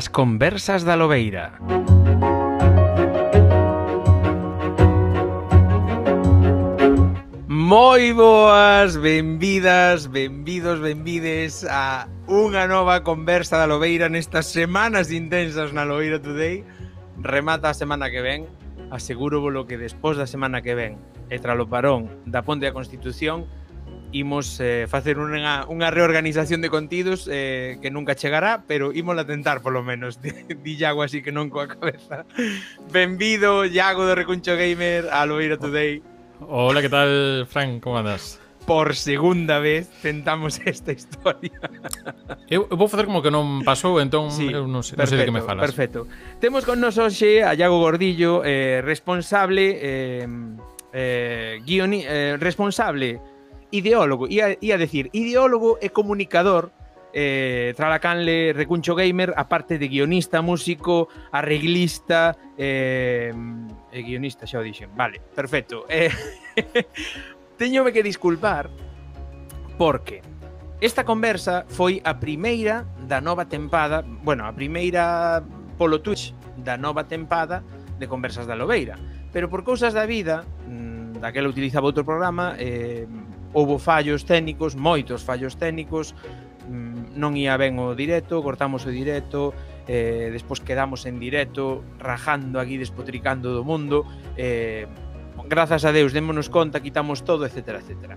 As conversas da Lobeira. Moi boas, benvidas, benvidos, benvides a unha nova conversa da Lobeira nestas semanas intensas na Lobeira Today. Remata a semana que ven, aseguro lo que despois da semana que ven e tralo parón da Ponte da Constitución imos eh, facer unha, unha reorganización de contidos eh, que nunca chegará, pero ímola tentar polo menos. Di Iago así que non coa cabeza. Benvido, Iago de Recuncho Gamer, a Loira Today. Hola, que tal, Frank? Como andas? Por segunda vez tentamos esta historia. Eu, eu vou facer como que non pasou, entón sí, eu non sei, perfecto, non sei de que me falas. Perfecto. Temos con nos hoxe a Iago Gordillo, eh, responsable eh, eh, guioni, eh, responsable ideólogo, ia, ia decir, ideólogo e comunicador eh, Tralacanle Recuncho Gamer, aparte de guionista, músico, arreglista, eh, e guionista, xa o dixen, vale, perfecto. Eh, teñome que disculpar porque esta conversa foi a primeira da nova tempada, bueno, a primeira polo Twitch da nova tempada de Conversas da Lobeira, pero por cousas da vida, mm, daquela utilizaba outro programa, eh, houve fallos técnicos, moitos fallos técnicos, mm, non ia ben o directo, cortamos o directo, eh, despois quedamos en directo rajando aquí, despotricando do mundo, eh, grazas a Deus démonos conta, quitamos todo, etc, etc.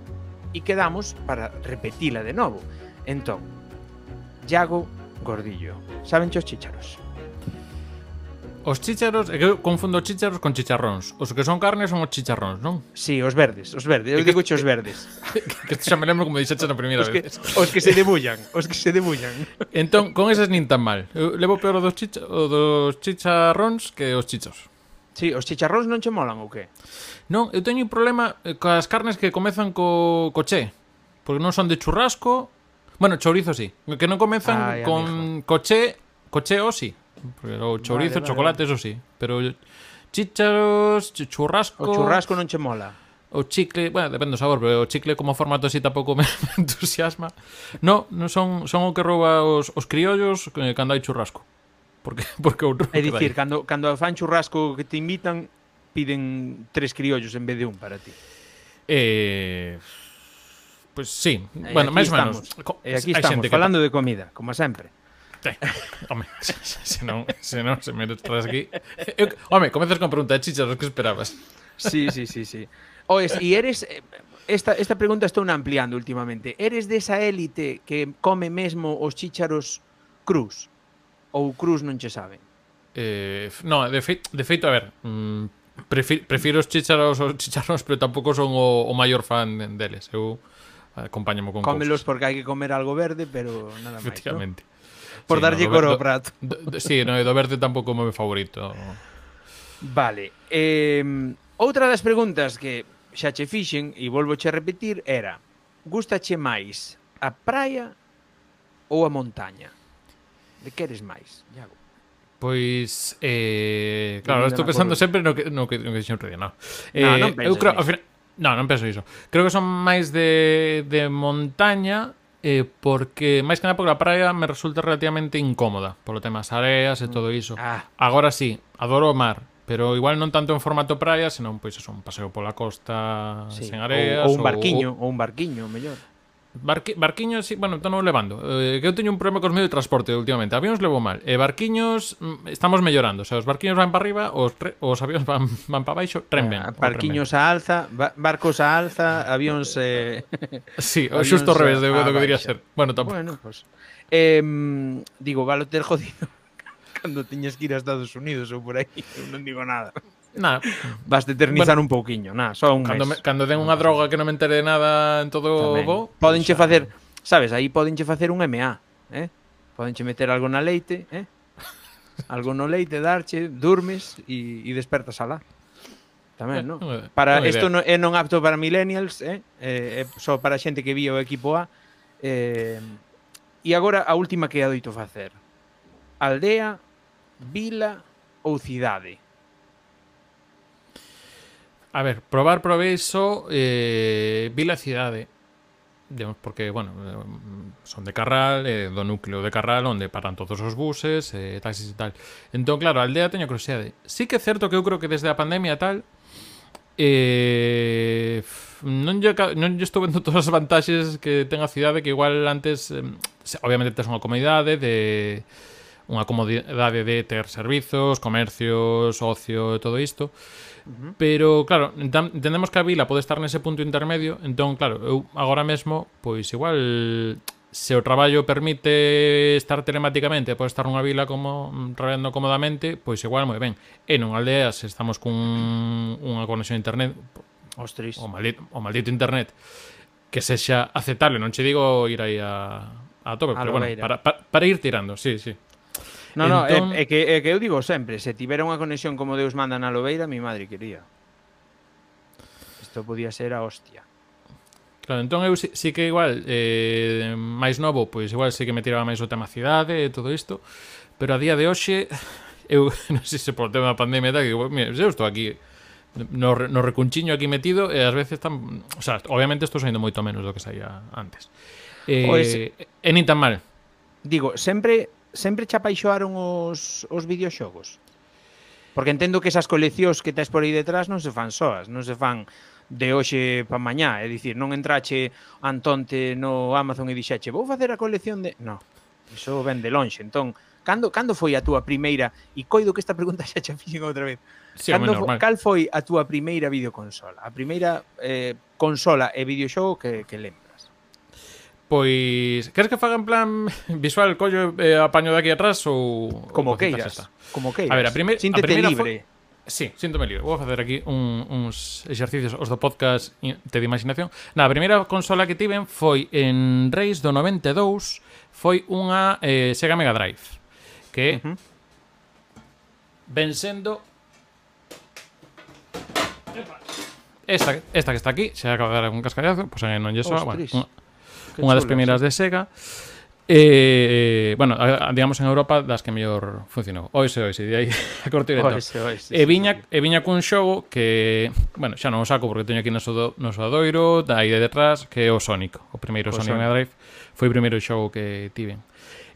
E quedamos para repetila de novo. Entón, Iago Gordillo, saben os chicharos? Os chícharos, é que eu confundo chícharos con chicharróns. Os que son carne son os chicharróns, non? Sí, os verdes, os verdes. Eu digo que, os verdes. Que, que, xa me lembro como dixeche na primeira os que, vez. Os que se debullan, os que se debullan. Entón, con esas nin tan mal. Eu levo peor dos, chicha, dos chicharróns que os chichos. Sí, os chicharróns non che molan ou que? Non, eu teño un problema eh, coas carnes que comezan co, co che. Porque non son de churrasco... Bueno, chorizo sí. Que non comezan ah, Ay, con amigo. coche... Coche o sí. Pero o chorizo, vale, vale, chocolate, vale. eso sí. Pero chícharos, churrasco... O churrasco non che mola. O chicle, bueno, depende do sabor, pero o chicle como formato así tampouco me entusiasma. No, non son, son o que rouba os, os criollos eh, cando hai churrasco. Porque, porque outro É dicir, cando, cando fan churrasco que te invitan, piden tres criollos en vez de un para ti. Eh... Pois pues, sí, e bueno, máis ou menos. E aquí estamos, falando que... de comida, como sempre. Sí. Home, se non, se non se me tras aquí. Eu, home, comezas con pregunta de chicharos que esperabas. Sí, sí, sí, sí. Oes, e eres eh, esta esta pregunta estou ampliando últimamente. Eres desa élite que come mesmo os chícharos crus ou crus non che saben? Eh, no, de feito, de feito a ver, mm, prefiro, prefiro os chícharos os chicharros, pero tampouco son o, o maior fan deles. Eu acompáñamo con Cómelos porque hai que comer algo verde, pero nada máis. Efectivamente. ¿no? por sí, darlle no, coro ao prato. Do, do, sí, no, do verde tampouco é o meu favorito. Vale. Eh, outra das preguntas que xa che fixen e volvo che repetir era gustache máis a praia ou a montaña? De que eres máis, Iago? Pois, eh, claro, estou pensando sempre no que, no que, no que dixen no. Eh, no, non eh, eu creo, ao final, No, non penso iso. Creo que son máis de, de montaña eh, porque máis que nada porque a praia me resulta relativamente incómoda polo tema das areas e mm. todo iso. Ah. Agora sí, adoro o mar, pero igual non tanto en formato praia, senón pois eso, un paseo pola costa sí. sen areas ou, ou un barquiño, ou, ou un barquiño, mellor. Barqui, barquiños, sí, bueno, estamos levando. Eh, Que eu teño un problema cos medios de transporte últimamente. Avións levo mal. E barquiños mm, estamos mellorando. O sea, os barquiños van para arriba Os, tre, os avións van, van para baixo Tren ben ah, Barquiños a alza ba Barcos a alza Avións... Eh... Sí, o xusto ao revés de, do que diría ser. Bueno, tampouco. Bueno, pues, eh, Digo, valo ter jodido Cando tiñes que ir a Estados Unidos ou por aí Eu non digo nada. Na, vas eternizar bueno, un pouquiño, na, só un cando, mes. Me, cando den unha droga que non me entere de nada en todo o bo, podenche facer, sabes, aí podenche facer un MA, eh? Podenche meter algo na leite, eh? Algo no leite darche, durmes e, e despertas alá. Tamén, eh, non? Para isto non, é non apto para millennials, eh? eh, eh só para xente que vía o equipo A. Eh, e agora a última que adoito facer. Aldea, vila ou cidade? A ver, probar probé iso, eh, vi la cidade, porque, bueno, mm, son de Carral, eh, do núcleo de Carral, onde paran todos os buses, eh, taxis e tal. Entón, claro, a aldea teño curiosidade. Sí que é certo que eu creo que desde a pandemia tal, eh, non, lle, non lle estou vendo todas as vantaxes que ten a cidade, que igual antes, eh, obviamente tes unha comodidade de unha comodidade de ter servizos, comercios, ocio e todo isto, -huh. Pero claro, entendemos que a vila pode estar nese punto intermedio, entón claro, eu agora mesmo pois igual se o traballo permite estar telemáticamente, pode estar nunha vila como traballando comodamente, pois igual moi ben. E nunha aldea se estamos cun unha conexión a internet, Ostris. O maldito, o maldito internet que sexa aceptable, non che digo ir aí a a tope, a pero bueno, para, para, para ir tirando, sí, sí. No, entón... no, é, entón- é, que, é que eu digo sempre, se tivera unha conexión como Deus manda na Lobeira, mi madre quería. Isto podía ser a hostia. Claro, entón eu si, sí que igual eh, máis novo, pois igual si que me tiraba máis o tema cidade e todo isto, pero a día de hoxe eu non sei se por tema da pandemia da que mira, eu estou aquí no, no recunchiño aquí metido e ás veces tan, o sea, obviamente estou saindo moito menos do que saía antes. Eh, pues, e nin tan mal. Digo, sempre sempre che apaixoaron os, os videoxogos? Porque entendo que esas coleccións que tes por aí detrás non se fan soas, non se fan de hoxe pa mañá, é dicir, non entrache Antonte no Amazon e dixache, vou facer a colección de... No, iso ven de lonxe, entón, cando, cando foi a túa primeira, e coido que esta pregunta xa xa fixen outra vez, sí, cando, normal. cal foi a túa primeira videoconsola? A primeira eh, consola e videoxogo que, que lembro? Pois, queres que faga en plan visual collo eh, apaño aquí atrás ou como que queiras, como queiras. A ver, a, primer, Síntete a primeira libre. Sí, síntome libre. Vou facer aquí un, uns exercicios os do podcast Te de imaginación. Na, a primeira consola que tiven foi en Reis do 92, foi unha eh, Sega Mega Drive, que uh -huh. ven sendo esta, esta que está aquí, se acaba de dar eh, un cascallazo, pois pues, non lle soa, bueno, unha, Unha das primeiras sí. de Sega. Eh, bueno, digamos en Europa das que mellor funcionou. Oise, oise, de aí a corte directo. Oise, oise, e viña, sí. e viña cun xogo que, bueno, xa non o saco porque teño aquí no so, no adoiro, da aí de detrás, que é o Sonic, o primeiro o Sonic Mega Drive, foi o primeiro xogo que tiven.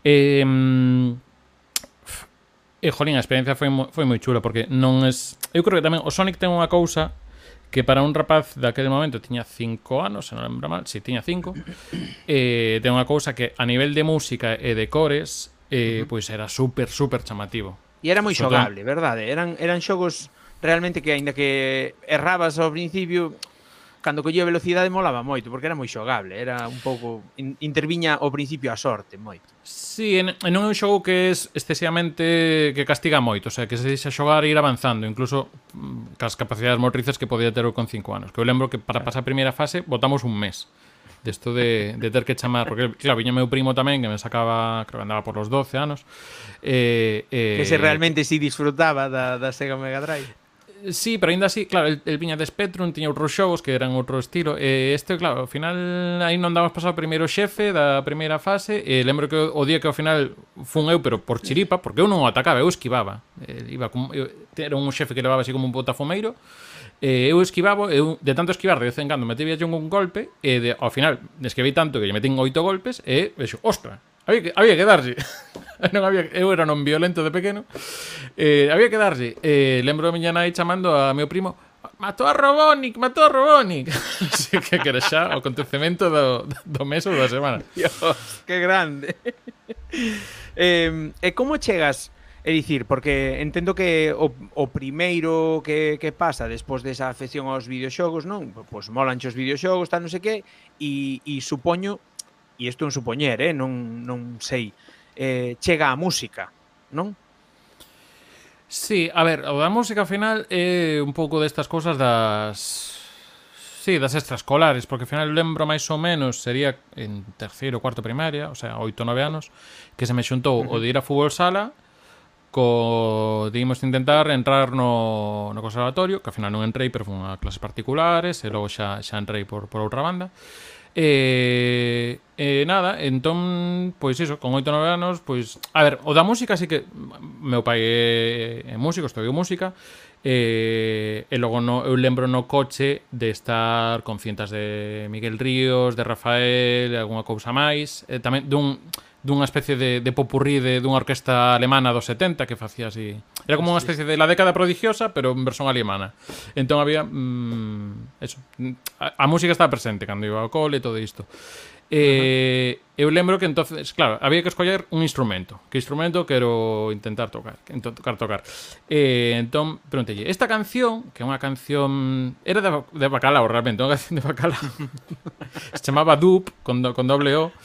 E, mm, e jolín, a experiencia foi moi, foi moi chula porque non es, eu creo que tamén o Sonic ten unha cousa que para un rapaz daquele momento tiña 5 anos, se non lembro mal, si tiña 5, eh, ten unha cousa que a nivel de música e de cores, eh, uh -huh. pois era super, super chamativo. E era moi xogable, verdade? Eran, eran xogos realmente que, aínda que errabas ao principio, cando collía velocidade molaba moito, porque era moi xogable, era un pouco interviña ao principio a sorte moito. Sí, en, en un xogo que é excesivamente que castiga moito, o sea, que se deixa xogar e ir avanzando, incluso mm, cas capacidades motrices que podía ter con 5 anos. Que eu lembro que para pasar a primeira fase botamos un mes desto de, de ter que chamar, porque claro, viña meu primo tamén que me sacaba, creo que andaba por los 12 anos. Eh, eh, que se realmente si sí disfrutaba da, da Sega Mega Drive. Sí, pero ainda así, claro, el, el viña de Spectrum tiña outros xogos que eran outro estilo e este, claro, ao final aí non damos pasado o primeiro xefe da primeira fase e lembro que o, o día que ao final fun eu, pero por chiripa, porque eu non o atacaba, eu esquivaba. Eh, iba como, eu, era un xefe que levaba así como un botafumeiro e eu esquivaba, eu, de tanto esquivar de vez en cando metía un golpe e de, ao final esquivei tanto que lle metín oito golpes e vexo, ostra, Había que, había que darlle. Non había, eu era non violento de pequeno. Eh, había que darlle. Eh, lembro a miña nai chamando a meu primo matou a Robonic, matou a Robonic así que, que era xa o acontecemento do, do mes ou da semana. Dios, que grande. Eh, e como chegas? É dicir, porque entendo que o, o primeiro que, que pasa despois desa afección aos videoxogos, non? Pois molanche os videoxogos, tal, non sei que, e, e supoño e isto é un supoñer, eh, non, non sei, eh, chega a música, non? Sí, a ver, a música final é eh, un pouco destas cosas das sí, das extraescolares, porque ao final lembro máis ou menos, sería en terceiro ou cuarto primaria, o sea, oito ou nove anos, que se me xuntou uh -huh. o de ir a fútbol sala co, digamos, intentar entrar no, no conservatorio, que ao final non entrei, pero foi unha clases particulares, e logo xa, xa entrei por, por outra banda. E E, eh, nada, entón, pois iso, con 8 9 anos, pois, a ver, o da música así que meu pai é, é músico, estudiou música, e, eh, e logo no, eu lembro no coche de estar con cintas de Miguel Ríos, de Rafael, de alguna cousa máis, e tamén dun dunha especie de, de popurrí de, dunha orquesta alemana dos 70 que facía así. Era como unha especie de la década prodigiosa, pero en versión alemana. Entón había... Mm, eso. A, a música estaba presente cando iba ao cole e todo isto. Eh, uh -huh. eu lembro que entonces, claro, había que escoller un instrumento. Que instrumento quero intentar tocar, tocar tocar. Eh, entón preguntelle, esta canción, que é unha canción era de, de bacalao realmente, unha canción de bacalao. se chamaba Dup con, do, con doble O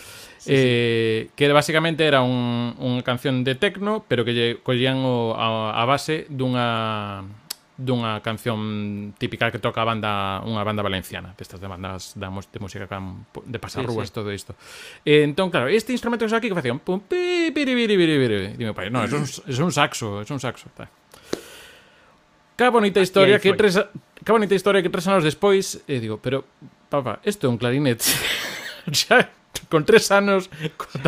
sí, eh, sí. que basicamente era un, unha canción de techno, pero que lle collían o, a, a base dunha dunha canción típica que toca a banda unha banda valenciana, destas de bandas da, de música can, de pasar sí, rúas sí. todo isto. E, entón, claro, este instrumento que aquí que facían pum, pi, piri, piri, piri, piri. Dime, pai, no, é un, é un saxo, é un saxo. Tá. Ca bonita historia que tres ca bonita historia que tres anos despois, e eh, digo, pero papá, isto é un clarinete. xa con tres anos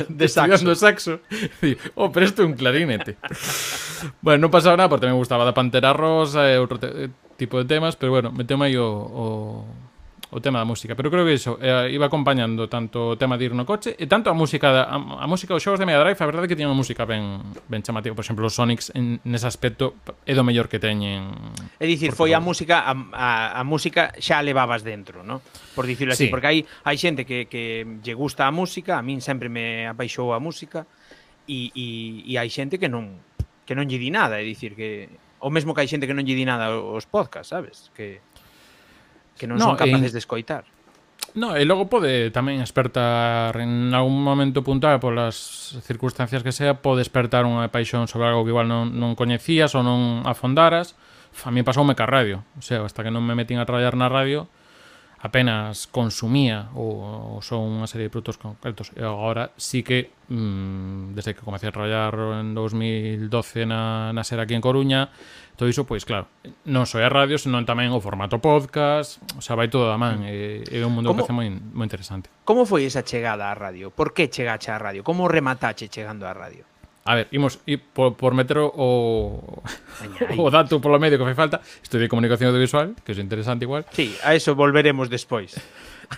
de estudiando saxo. Di, oh, pero isto é un clarinete. bueno, non pasaba nada, porque me gustaba da Pantera Rosa e outro tipo de temas, pero bueno, meteme aí o, o, o tema da música, pero creo que iso eh, iba acompañando tanto o tema de ir no coche e tanto a música da, a, a música dos xogos de Mega Drive, a verdade é que tiña unha música ben ben chamativa, por exemplo, os Sonics en nese aspecto é do mellor que teñen. É dicir, foi a música a, a, a música xa levabas dentro, ¿no? Por dicirlo así, sí. porque hai hai xente que que lle gusta a música, a min sempre me apaixou a música e, e, e hai xente que non que non lle di nada, é dicir que o mesmo que hai xente que non lle di nada os podcasts, sabes? Que que non no, son capaces en... de escoitar. No, e logo pode tamén despertar en algún momento puntual polas circunstancias que sea, pode despertar unha paixón sobre algo que igual non, non coñecías ou non afondaras. A mí pasoume ca radio, o sea, hasta que non me metín a traballar na radio, apenas consumía ou, ou son unha serie de produtos concretos e agora sí que mmm, desde que comecei a traballar en 2012 na, na ser aquí en Coruña todo iso, pois claro non só a radio, senón tamén o formato podcast o sea, vai todo da man e, é un mundo como, que moi, moi interesante Como foi esa chegada á radio? Por que chegache á radio? Como rematache chegando á radio? A ver, imos e por, por meter o, o dato polo medio que fai falta de comunicación audiovisual, que é interesante igual Sí, a eso volveremos despois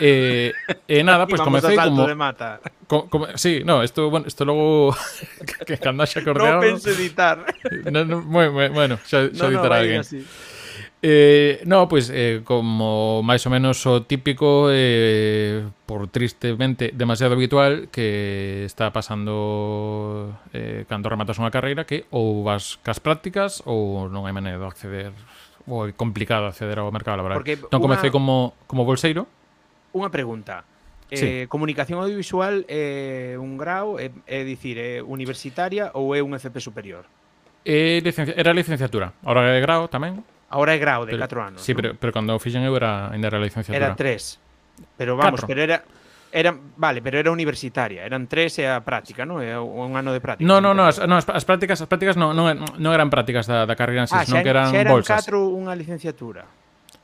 E, eh, eh, nada, pois pues, comecei como... de mata. Co, como, sí, no, esto, bueno, esto logo que cando xa acordeado... Non penso editar. no, no, bueno, bueno, xa, xa no, editará no, alguén. Así. Eh, no, pois eh, como máis ou menos o típico eh, por tristemente demasiado habitual que está pasando eh, cando rematas unha carreira que ou vas cas prácticas ou non hai maneira de acceder ou é complicado acceder ao mercado laboral. Porque non comecei una... como, como bolseiro. Unha pregunta. Eh, sí. Comunicación audiovisual é eh, un grau, é, eh, é dicir, é universitaria ou é un FP superior? Eh, licencia, era licenciatura, ahora é grau tamén. Ahora é grau de 4 anos. Sí, ¿no? pero, pero cando o fixen eu era ainda era licenciatura. Era 3. Pero vamos, Catro. pero era era vale, pero era universitaria, eran tres e a práctica, non? É un ano de práctica. No, no, no, as, no, as, as prácticas, as prácticas non, non, non eran prácticas da, da carreira en sí, ah, non que eran, xa eran bolsas. catro unha licenciatura.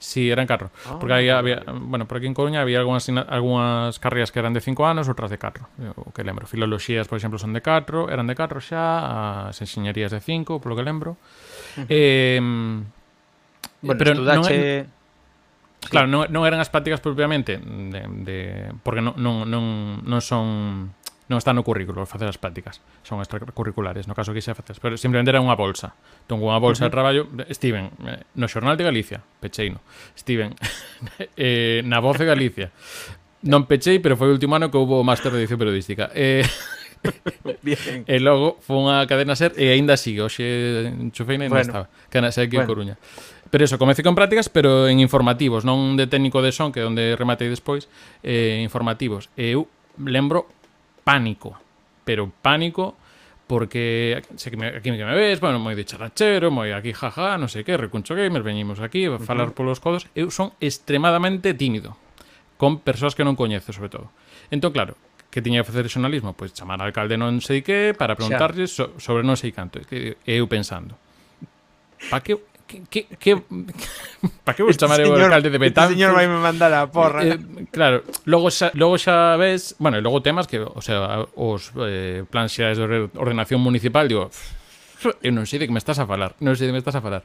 Sí, eran catro, oh, porque aí había, bueno, por aquí en Coruña había algunhas algunhas carreiras que eran de 5 anos, outras de 4, o que lembro. Filoloxías, por exemplo, son de 4, eran de 4 xa, as enxeñerías de 5, polo que lembro. Uh -huh. Eh Bueno, pero estudache... non, Claro, non, non eran as prácticas propiamente de, de, porque non, non, non, non son non está no currículo facer as prácticas. Son extracurriculares, no caso que xa facer. Pero simplemente era unha bolsa. Entón unha bolsa uh -huh. de traballo Steven, eh, no Xornal de Galicia pecheino, Steven eh, na Voz de Galicia. Non pechei, pero foi o último ano que houve o máster de edición periodística. Eh, Bien. e logo foi unha cadena ser e aínda sigue, hoxe enchufeina e bueno. non estaba. Cadena ser aquí bueno. en Coruña. Pero eso, comecei con prácticas, pero en informativos, non de técnico de son, que é onde rematei despois, eh, informativos. Eu lembro pánico, pero pánico porque se que me, aquí que me ves, bueno, moi de charachero, moi aquí jaja, non sei que, recuncho gamer, veñimos aquí a falar uh -huh. polos codos. Eu son extremadamente tímido con persoas que non coñezo, sobre todo. Entón, claro, que tiña que facer xornalismo? Pois chamar ao alcalde non sei que para preguntarlle so, sobre non sei canto. Eu pensando, pa que que, que, para que vos este o alcalde de Betanzos? Este señor vai me mandar a eh, porra. Eh, claro, logo xa, logo xa ves, bueno, e logo temas que, o sea, os eh, plans xerais de ordenación municipal, digo, eu non sei de que me estás a falar, non sei de que me estás a falar.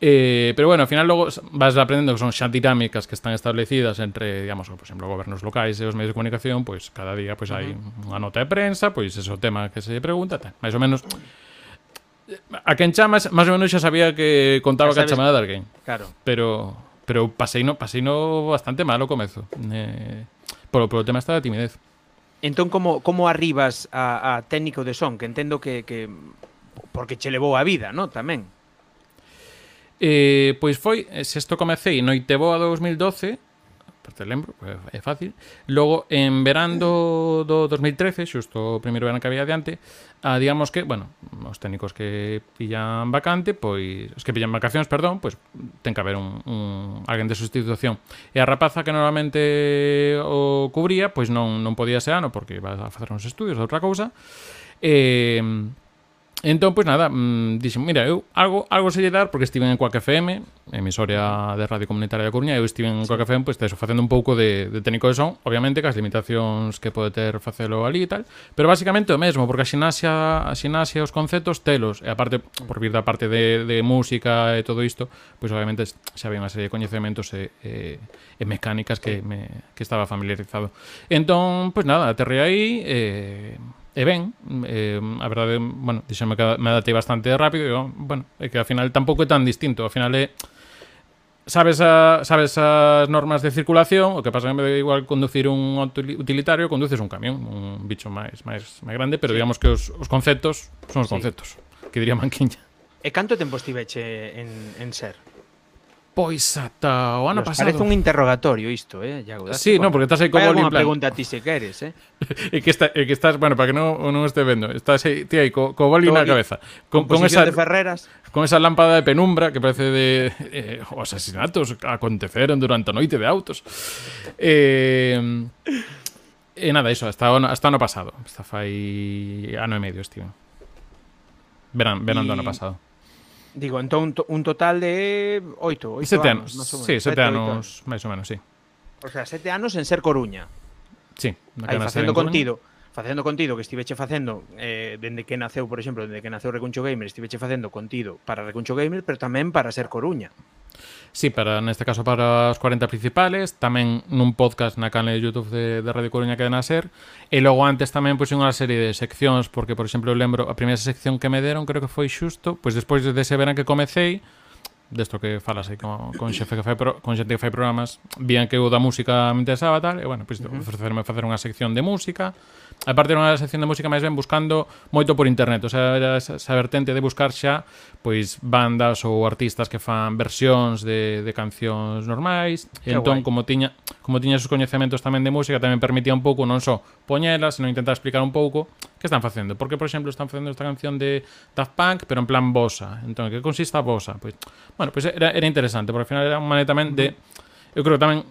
Eh, pero bueno, ao final logo vas aprendendo que son xa dinámicas que están establecidas entre, digamos, por exemplo, gobernos locais e os medios de comunicación, pois pues, cada día pois pues, uh -huh. hai unha nota de prensa, pois pues, ese o tema que se pregunta, tal. máis ou menos a quen chamas, máis ou menos xa sabía que contaba ca chamada de alguén. Claro. Pero pero pasei no, pasei no bastante mal o comezo. Eh, polo, polo tema está da timidez. Entón, como, como arribas a, a técnico de son? Que entendo que, que porque che levou a vida, no? Tamén. Eh, pois foi, eh, sexto comecei noite boa 2012, te lembro, é fácil. Logo, en verán do, do 2013, xusto o primeiro verán que había adiante, a, ah, digamos que, bueno, os técnicos que pillan vacante, pois, os que pillan vacacións, perdón, pois ten que haber un, un alguén de sustitución. E a rapaza que normalmente o cubría, pois non, non podía ese ano, porque iba a facer uns estudios de outra cousa, e... Eh, Entón, pois nada, mmm, dixen, mira, eu algo, algo se lle dar porque estiven en Coac FM, emisoria de Radio Comunitaria da Coruña, eu estiven en Coac FM, pois pues, facendo un pouco de, de técnico de son, obviamente, cas limitacións que pode ter facelo ali e tal, pero basicamente o mesmo, porque a xinasia, a xinasia os conceptos telos, e aparte, por vir da parte de, de música e todo isto, pois obviamente xa había unha serie de coñecementos e, e, e mecánicas que, me, que estaba familiarizado. Entón, pois nada, aterrei aí, eh, e ben, eh, a verdade, bueno, dixeme que me adaptei bastante rápido, e, bueno, é que ao final tampouco é tan distinto, ao final é sabes a, sabes as normas de circulación, o que pasa que me da igual conducir un utilitario, conduces un camión, un bicho máis máis máis grande, pero sí. digamos que os, os conceptos son os sí. conceptos, que diría Manquiña. E canto tempo estiveche en, en ser? Pois ata o ano Nos pasado. Parece un interrogatorio isto, eh, Iago. Sí, no, porque estás aí como alguna pregunta a ti se queres, eh. e que está, e que estás, bueno, para que non non este vendo, estás aí ti aí co, co boli na cabeza, con, con esa de Ferreras, con esa lámpara de penumbra que parece de eh, os asesinatos aconteceron durante a noite de autos. Eh E nada, iso, hasta o ano, hasta ano pasado. Hasta fai ano e medio, estivo. Verán, verán y... do ano pasado. Digo, entón un total de oito, oito sete anos, anos sí, sete, sete anos, máis ou menos, sí. O sea, sete anos en ser Coruña. Sí, Aí, facendo contido. Facendo contido que estiveche facendo eh, dende que naceu, por exemplo, dende que naceu Recuncho Gamer, estiveche facendo contido para Recuncho Gamer, pero tamén para ser Coruña. Sí, para neste caso para os 40 principales, tamén nun podcast na canal de YouTube de, de Radio Coruña que den a ser, e logo antes tamén pois unha serie de seccións, porque por exemplo eu lembro a primeira sección que me deron, creo que foi xusto, pois despois de dese verán que comecei, desto que falas aí con, con xefe que fai pro, con xente que fai programas, vían que eu da música me interesaba tal, e bueno, pois uh -huh. ofrecerme facer unha sección de música, aparte era unha sección de música máis ben buscando moito por internet, o sea, era esa, esa vertente de buscar xa pois bandas ou artistas que fan versións de, de cancións normais, Qué entón guay. como tiña como tiña esos coñecementos tamén de música, tamén permitía un pouco non só poñelas, senón intentar explicar un pouco que están facendo, porque por exemplo están facendo esta canción de Daft Punk, pero en plan bossa. Entón, que consiste a bossa? Pois, bueno, pois era, era interesante, porque ao final era un maneira tamén de eu creo que tamén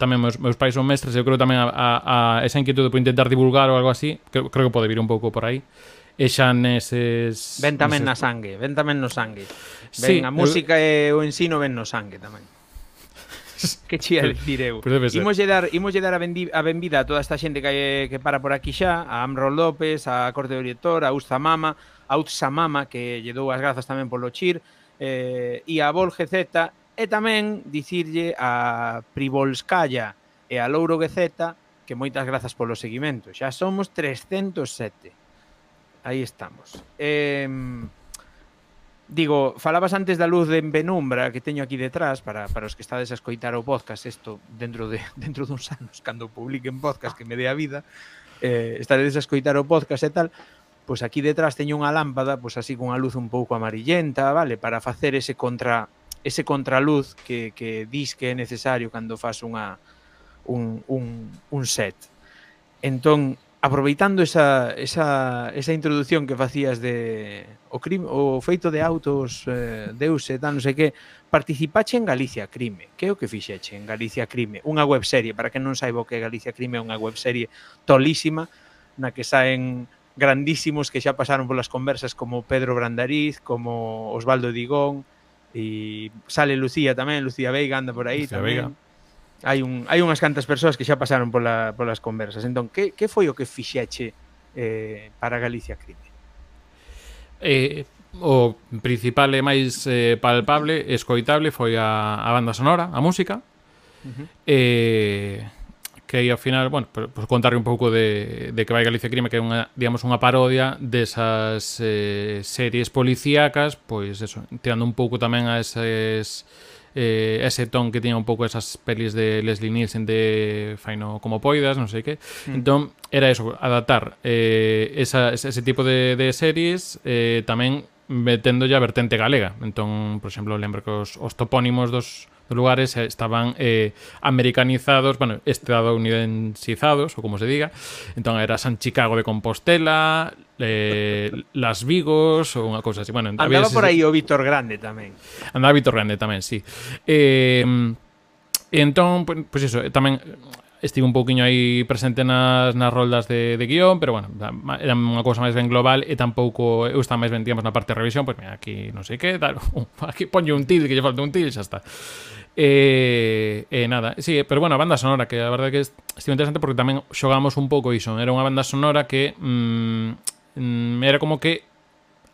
tamén meus, meus pais son mestres, eu creo tamén a, a, a esa inquietude por intentar divulgar ou algo así, creo, creo que pode vir un pouco por aí. E xa neses... Ven tamén neses... na sangue, ven tamén no sangue. Ven sí, a música eu... e o ensino ven no sangue tamén. que chía dicir eu. Imoslle dar, imoslle dar a, bendi, a benvida a toda esta xente que, que para por aquí xa, a Amro López, a Corte de Director, a Usta Mama, a Utsa Mama, que lle dou as grazas tamén polo chir, eh, e a Volge Z E tamén dicirlle a Privolskaya e a Louro Gezeta que moitas grazas polo seguimento. Xa somos 307. Aí estamos. Eh, digo, falabas antes da luz de penumbra que teño aquí detrás para, para os que estades a escoitar o podcast isto dentro de dentro duns anos cando publiquen podcast que me dé a vida eh, estaredes a escoitar o podcast e tal pois aquí detrás teño unha lámpada pois así cunha luz un pouco amarillenta vale para facer ese contra ese contraluz que, que dis que é necesario cando fas unha, un, un, un set. Entón, aproveitando esa, esa, esa introdución que facías de o, crime, o feito de autos eh, deuse, tal, non sei que, participache en Galicia Crime. Que é o que fixeche en Galicia Crime? Unha webserie, para que non saiba o que é Galicia Crime, é unha webserie tolísima na que saen grandísimos que xa pasaron polas conversas como Pedro Brandariz, como Osvaldo Digón, E sale Lucía tamén, Lucía Veiga anda por aí Lucía tamén. Veiga. Hai un hai unhas cantas persoas que xa pasaron pola polas conversas. Entón, que que foi o que fixeche eh para Galicia Crime? Eh o principal e máis eh, palpable, escoitable foi a a banda sonora, a música. Uh -huh. Eh que aí ao final, bueno, pues, pues contarle un pouco de, de que vai Galicia Crime, que é unha, digamos, unha parodia desas eh, series policíacas, pois pues eso, tirando un pouco tamén a eses eh, ese ton que tiña un pouco esas pelis de Leslie Nielsen de Faino como poidas, non sei que. Mm. Entón, era eso, adaptar eh, esa, ese tipo de, de series eh, tamén metendo ya vertente galega. Entón, por exemplo, lembro que os, os topónimos dos lugares eh, estaban eh, americanizados, bueno, estadounidensizados, ou como se diga. Entón era San Chicago de Compostela, eh, Las Vigos ou unha cousa así. Bueno, Andaba había, por aí o Víctor Grande tamén. Andaba Víctor Grande tamén, sí. Entón, eh, entón, pois pues eso, tamén estive un pouquiño aí presente nas, nas roldas de, de guión, pero bueno, era unha cousa máis ben global e tampouco eh, eu estaba máis ben, digamos, na parte de revisión, pois pues, mira, aquí non sei que, dar, aquí poño un til, que lle falta un til, xa está. E, eh, nada, sí, eh, pero bueno, a banda sonora que a verdade que estive interesante porque tamén xogamos un pouco iso, era unha banda sonora que mm, mm, era como que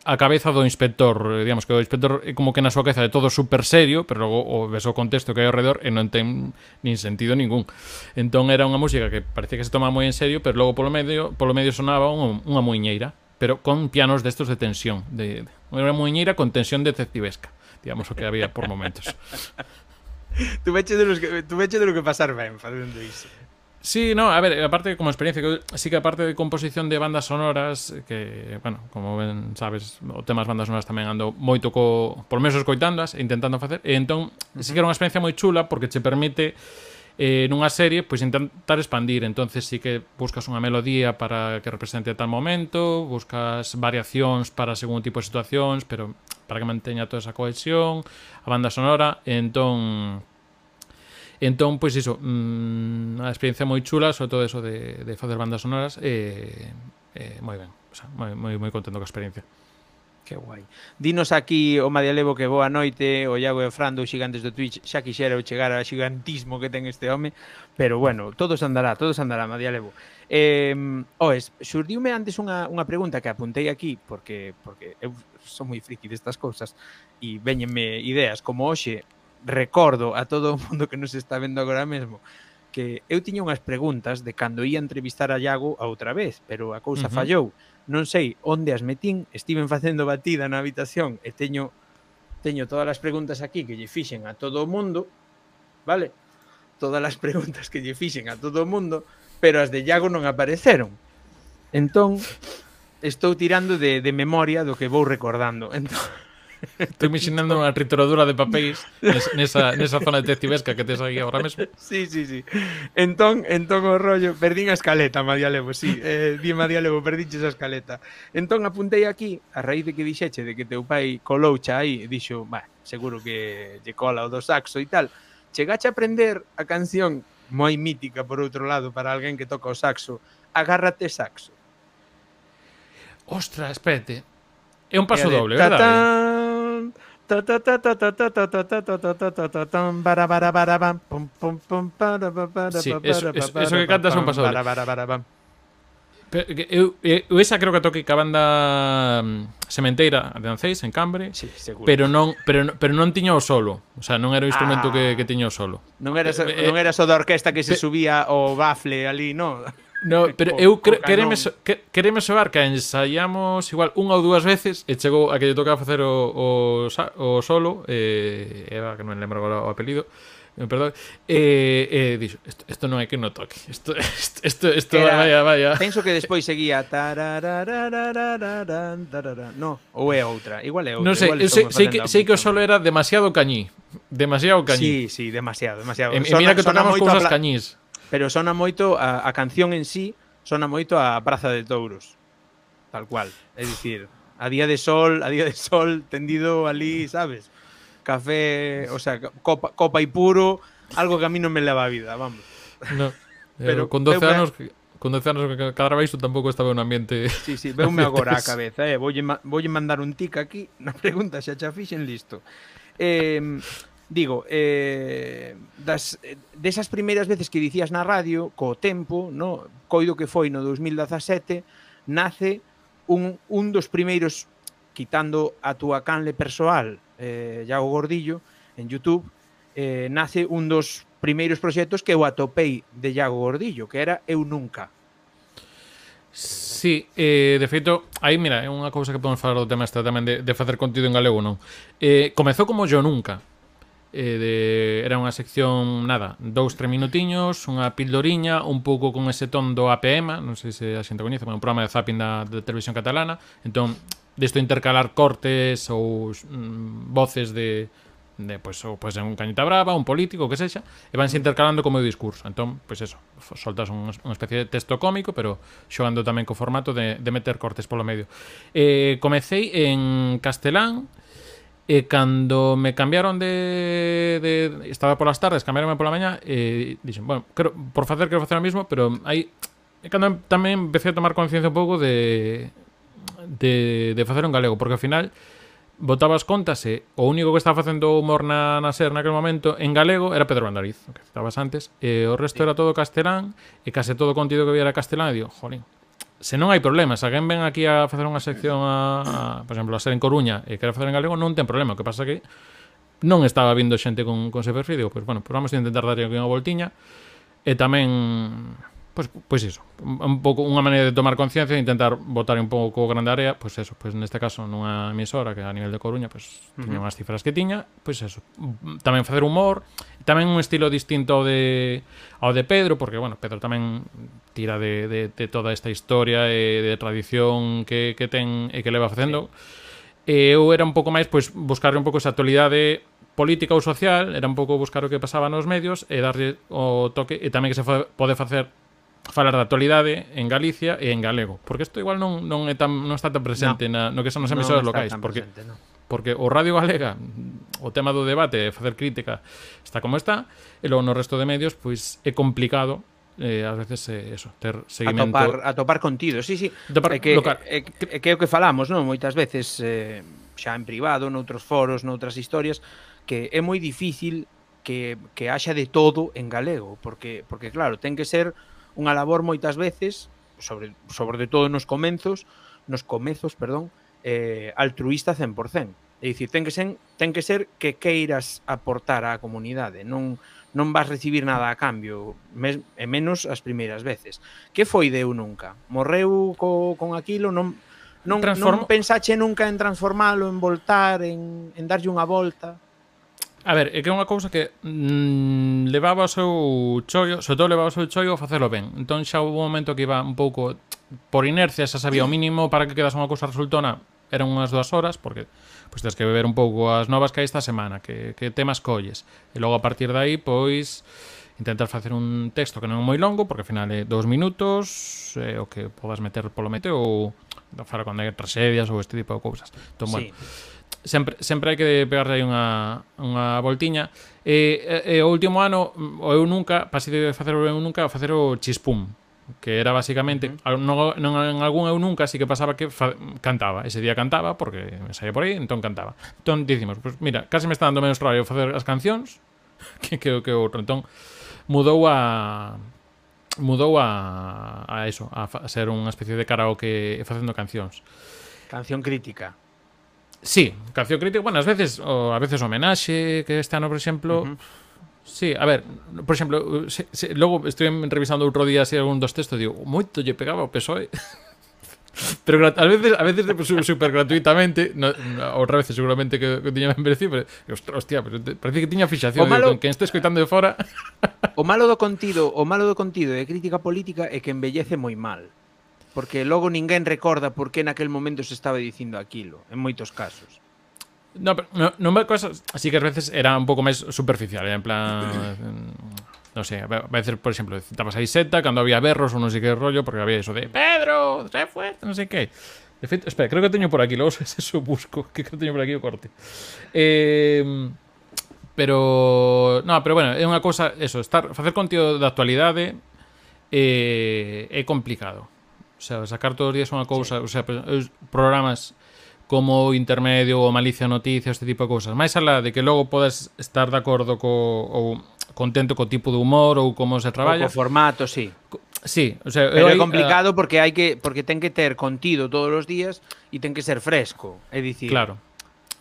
a cabeza do inspector, eh, digamos que o inspector é como que na súa cabeza de todo super serio, pero logo o ves o contexto que hai ao redor e non ten nin sentido ningún. Entón era unha música que parecía que se toma moi en serio, pero logo polo medio, polo medio sonaba un, unha muiñeira, pero con pianos destos de tensión, de, de unha muiñeira con tensión detectivesca, digamos o que había por momentos. tú veche de, los que, tú veche de lo que pasar ben facendo iso. Sí, no, a ver, aparte como experiencia, que sí que aparte de composición de bandas sonoras, que, bueno, como ben sabes, o temas bandas sonoras tamén ando moito co, por menos escoitándoas e intentando facer, e entón, uh -huh. sí que era unha experiencia moi chula porque che permite eh, nunha serie, pois intentar expandir. entonces sí que buscas unha melodía para que represente tal momento, buscas variacións para según tipo de situacións, pero para que manteña toda esa cohesión, a banda sonora, entón... Entón, pois iso, mmm, a experiencia moi chula, sobre todo eso de, de facer bandas sonoras, e, eh, eh, moi ben, o sea, moi, moi, moi contento coa experiencia. Que guai. Dinos aquí o Madialevo que boa noite, o Iago e o Fran dos xigantes do Twitch, xa quixera eu chegar ao xigantismo que ten este home, pero bueno, todos andará, todos andará, Madialevo. Eh, oes, xurdiume antes unha, unha pregunta que apuntei aquí, porque porque eu son moi friki destas cousas e veñenme ideas, como hoxe recordo a todo o mundo que nos está vendo agora mesmo que eu tiña unhas preguntas de cando ia entrevistar a Iago a outra vez, pero a cousa uh -huh. fallou. Non sei onde as metín, estiven facendo batida na habitación e teño teño todas as preguntas aquí que lle fixen a todo o mundo, vale? Todas as preguntas que lle fixen a todo o mundo, pero as de Iago non apareceron. Entón, estou tirando de, de memoria do que vou recordando. Entón, Estou imaginando unha trituradura de papéis nesa, nesa zona detectivesca que tes aí agora mesmo. Sí, sí, sí. Entón, entón o rollo, perdín a escaleta, María Levo, sí. Eh, di María Levo, perdiches a escaleta. Entón apuntei aquí, a raíz de que dixeche de que teu pai coloucha aí, dixo, bah, seguro que lle cola o do saxo e tal. Chegache a aprender a canción moi mítica, por outro lado, para alguén que toca o saxo, Agárrate saxo. Ostras, espérate. É un paso doble, verdade? Sí, eso, eso eso que cantas é un paso Eu, eu esa creo que toque ca banda Sementeira de Anceis en Cambre, sí, seguro. pero non pero pero non tiña o solo, o sea, non era o instrumento ah, que que tiña o solo. Non era so, eh, non era só da orquesta que se subía o bafle ali, non. No, eh, pero co, eu cre quereme, so quereme soar que ensaiamos igual unha ou dúas veces e chegou a que lle tocaba facer o, o, o solo eh, era que non lembro agora o apelido eh, perdón, eh, eh, dixo, isto, isto non é que no toque. Isto, isto, isto, isto Era, vaya, vaya. Penso que despois seguía No, ou é outra, igual é outra. Non sei, igual sei, sei, que, sei que o solo era demasiado cañí. Demasiado cañí. Sí, sí, demasiado, demasiado. E, e mira que tocamos cousas cañís pero sona moito a, a canción en sí sona moito a Praza de Touros. Tal cual, é dicir, a día de sol, a día de sol tendido ali, sabes? Café, o sea, copa, copa y puro, algo que a mí non me leva a vida, vamos. No. Pero con 12 anos con 12 anos que cadraba isto tampouco estaba un ambiente. Sí, sí, veume agora a cabeza, eh, voulle voulle mandar un tic aquí na pregunta xa xa fixen listo. Eh, digo, eh, das, desas primeiras veces que dicías na radio, co tempo, no, coido que foi no 2017, nace un, un dos primeiros, quitando a túa canle persoal, eh, Iago Gordillo, en Youtube, eh, nace un dos primeiros proxectos que eu atopei de Iago Gordillo, que era Eu Nunca. Sí, eh, de feito, aí mira, é unha cousa que podemos falar do tema este tamén de, de facer contido en galego, non? Eh, comezou como Yo Nunca, eh, de, era unha sección, nada, dous, tres minutiños, unha pildoriña, un pouco con ese ton do APM, non sei se a xente coñece, un programa de zapping da, da televisión catalana, entón, desto intercalar cortes ou mm, voces de, de pois, ou, pois, un cañita brava, un político, o que sexa, e vanse intercalando como o discurso. Entón, pois eso, soltas un, unha especie de texto cómico, pero xogando tamén co formato de, de meter cortes polo medio. Eh, comecei en castelán, E cando me cambiaron de, de estaba polas tardes, cambiaronme pola mañá e dixen, bueno, quero, por facer quero facer o mismo, pero aí e cando tamén empecé a tomar conciencia un pouco de, de de facer un galego, porque ao final botabas contas e o único que estaba facendo humor na, na SER naquele momento en galego era Pedro Bandariz, que estabas antes, e o resto sí. era todo castelán, e case todo o contido que había era castelán, e digo, jolín, se non hai problema, se alguén ven aquí a facer unha sección a, a por exemplo, a ser en Coruña e quere facer en galego, non ten problema, o que pasa que non estaba vindo xente con, con ese perfil, digo, pois, bueno, pues vamos a intentar darlle aquí unha voltiña, e tamén Pois, pois iso, un pouco unha maneira de tomar conciencia e intentar botar un pouco o grande área, pois eso, pois neste caso nunha emisora que a nivel de Coruña, pois uh -huh. tiña unhas cifras que tiña, pois eso, tamén facer humor, tamén un estilo distinto ao de ao de Pedro, porque bueno, Pedro tamén tira de, de, de toda esta historia e de tradición que, que ten e que leva facendo. Sí. E eu era un pouco máis pois buscar un pouco esa actualidade política ou social, era un pouco buscar o que pasaba nos medios e darlle o toque e tamén que se pode facer falar da actualidade en Galicia e en galego, porque isto igual non non é tan non está tan presente no, na, no que son as emisoras no locais, porque presente, no. porque o Radio Galega, o tema do debate, facer crítica, está como está, e logo no resto de medios pois é complicado eh, ás veces eh, eso, ter seguimento atopar, atopar contido, sí, sí atopar, é, que, local. é, é que é o que falamos non moitas veces eh, xa en privado noutros foros, noutras historias que é moi difícil que, que haxa de todo en galego porque, porque claro, ten que ser unha labor moitas veces, sobre, sobre todo nos comenzos, nos comezos, perdón, eh, altruista 100%. É dicir, ten que ser, ten que ser que queiras aportar á comunidade, non non vas recibir nada a cambio, mes, e menos as primeiras veces. Que foi de eu nunca? Morreu co, con aquilo, non non, Transform... non pensache nunca en transformalo, en voltar, en, en darlle unha volta. A ver, é que é unha cousa que mm, levaba o seu chollo, sobre todo levaba o seu chollo a facelo ben. Entón xa houve un momento que iba un pouco por inercia, xa sabía o mínimo para que quedase unha cousa resultona, eran unhas dúas horas, porque pois tens que beber un pouco as novas que hai esta semana, que, que temas colles. E logo a partir de aí, pois intentar facer un texto que non é moi longo, porque ao final é dous minutos, eh, o que podas meter polo mete ou fara con tragedias ou este tipo de cousas. Entón, bueno, sí sempre, sempre hai que pegarle aí unha, unha voltiña. E, e, e o último ano, o eu nunca, pasei de facer o eu nunca a facer o chispum, que era basicamente, uh -huh. non, non, en algún eu nunca, así que pasaba que fa, cantaba. Ese día cantaba, porque me saía por aí, entón cantaba. Entón dicimos, pues mira, case me está dando menos traballo facer as cancións que que, que outro. Entón, mudou a mudou a, a eso, a, a ser unha especie de karaoke facendo cancións. Canción crítica. Sí, canción crítica. Bueno, ás veces o a veces homenaxe que este ano, por exemplo, uh -huh. Sí, a ver, por exemplo, se, se, logo estou revisando outro día así algún dos textos, digo, moito lle pegaba o PSOE. pero a veces a veces super gratuitamente, no, outra vez seguramente que, que tiña merecido, pero hostia, pero te, parece que tiña fixación o malo, digo, que este escoitando de fora. o malo do contido, o malo do contido de crítica política é que embellece moi mal porque logo ninguén recorda por que naquel momento se estaba dicindo aquilo, en moitos casos. No, pero no, non me cosas, así que ás veces era un pouco máis superficial, eh, en plan non sei, a veces, por exemplo, citabas a Iseta cando había berros ou non sei que rollo, porque había iso de Pedro, sé fuerte, non sei que. De feito, espera, creo que teño por aquí, logo se eso busco, que creo que teño por aquí o corte. Eh, pero, no, pero bueno, é unha cousa, eso, estar, facer contido de actualidade eh, é complicado. O sea, sacar todos os días unha cousa, sí. o sea, programas como Intermedio ou Malicia Noticias, este tipo de cousas. Máis alá de que logo podes estar de acordo co ou contento co tipo de humor ou como se traballa. O co formato, sí. Co, sí, o sea, Pero eu, é complicado uh, porque hai que porque ten que ter contido todos os días e ten que ser fresco, é dicir. Claro.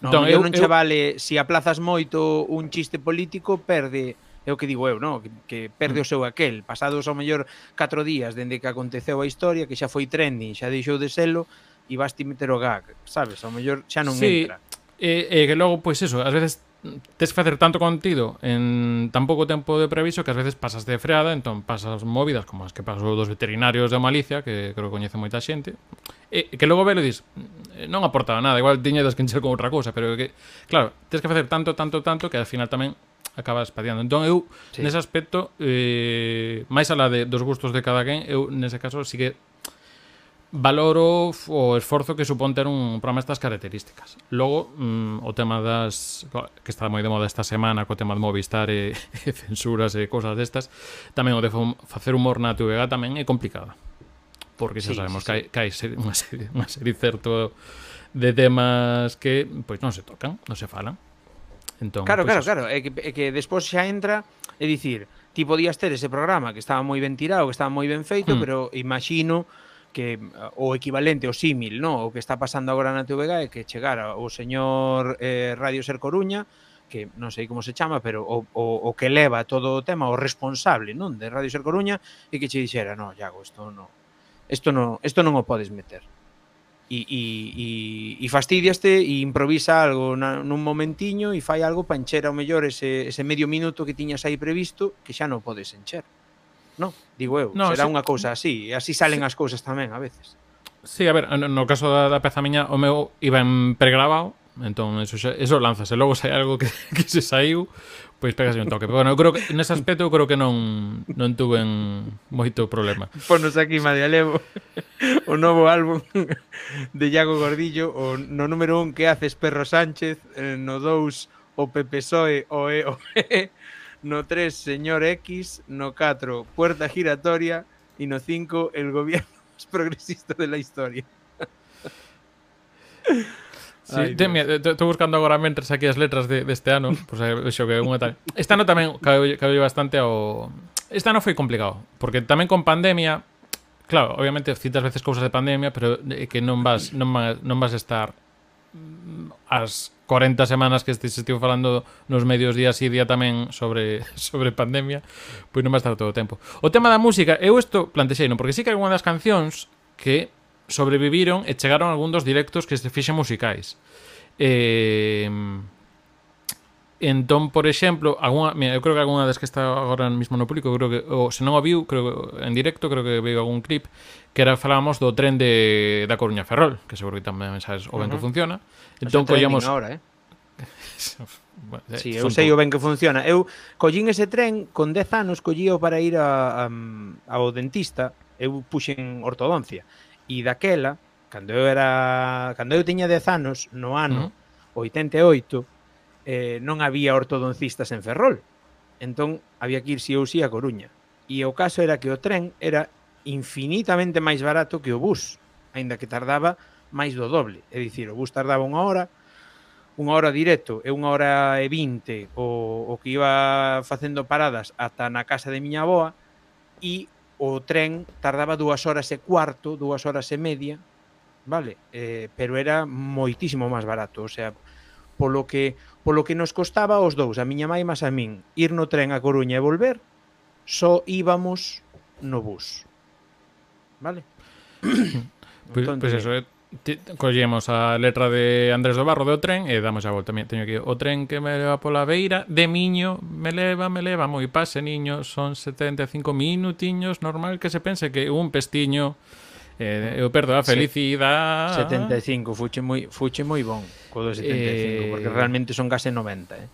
No, entón, eu, non che vale, se si aplazas moito un chiste político, perde é o que digo eu, non? Que, que perde o mm. seu aquel, pasados ao mellor 4 días dende que aconteceu a historia, que xa foi trending, xa deixou de selo, e vas ti meter o gag, sabes? Ao mellor xa non sí, entra. E, e que logo, pois pues eso, ás veces tes que facer tanto contido en tan pouco tempo de previso que ás veces pasas de freada, entón pasas movidas como as que pasou dos veterinarios de Malicia, que creo que coñece moita xente, e que logo velo dis, mm, non aportaba nada, igual tiñedas que encher con outra cousa, pero que, claro, tes que facer tanto, tanto, tanto que al final tamén acabas espadeando. Entón eu, sí. nese aspecto, eh, máis alá de, dos gustos de cada quen, eu nese caso sí que valoro o esforzo que supón ter un programa estas características. Logo, mm, o tema das que está moi de moda esta semana co tema de Movistar e, e censuras e cosas destas, tamén o de facer humor na TVG tamén é complicada. Porque xa sí, sabemos sí, que hai, que hai unha, serie, unha serie certo de temas que pois non se tocan, non se falan. Entón, claro, pues claro, claro, é que, é que despois xa entra, é dicir, ti podías ter ese programa que estaba moi ben tirado, que estaba moi ben feito, hmm. pero imagino que eh, o equivalente o símil, no, o que está pasando agora na TVG é que chegara o señor eh, Radio Ser Coruña, que non sei como se chama, pero o, o, o que leva todo o tema, o responsable, non, de Radio Ser Coruña, e que che dixera, no, Iago, isto non, isto non, isto non o podes meter e, e, e, e fastidiaste e improvisa algo na, nun momentiño e fai algo para encher ao mellor ese, ese medio minuto que tiñas aí previsto que xa non podes encher. No, digo eu, no, será se... unha cousa así e así salen sí. as cousas tamén a veces. Sí, a ver, no caso da, da peza miña o meu iba en pregrabado entón eso, xa, eso lanzase logo sai algo que, que se saiu Pois pegase un toque. Pero, bueno, eu creo que nese aspecto eu creo que non non tuven moito problema. Ponos aquí Madialevo o novo álbum de Iago Gordillo, o no número 1 que haces Perro Sánchez, eh, no 2 o Pepe Soe o E o E, no 3 Señor X, no 4 Puerta Giratoria e no 5 el gobierno más progresista de la historia. Sí, Ay, de, mira, estou buscando agora mentres aquí as letras de, deste de ano, pois pues, xo que unha tal. Este ano tamén cabe, cabe bastante ao Este ano foi complicado, porque tamén con pandemia, claro, obviamente citas veces cousas de pandemia, pero que non vas non vas, non vas estar as 40 semanas que este, estive falando nos medios días e día tamén sobre sobre pandemia, pois non va a estar todo o tempo. O tema da música, eu isto plantexei, non? Porque sí que hai unha das cancións que sobreviviron e chegaron algún dos directos que se fixen musicais. Eh, entón, por exemplo, alguna, mira, eu creo que algunha das que está agora mesmo no público, creo que o, se non o viu, creo en directo, creo que veu algún clip que era falábamos do tren de da Coruña Ferrol, que seguro que tamén sabes o ben que funciona. Entón collamos ahora, eh? eh. sí, eu sei o ben que funciona. Eu collín ese tren con 10 anos, collío para ir a, a, ao dentista, eu puxen ortodoncia. E daquela, cando eu era, cando eu tiña 10 anos, no ano uh -huh. 88, eh, non había ortodoncistas en Ferrol. Entón había que ir si ou si a Coruña. E o caso era que o tren era infinitamente máis barato que o bus, aínda que tardaba máis do doble. É dicir, o bus tardaba unha hora, unha hora directo e unha hora e vinte o, o que iba facendo paradas ata na casa de miña aboa e o tren tardaba dúas horas e cuarto, dúas horas e media, vale? Eh, pero era moitísimo máis barato, o sea, polo que polo que nos costaba os dous, a miña mãe máis a min, ir no tren a Coruña e volver, só íbamos no bus. Vale? Pois, pois pues, pues eso, eh, collemos a letra de Andrés do Barro do tren e damos a volta. Teño aquí o tren que me leva pola beira de Miño, me leva, me leva, moi pase, niño, son 75 minutiños, normal que se pense que un pestiño eh, eu perdo a felicidade. 75, fuche moi, fuche moi bon co do 75, eh... porque realmente son case 90, eh.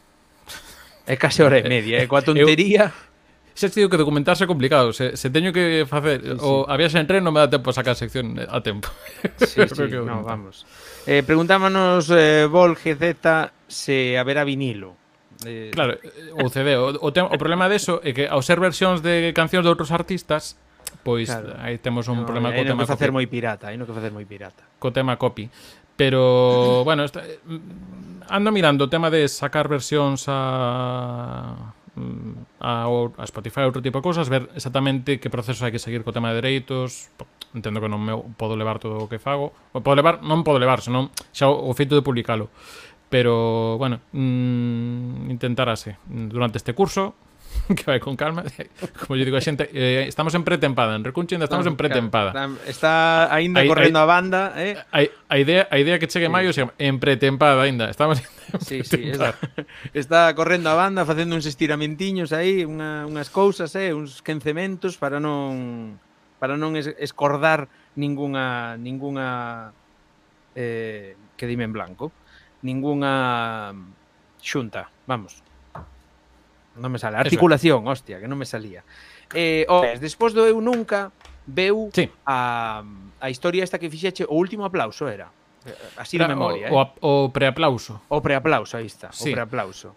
É case hora e media, é eh, coa tontería. Eu... Xa te digo que documentarse é complicado. Se, se teño que facer sí, sí. o a viaxe en tren non me dá tempo a sacar a sección eh, a tempo. Sí, sí, que no, vamos. Eh, preguntámonos eh, Vol GZ se haberá vinilo. Eh... Claro, o CD. O, o, o problema deso é que ao ser versións de cancións de outros artistas, pois claro. aí temos un no, problema co tema. Que facer moi pirata, aí no que facer moi pirata. Co tema copy. Pero, bueno, está, eh, ando mirando o tema de sacar versións a Mm, a, a Spotify outro tipo de cousas, ver exactamente que proceso hai que seguir co tema de dereitos, entendo que non me podo levar todo o que fago, podo levar, non podo levar, senón xa o, o feito de publicalo. Pero, bueno, mm, intentarase durante este curso, que vai con calma. Como yo digo a xente, eh, estamos en pretempada, en Recunche ainda estamos en pretempada. Está aínda correndo a banda, eh? A, a idea a idea que chegue sí. maio, se en pretempada aínda. Estamos en Sí, sí, está, está correndo a banda facendo uns estiramentinhos aí, unha, unhas cousas, eh, uns quencementos para non para non escordar ningunha ningunha eh, que dime en blanco, ningunha xunta, vamos non me sale. Articulación, Eso. hostia, que non me salía. Eh, oh, o, despois do Eu Nunca, veu sí. a, a historia esta que fixeche o último aplauso era. Así de memoria. O, eh. o, o preaplauso. O preaplauso, aí está. Sí. O preaplauso.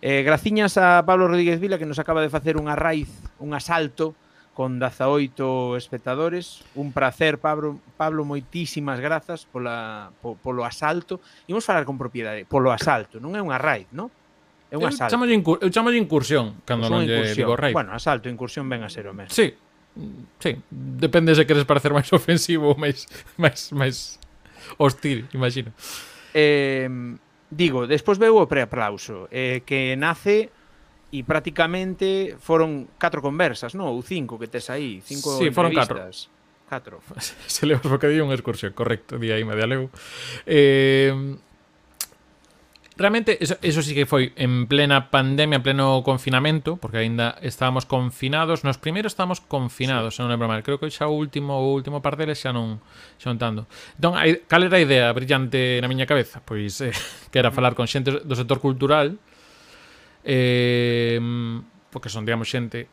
Eh, graciñas a Pablo Rodríguez Vila que nos acaba de facer unha raíz, un asalto con 18 espectadores. Un placer, Pablo, Pablo moitísimas grazas pola, po, polo asalto. Imos falar con propiedade, polo asalto, non é unha raid, non? É un asalto. Eu chamo, incur eu chamo incursión, cando non lle digo rape. Bueno, asalto, incursión ven a ser o mesmo. Sí, sí. Depende se queres parecer máis ofensivo ou máis, máis, máis hostil, imagino. Eh, digo, despois veu o preaplauso, eh, que nace e prácticamente foron catro conversas, non? Ou cinco que tes aí, cinco sí, foron catro. Catro. Se levas bocadillo unha excursión, correcto, día aí me de. Eh, Realmente, eso, eso sí que foi en plena pandemia, en pleno confinamento, porque aínda estábamos confinados, nos primeiros estábamos confinados, sí. se non lembro mal, creo que xa o último o último par deles xa non xa non tanto. Entón, hai, cal era a idea brillante na miña cabeza? Pois eh, que era falar con xente do sector cultural, eh, porque son, digamos, xente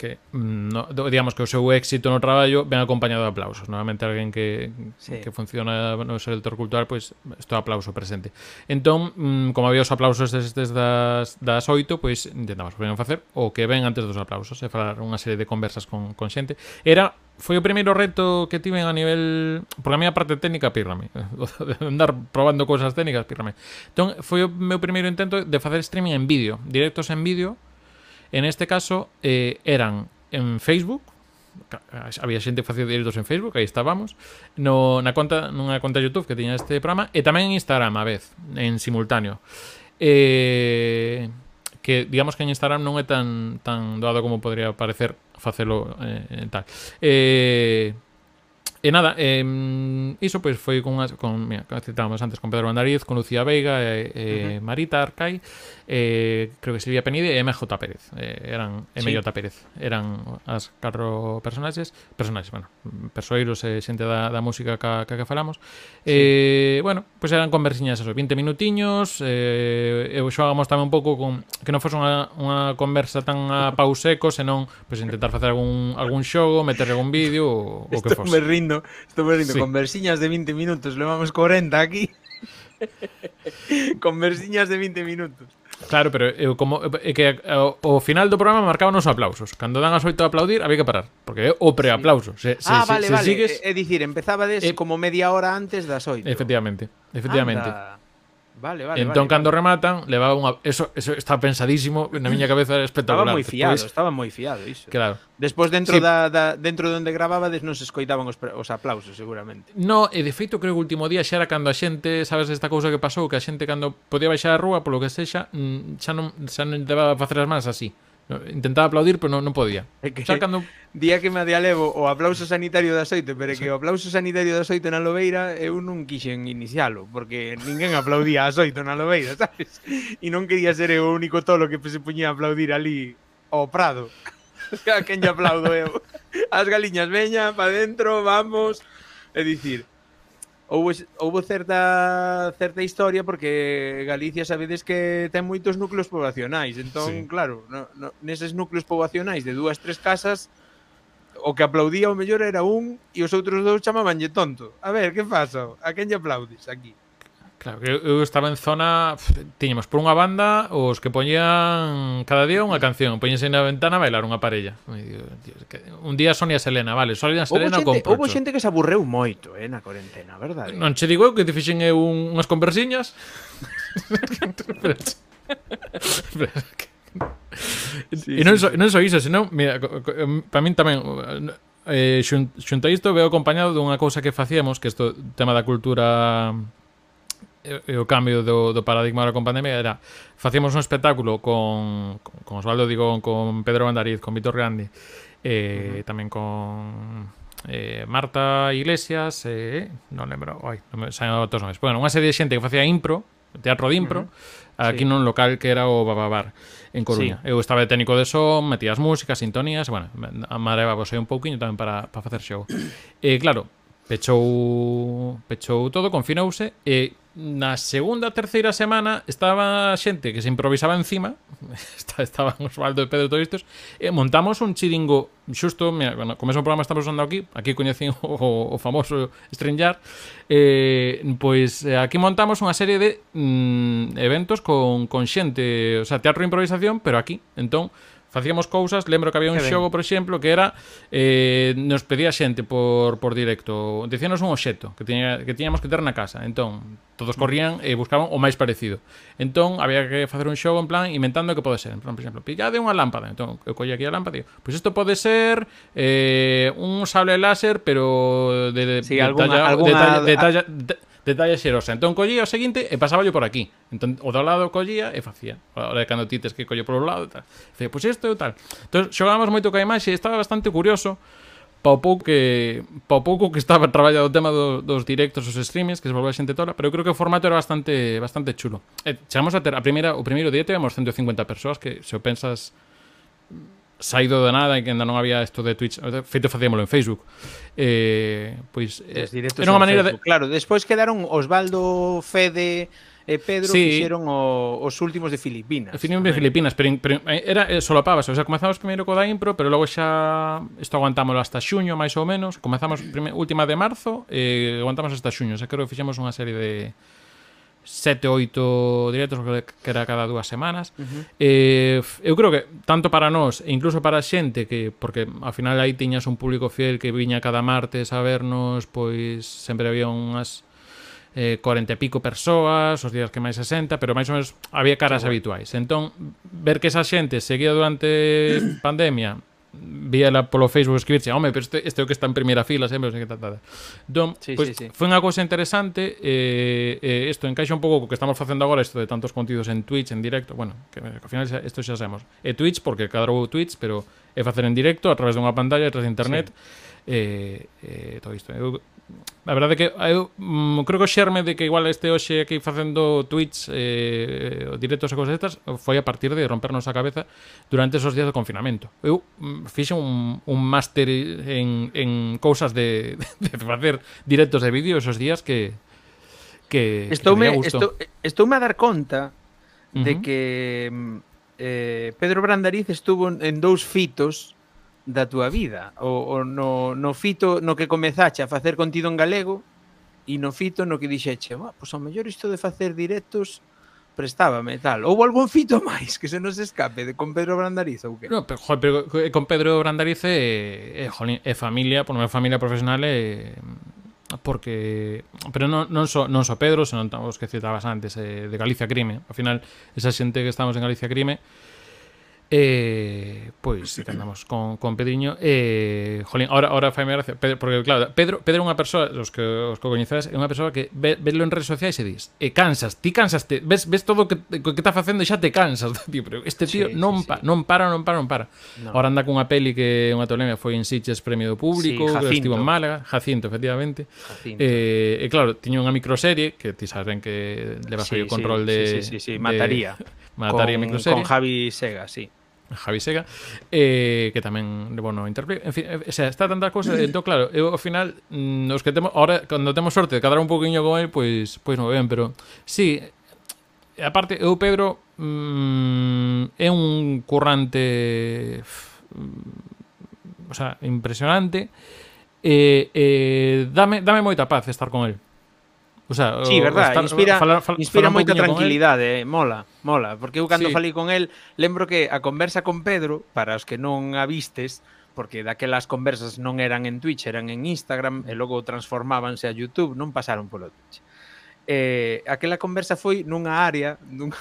que mm, no, digamos que o seu éxito no traballo ven acompañado de aplausos. Normalmente alguén que, sí. que funciona no sector cultural, pois pues, isto aplauso presente. Entón, mm, como había os aplausos destes das, das oito, pois pues, intentamos primeiro facer o que ven antes dos aplausos, e falar unha serie de conversas con, con xente. Era foi o primeiro reto que tiven a nivel... Porque a miña parte técnica, pírrame. Andar probando cousas técnicas, pírrame. Entón, foi o meu primeiro intento de facer streaming en vídeo. Directos en vídeo, En este caso eh, eran en Facebook, había xente que facía directos en Facebook, aí estábamos, no, na conta, nunha conta YouTube que tiña este programa, e tamén en Instagram a vez, en simultáneo. Eh, que digamos que en Instagram non é tan tan doado como podría parecer facelo eh, tal. Eh, E nada, eh, iso pois foi con, con mira, citábamos antes con Pedro Bandariz, con Lucía Veiga e, e uh -huh. Marita Arcai eh, creo que Silvia Penide e MJ Pérez. Eh, eran MJ sí. Pérez. Eran as carro personaxes, personaxes, bueno, persoeiros e xente da, da música ca, ca que falamos. Sí. Eh, bueno, pois pues eran conversiñas eso, 20 minutiños, eh, e xogamos tamén un pouco con que non fose unha, unha conversa tan a pau seco, senón pois pues, intentar facer algún algún xogo, meter algún vídeo o, o que fose. Estou me rindo, estou me rindo sí. conversiñas de 20 minutos, levamos 40 aquí. conversiñas de 20 minutos. Claro, pero eu como é que eh, ao, o final do programa marcaban os aplausos. Cando dan as oito a aplaudir, había que parar, porque é o preaplauso. Se, se, ah, se, vale, se vale. Sigues... É, é dicir, empezaba des eh, como media hora antes das oito. Efectivamente, efectivamente. Anda. Vale, vale. Entón, vale, cando vale. rematan, levaba unha... Eso, eso está pensadísimo, na miña mm. cabeza era espectacular. Estaba moi fiado, Después... estaba moi fiado iso. Claro. Despois, dentro sí. da, da, dentro de onde gravabades, non se escoitaban os, os aplausos, seguramente. No, e de feito, creo que o último día xa era cando a xente, sabes esta cousa que pasou, que a xente cando podía baixar a rúa, polo que sexa, mm, xa non, xa non debaba facer as mans así. Intentaba aplaudir, pero non, non podía. É que, Xa cando... Día que me adialevo o aplauso sanitario da xoite, pero é que o aplauso sanitario da xoite na Lobeira eu non quixen inicialo, porque ninguén aplaudía a oito na Lobeira, sabes? E non quería ser eu o único tolo que se puñía a aplaudir ali ao Prado. A quen lle aplaudo eu. As galiñas veña, pa dentro, vamos. É dicir, houve, houve certa certa historia porque Galicia sabedes que ten moitos núcleos poboacionais, entón sí. claro, no, no, neses núcleos poboacionais de dúas tres casas o que aplaudía o mellor era un e os outros dous chamabanlle tonto. A ver, que faso? A quen lle aplaudes aquí? Claro, eu estaba en zona Tiñamos por unha banda Os que poñían cada día unha canción Poñense na ventana a bailar unha parella. Un día Sonia Selena, vale Sonia Selena con Houve xente que se aburreu moito eh, Na cuarentena, verdade? Non che digo eu que te fixen eu un, unhas conversiñas. Sí, e non, so, non so iso, senón, mira, para min tamén, eh, xunta isto veo acompañado dunha cousa que facíamos, que isto tema da cultura e o cambio do, do paradigma da pandemia era facíamos un espectáculo con, con, con Osvaldo Digón, con Pedro Bandariz, con Vitor Grande eh, uh -huh. tamén con eh, Marta Iglesias eh, non lembro, ai, non me saen outros nomes bueno, unha serie de xente que facía impro teatro de impro uh -huh. aquí sí. nun local que era o Bababar en Coruña. Sí. Eu estaba de técnico de son, metías músicas, sintonías, bueno, amareba vos un pouquiño tamén para, para facer show. eh, claro, pechou pechou todo, confinouse e na segunda terceira semana estaba xente que se improvisaba encima estaban Osvaldo e Pedro todos estos e montamos un chiringo xusto, mira, bueno, como é un programa estamos andando aquí aquí coñecín o, o famoso Stringar pois, eh, pois aquí montamos unha serie de mm, eventos con, con xente o sea, teatro de improvisación, pero aquí entón facíamos cousas, lembro que había un que xogo, ben. por exemplo, que era eh, nos pedía xente por, por directo, decíanos un obxecto que, tiña, que tiñamos que ter na casa, entón todos corrían e buscaban o máis parecido. Entón había que facer un xogo en plan inventando que pode ser, en plan, por exemplo, pillade unha lámpara, entón eu collía aquí a lámpara, digo, pois pues isto pode ser eh, un sable láser, pero de, de, sí, de alguna, talla, alguna, de talla, de talla, de, detalle xerosa. Entón collía o seguinte e pasáballo por aquí. Entón, o do lado collía e facía. Ora, cando ti tes que collo por un lado e tal. Facía, pois isto e tal. Entón, xogábamos moito ca imaxe e estaba bastante curioso pa pouco que pa pouco que estaba traballado o tema do, dos directos, os streamings, que se volveu a xente tola, pero eu creo que o formato era bastante bastante chulo. E chegamos a ter a primeira o primeiro día tivemos 150 persoas que se o pensas saído da nada e que ainda non había isto de Twitch, feito facíamolo en Facebook. Eh, pois eh, era unha maneira de... Claro, despois quedaron Osvaldo, Fede, e Pedro sí. fixeron o, os últimos de Filipinas. Fixeron de Filipinas, pero, pero era eh, solapábase, o sea, comezamos primeiro co da impro, pero logo xa isto aguantámoslo hasta xuño máis ou menos, comezamos prime, última de marzo e eh, aguantamos hasta xuño, xa creo que fixemos unha serie de sete ou oito directos que era cada dúas semanas. Uh -huh. eh, eu creo que tanto para nós e incluso para a xente que porque ao final aí tiñas un público fiel que viña cada martes a vernos pois sempre había unhas eh, 40 e pico persoas os días que máis 60 pero máis ou menos había caras habituais. Entón ver que esa xente seguía durante pandemia víala polo Facebook escribirse, home, pero este, este é o que está en primeira fila sempre, non sei que tal, Don, sí, pois, sí, sí. foi unha cousa interesante eh, eh, isto encaixa un pouco co que estamos facendo agora isto de tantos contidos en Twitch, en directo bueno, que ao final isto xa sabemos. É Twitch porque cadrou Twitch, pero é facer en directo a través dunha pantalla, a través de internet. Sí eh, eh, todo isto. Eu, a verdade é que eu mm, creo que o xerme de que igual este hoxe aquí facendo tweets eh, directos e cousas estas foi a partir de rompernos a cabeza durante esos días de confinamento. Eu mm, fixe un, un máster en, en cousas de, de facer directos de vídeo esos días que que estoume que estou, estoume a dar conta de uh -huh. que mm, eh, Pedro Brandariz estuvo en dous fitos da túa vida o, o no, no fito no que comezache a facer contido en galego e no fito no que dixeche pois pues, ao mellor isto de facer directos prestábame tal. ou algún fito máis que se nos escape de con Pedro Brandariz ou que? No, pero, joder, pero eh, con Pedro Brandariz é, é, é familia, por non é familia profesional é porque pero non, non so non so Pedro, senón os que citabas antes eh, de Galicia Crime. Ao final esa xente que estamos en Galicia Crime Eh, pois, que andamos con, con Pedriño eh, Jolín, ahora, ahora faime gracia Pedro, Porque claro, Pedro, Pedro é unha persoa Os que os que coñecedes, é unha persoa que ve, Velo en redes sociais e dis E eh, cansas, ti cansas te, ves, ves todo o que, que está facendo e xa te cansas tío, pero Este tío sí, non, sí, pa, sí. non para, non para, non para no. Ahora anda cunha peli que unha tolemia Foi en Sitges Premio do Público sí, Jacinto. Estivo en Málaga, Jacinto, efectivamente Jacinto. Eh, e claro, tiño unha microserie Que ti saben que leva sí, o control sí, de, sí, sí, sí, sí. Mataría de, Mataría con, microserie Con Javi Sega, sí Javi Sega, eh, que tamén, bueno, Interplay, en fin, eh, o sea, está tanta cousa, eh, entón, claro, eu ao final, mm, os que temos, ahora, cando temos sorte de cadrar un poquinho con el, pois, pois non ben, pero, sí, aparte, eu, Pedro, mm, é un currante, mm, o sea, impresionante, e, eh, eh, dame, dame moita paz estar con el. O sea, sí, verdad, estar, inspira, falar, falar, inspira falar moita tranquilidade, eh, mola. Mola, porque eu cando sí. falei con el, lembro que a conversa con Pedro, para os que non a vistes, porque daquelas conversas non eran en Twitch, eran en Instagram e logo transformábanse a YouTube, non pasaron polo Twitch. Eh, aquela conversa foi nunha área, nun,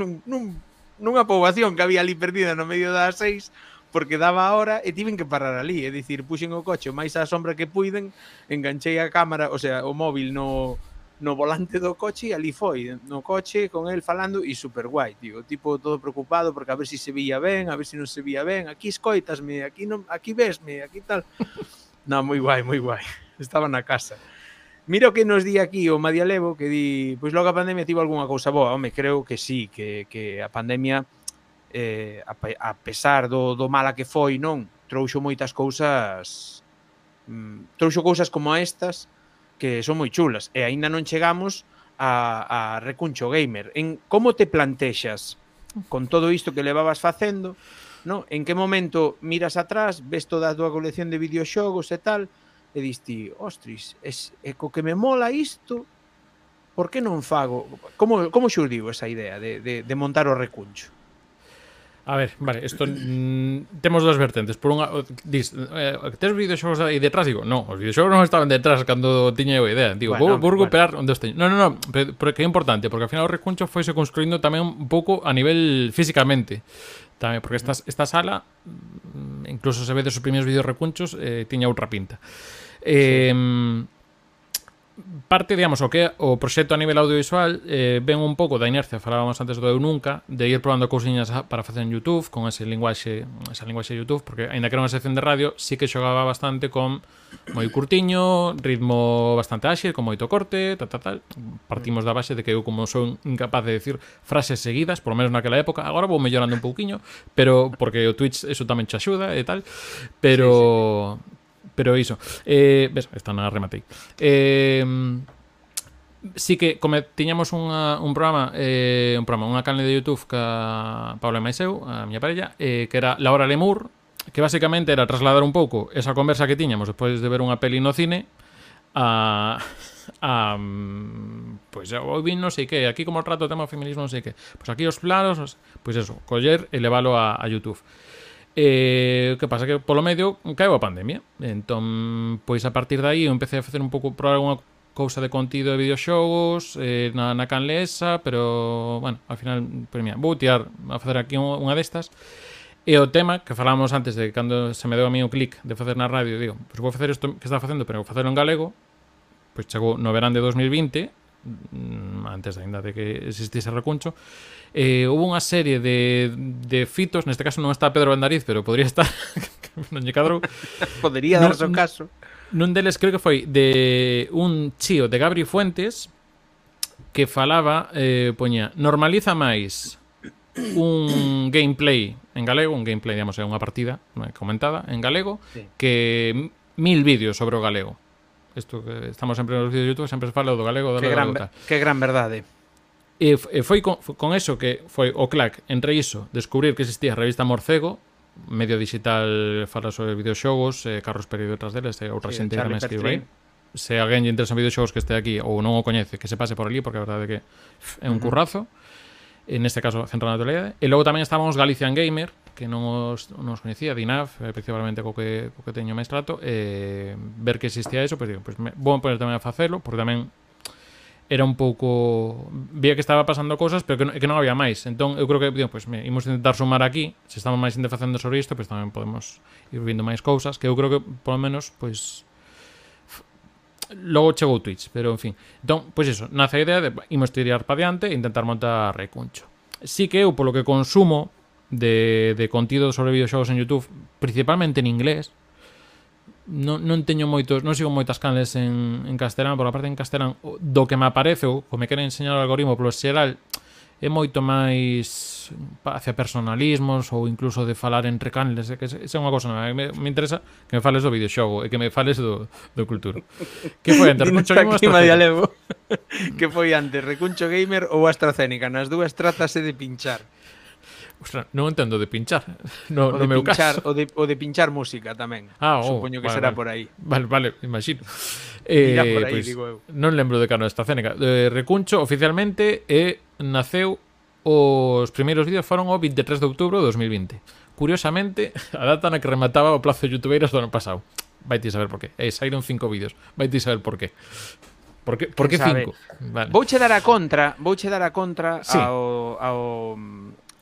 nun, nun, nunha poboación que había ali perdida no medio das seis, porque daba a hora e tiven que parar ali, é dicir, puxen o coche o máis á sombra que puiden, enganchei a cámara, o sea, o móvil no no volante do coche e ali foi, no coche con el falando e super guai, tío, tipo todo preocupado porque a ver se si se vía ben, a ver se si non se vía ben, aquí escoitasme, aquí non, aquí vesme, aquí tal. non, moi guai, moi guai. Estaba na casa. Mira o que nos di aquí o Madialevo que di, pois logo a pandemia tivo algunha cousa boa, home, creo que sí, que, que a pandemia eh, a, a pesar do, do mala que foi, non, trouxo moitas cousas mm, trouxo cousas como estas que son moi chulas e aínda non chegamos a, a Recuncho Gamer. En como te plantexas con todo isto que levabas facendo, no? En que momento miras atrás, ves toda a túa colección de videoxogos e tal, e diste, ostris, es, é co que me mola isto, por que non fago? Como, como xurdiu esa idea de, de, de montar o recuncho? A ver, vale, isto mm, temos dúas vertentes. Por unha, dis, eh, tes videoxogos aí detrás? Digo, non, os videoxogos non estaban detrás cando tiña eu a idea. Digo, bueno, vou, vou recuperar bueno. onde os teño. Non, non, non, pero que é importante, porque ao final o recuncho foi se construindo tamén un pouco a nivel físicamente. Tamén, porque esta, esta sala, mm, incluso se ve dos primeiros vídeos recunchos, eh, tiña outra pinta. Eh, sí parte, digamos, o que o proxecto a nivel audiovisual eh, ven un pouco da inercia, falábamos antes do Eu Nunca, de ir probando cousiñas para facer en YouTube, con ese linguaxe, esa linguaxe de YouTube, porque aínda que era unha sección de radio, sí que xogaba bastante con moi curtiño, ritmo bastante áxil, con moito corte, tal, tal, tal. Partimos da base de que eu como son incapaz de decir frases seguidas, por lo menos naquela época, agora vou mellorando un pouquiño, pero porque o Twitch eso tamén che axuda e tal, pero sí, sí. Pero iso. Eh, ves, esta na rematei. Eh, sí que como tiñamos unha, un programa eh, un programa, unha canle de Youtube ca Paula e Maiseu, a miña parella eh, que era Laura Lemur que basicamente era trasladar un pouco esa conversa que tiñamos despois de ver unha peli no cine a a pois pues, eu vi non sei que, aquí como trato o tema feminismo non sei que. Pois pues aquí os planos, pois pues eso, coller e leválo a, a YouTube. E, o que pasa que polo medio caeu a pandemia. Entón, pois a partir dai eu empecé a facer un pouco probar unha cousa de contido de videoxogos eh, na, na canlesa, pero, bueno, ao final, pues, mira, vou tirar a facer aquí unha destas. E o tema que falamos antes de cando se me deu a mí o clic de facer na radio, digo, pois vou facer isto que está facendo, pero vou facelo en galego, pois chegou no verán de 2020, mm, antes ainda de que existise recuncho, eh, houve unha serie de, de fitos, neste caso non está Pedro Bandariz, pero podría estar, non lle cadrou. podría darse o caso. Nun deles creo que foi de un chío de Gabri Fuentes que falaba, eh, poña, normaliza máis un gameplay en galego, un gameplay, digamos, é unha partida comentada en galego, sí. que mil vídeos sobre o galego. Isto que estamos sempre nos vídeos de YouTube, sempre se fala do galego, do que galego. Gran, que gran verdade. E, e foi con, con eso que foi o clac entre iso, descubrir que existía a revista Morcego, medio digital fala sobre videoxogos, eh, Carlos Pereiro detrás deles, e outra sí, xente que me escribe aí. Se alguén lle interesan videoxogos que este aquí ou non o coñece, que se pase por ali, porque a verdade é que é un uh -huh. currazo. En este caso, Centro na Naturalidade. E logo tamén estábamos Galician Gamer, que non os, non os coñecía, Dinaf, eh, principalmente co que, co que teño máis trato, eh, ver que existía eso, pois pues, digo, pues, me, vou poner tamén a facelo, porque tamén era un pouco vía que estaba pasando cousas, pero que non, que non había máis. Entón, eu creo que, digo, pois, pues, imos intentar sumar aquí, se estamos máis xente facendo sobre isto, pois pues, tamén podemos ir vindo máis cousas, que eu creo que, polo menos, pois pues, logo chegou Twitch, pero en fin. Entón, pois iso, nace a idea de imos tirar para diante e intentar montar recuncho. Si que eu, polo que consumo de, de contido sobre videoxogos en YouTube, principalmente en inglés, non, non teño moitos, non sigo moitas canles en, en castelán, por a parte en castelán do que me aparece ou, que me queren enseñar o algoritmo polo xeral é moito máis hacia personalismos ou incluso de falar entre canles, que esa é unha cosa nova. Me, me interesa que me fales do videoxogo e que me fales do, do cultura. Que foi antes? Recuncho Gamer ou que foi antes? Recuncho Gamer ou AstraZeneca? Nas dúas tratase de pinchar. Ostras, non entendo de pinchar. No, o de no meu pinchar, caso. O de, o de pinchar música tamén. Ah, oh, Supoño que vale, será vale. por aí. Vale, vale, imagino. Eh, Irá por aí, pues, digo eu. Non lembro de cano esta cénica. Eh, Recuncho, oficialmente, eh, naceu os primeiros vídeos foron o 23 de outubro de 2020. Curiosamente, a data na que remataba o plazo de youtubeiros do ano pasado. Vai ti saber por qué. Eh, saíron cinco vídeos. Vai ti saber por qué. Por que, por que cinco? Vale. Vouche dar a contra, vouche dar a contra sí. ao, ao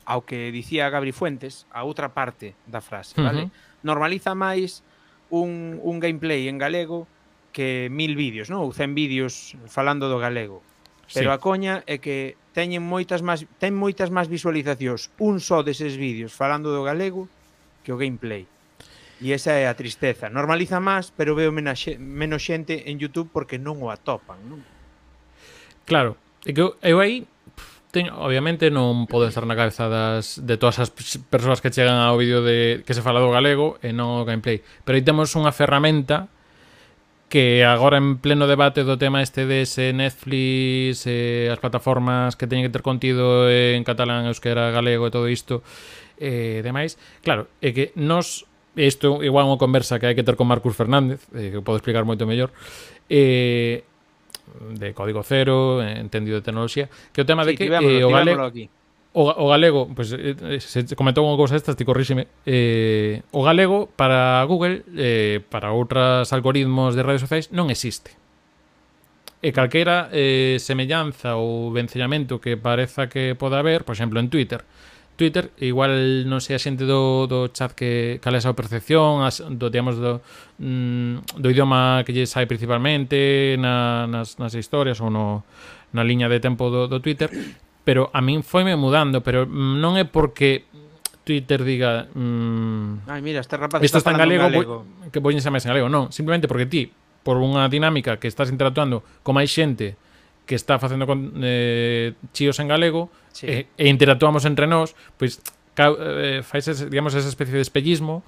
ao que dicía Gabri Fuentes, a outra parte da frase, vale? Uh -huh. Normaliza máis un, un gameplay en galego que mil vídeos, non? Ou 100 vídeos falando do galego. Pero sí. a coña é que teñen moitas máis ten moitas máis visualizacións un só deses vídeos falando do galego que o gameplay. E esa é a tristeza. Normaliza máis, pero veo menos, menos xente en YouTube porque non o atopan, non? Claro, eu, eu aí casting, obviamente non pode estar na cabeza das, de todas as persoas que chegan ao vídeo de que se fala do galego e non o gameplay. Pero aí temos unha ferramenta que agora en pleno debate do tema este de se Netflix, eh, as plataformas que teñen que ter contido en catalán, euskera, galego e todo isto e eh, demais, claro, é que nos isto igual unha conversa que hai que ter con Marcus Fernández, eh, que podo explicar moito mellor, eh, de código cero, entendido de tecnoloxía, que o tema sí, de que eh, o, gale, aquí. O, o galego, pues eh, eh, se comentou unha cousa esta, ti corríxeme, eh, o galego para Google, eh, para outras algoritmos de redes sociais, non existe. E calquera eh, semellanza ou vencellamento que pareza que poda haber, por exemplo, en Twitter, Twitter igual non sei a xente do, do chat que cal é a súa percepción as, do, digamos, do, mm, do idioma que lle sai principalmente na, nas, nas historias ou no, na liña de tempo do, do Twitter pero a min foime mudando pero mm, non é porque Twitter diga mm, Ai, mira, este rapaz isto está, está en galego, galego. Voy, que poñese máis en galego, non, simplemente porque ti por unha dinámica que estás interactuando con máis xente que está facendo con, eh, chíos en galego sí. e, e interactuamos entre nós, pois ca, eh, fais ese, digamos esa especie de espellismo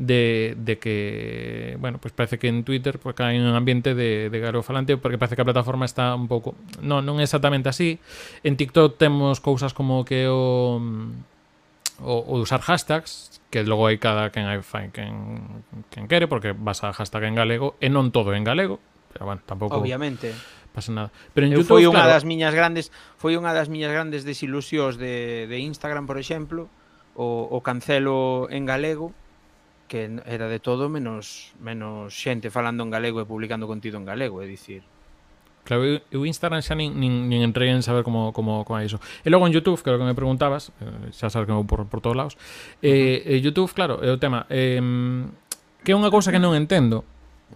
de, de que, bueno, pues parece que en Twitter pues, cae un ambiente de, de garofalante porque parece que a plataforma está un pouco... Non, non é exactamente así. En TikTok temos cousas como que o... O, o usar hashtags que logo hai cada quen hai fai quen, quen quere porque vas a hashtag en galego e non todo en galego pero bueno, tampouco obviamente pasa nada. Pero en eu YouTube, foi unha claro... das miñas grandes, foi unha das miñas grandes desilusións de, de Instagram, por exemplo, o, o cancelo en galego, que era de todo menos menos xente falando en galego e publicando contido en galego, é dicir, Claro, eu Instagram xa nin, nin, nin entrei en saber como, como, como é iso. E logo en Youtube, que é o que me preguntabas, eh, xa sabes que vou por, por todos lados, eh, eh, Youtube, claro, é o tema, eh, que é unha cousa que non entendo,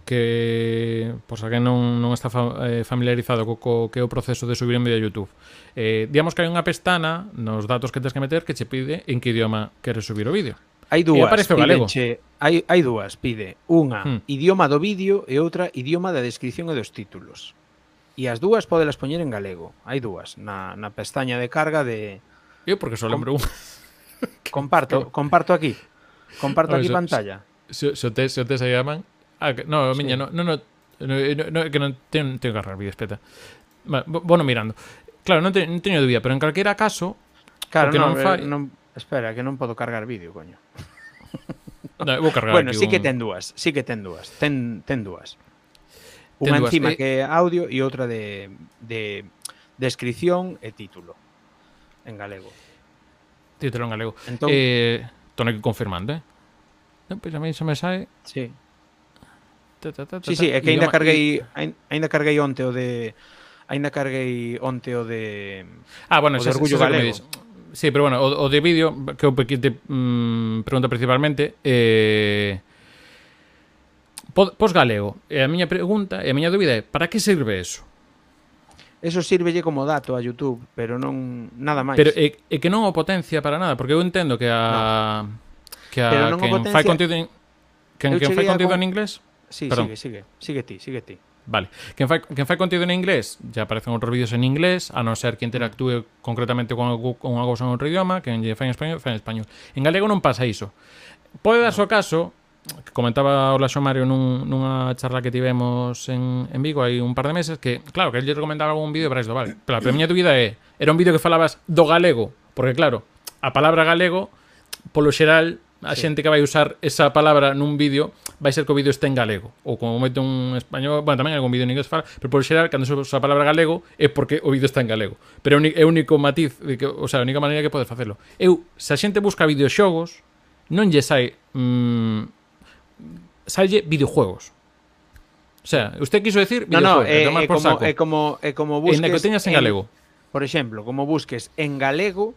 que pois que non, non está fa, eh, familiarizado co, co que é o proceso de subir un vídeo a YouTube. Eh, digamos que hai unha pestana nos datos que tens que meter que che pide en que idioma queres subir o vídeo. Hai dúas, aparece o galego. Che, hai, hai dúas, pide unha hmm. idioma do vídeo e outra idioma da descripción e dos títulos. E as dúas podelas poñer en galego. Hai dúas na, na pestaña de carga de Eu porque só lembro unha. comparto, comparto aquí. Comparto ver, aquí pantalla. Se, se, so, se, se, se, se, se, se, se, Ah, que, no, sí. miña, non, non, non, no, eh, que non ten, teño que vídeo, vídeos, peta. Bueno, bueno mirando. Claro, non, te, non teño dúbida, pero en calquera caso... Claro, que non, non, fai... non, espera, que non podo cargar vídeo, coño. No, vou cargar bueno, sí un... que ten dúas, sí que ten dúas. Ten, ten dúas. Unha dúas, encima eh... que é audio e outra de, de descripción e título en galego. Título en galego. Entón... Eh, tono que confirmando, eh? Non, pois pues a mí xa me sae... Sí. Sí, sí, é que aínda carguei aínda carguei onte o de aínda carguei onte o de Ah, bueno, o de orgullo xa, xa, galego. Sí, pero bueno, o, o de vídeo que o que te mm, pregunta principalmente eh pos galego. E a miña pregunta, e a miña dúbida é, para que sirve eso? Eso sirvelle como dato a YouTube, pero non nada máis. Pero é, é que non o potencia para nada, porque eu entendo que a no. que a pero non que non fai contido en, que, que fai contido con... en inglés Sí, Perdón. sigue, sigue, sigue ti, sigue ti. Vale. Quen fai, quen fai contido en inglés, ya aparecen outros vídeos en inglés, a non ser que interactúe concretamente con, algo, con algo en outro idioma, que lle fai en español, fai en español. En galego non pasa iso. Pode darse o caso, que comentaba o Laxo Mario nun, nunha charla que tivemos en, en Vigo hai un par de meses, que, claro, que lle recomendaba algún vídeo para isto, vale. Pero a miña dúbida é, era un vídeo que falabas do galego, porque, claro, a palabra galego, polo xeral, a sí. xente que vai usar esa palabra nun vídeo vai ser que o vídeo este en galego. Ou como mete un español, bueno, tamén algún vídeo en inglés fala, pero por xeral, cando se usa a palabra galego é porque o vídeo está en galego. Pero é o único matiz, de que, o sea, a única maneira que podes facelo. Eu, se a xente busca videoxogos non lle sai mmm, salle videojuegos. O sea, usted quiso decir no, no, é, é, como, é como, é como busques... En que teñas en, en galego. Por exemplo, como busques en galego,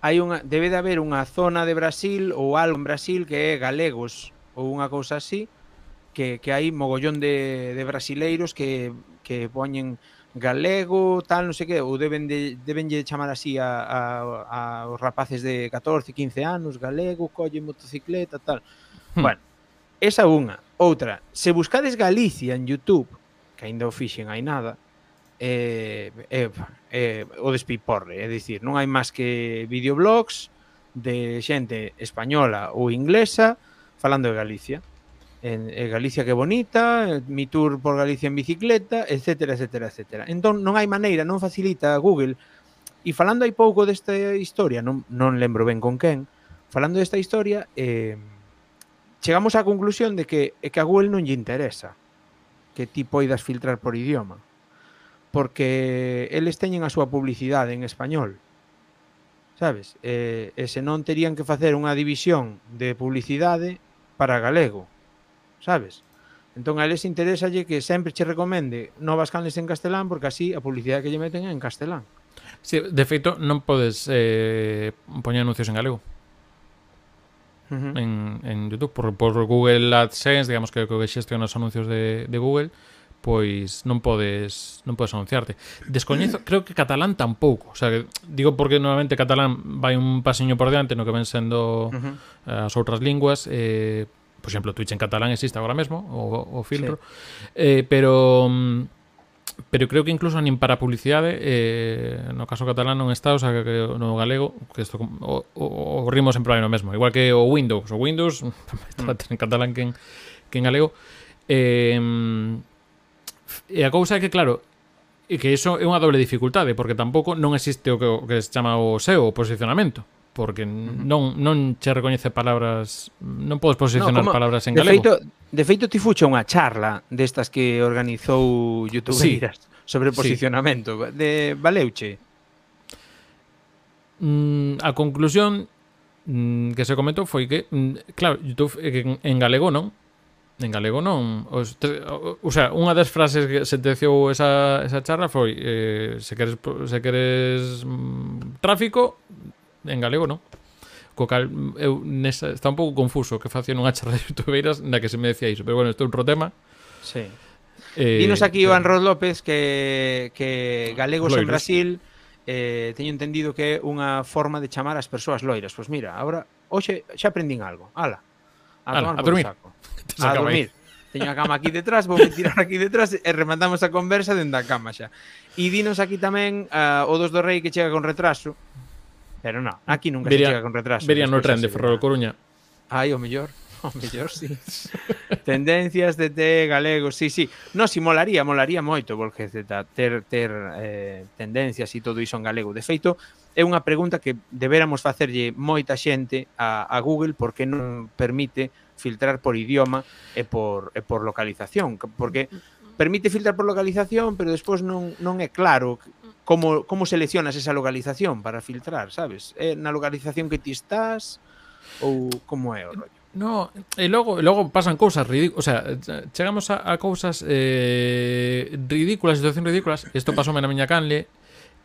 hai unha debe de haber unha zona de Brasil ou algo en Brasil que é galegos ou unha cousa así que, que hai mogollón de, de brasileiros que, que poñen galego, tal, non sei que, ou deben de, debenlle chamar así a, a, a os rapaces de 14, 15 anos, galego, colle motocicleta, tal. Hmm. Bueno, esa unha. Outra, se buscades Galicia en YouTube, que ainda o fixen hai nada, eh, eh, eh, o despiporre, é dicir, non hai máis que videoblogs de xente española ou inglesa falando de Galicia. En, en Galicia que bonita, eh, mi tour por Galicia en bicicleta, etcétera, etcétera, etcétera. Entón non hai maneira, non facilita a Google. E falando hai pouco desta historia, non, non lembro ben con quen, falando desta historia, eh, chegamos á conclusión de que, que a Google non lle interesa que ti poidas filtrar por idioma porque eles teñen a súa publicidade en español. Sabes? E, e se non terían que facer unha división de publicidade para galego. Sabes? Entón a eles interesalle que sempre che recomende novas canles en castelán porque así a publicidade que lle meten é en castelán. Sí, de feito non podes eh, poñer anuncios en galego. Uh -huh. en, en YouTube por, por Google AdSense digamos que, que xestiona os anuncios de, de Google pois non podes non podes anunciarte. Descoñezo, creo que catalán tampouco, o sea, que, digo porque normalmente catalán vai un pasiño por diante no que ven sendo uh eh, -huh. as outras linguas, eh, por exemplo, Twitch en catalán existe agora mesmo o o filtro. Sí. Eh, pero pero creo que incluso nin para publicidade eh, no caso catalán non está, o sea, que, que no galego que isto o, o, o ritmo sempre vai no mesmo, igual que o Windows, o Windows mm. está en catalán que en, que en galego. Eh, E a cousa é que, claro, e que iso é unha doble dificultade, porque tampouco non existe o que, o que se chama o SEO, o posicionamento, porque non non che recoñece palabras, non podes posicionar no, como, palabras en de galego. Feito, de feito ti fucha unha charla destas que organizou YouTubeiras sí. sobre posicionamento sí. de Valeuche. Mm, a conclusión mm, que se comentou foi que, mm, claro, YouTube eh, en, en galego non, en galego non os, te, o, o sea, unha das frases que sentenciou esa, esa charla foi eh, se queres, se queres mm, tráfico en galego non co cal mm, eu nesa, está un pouco confuso que facía nunha charla de youtubeiras na que se me decía iso pero bueno, isto é outro tema sí. eh, dinos aquí Iván Ros López que, que galegos loiros. en Brasil eh, teño entendido que é unha forma de chamar as persoas loiras pois mira, agora hoxe xa aprendín algo ala, a, Ala, a dormir saco. a dormir. Teño a cama aquí detrás, vou me tirar aquí detrás e rematamos a conversa dende a cama xa. E dinos aquí tamén uh, eh, o dos do rei que chega con retraso. Pero non, aquí nunca vería, se chega con retraso. Vería no tren de Ferrol Coruña. Ai, o mellor. O mellor, sí. Tendencias de té galego, sí, sí. No, si molaría, molaría moito, Volge ter, ter eh, tendencias e todo iso en galego. De feito, é unha pregunta que deberamos facerlle moita xente a, a Google porque non permite filtrar por idioma e por, e por localización, porque mm, mm, mm. permite filtrar por localización, pero despois non, non é claro como, como seleccionas esa localización para filtrar, sabes? É na localización que ti estás ou como é o rollo? No, e logo, e logo pasan cousas ridículas, o sea, chegamos a, a cousas eh, ridículas, situacións ridículas. Isto pasou na miña canle,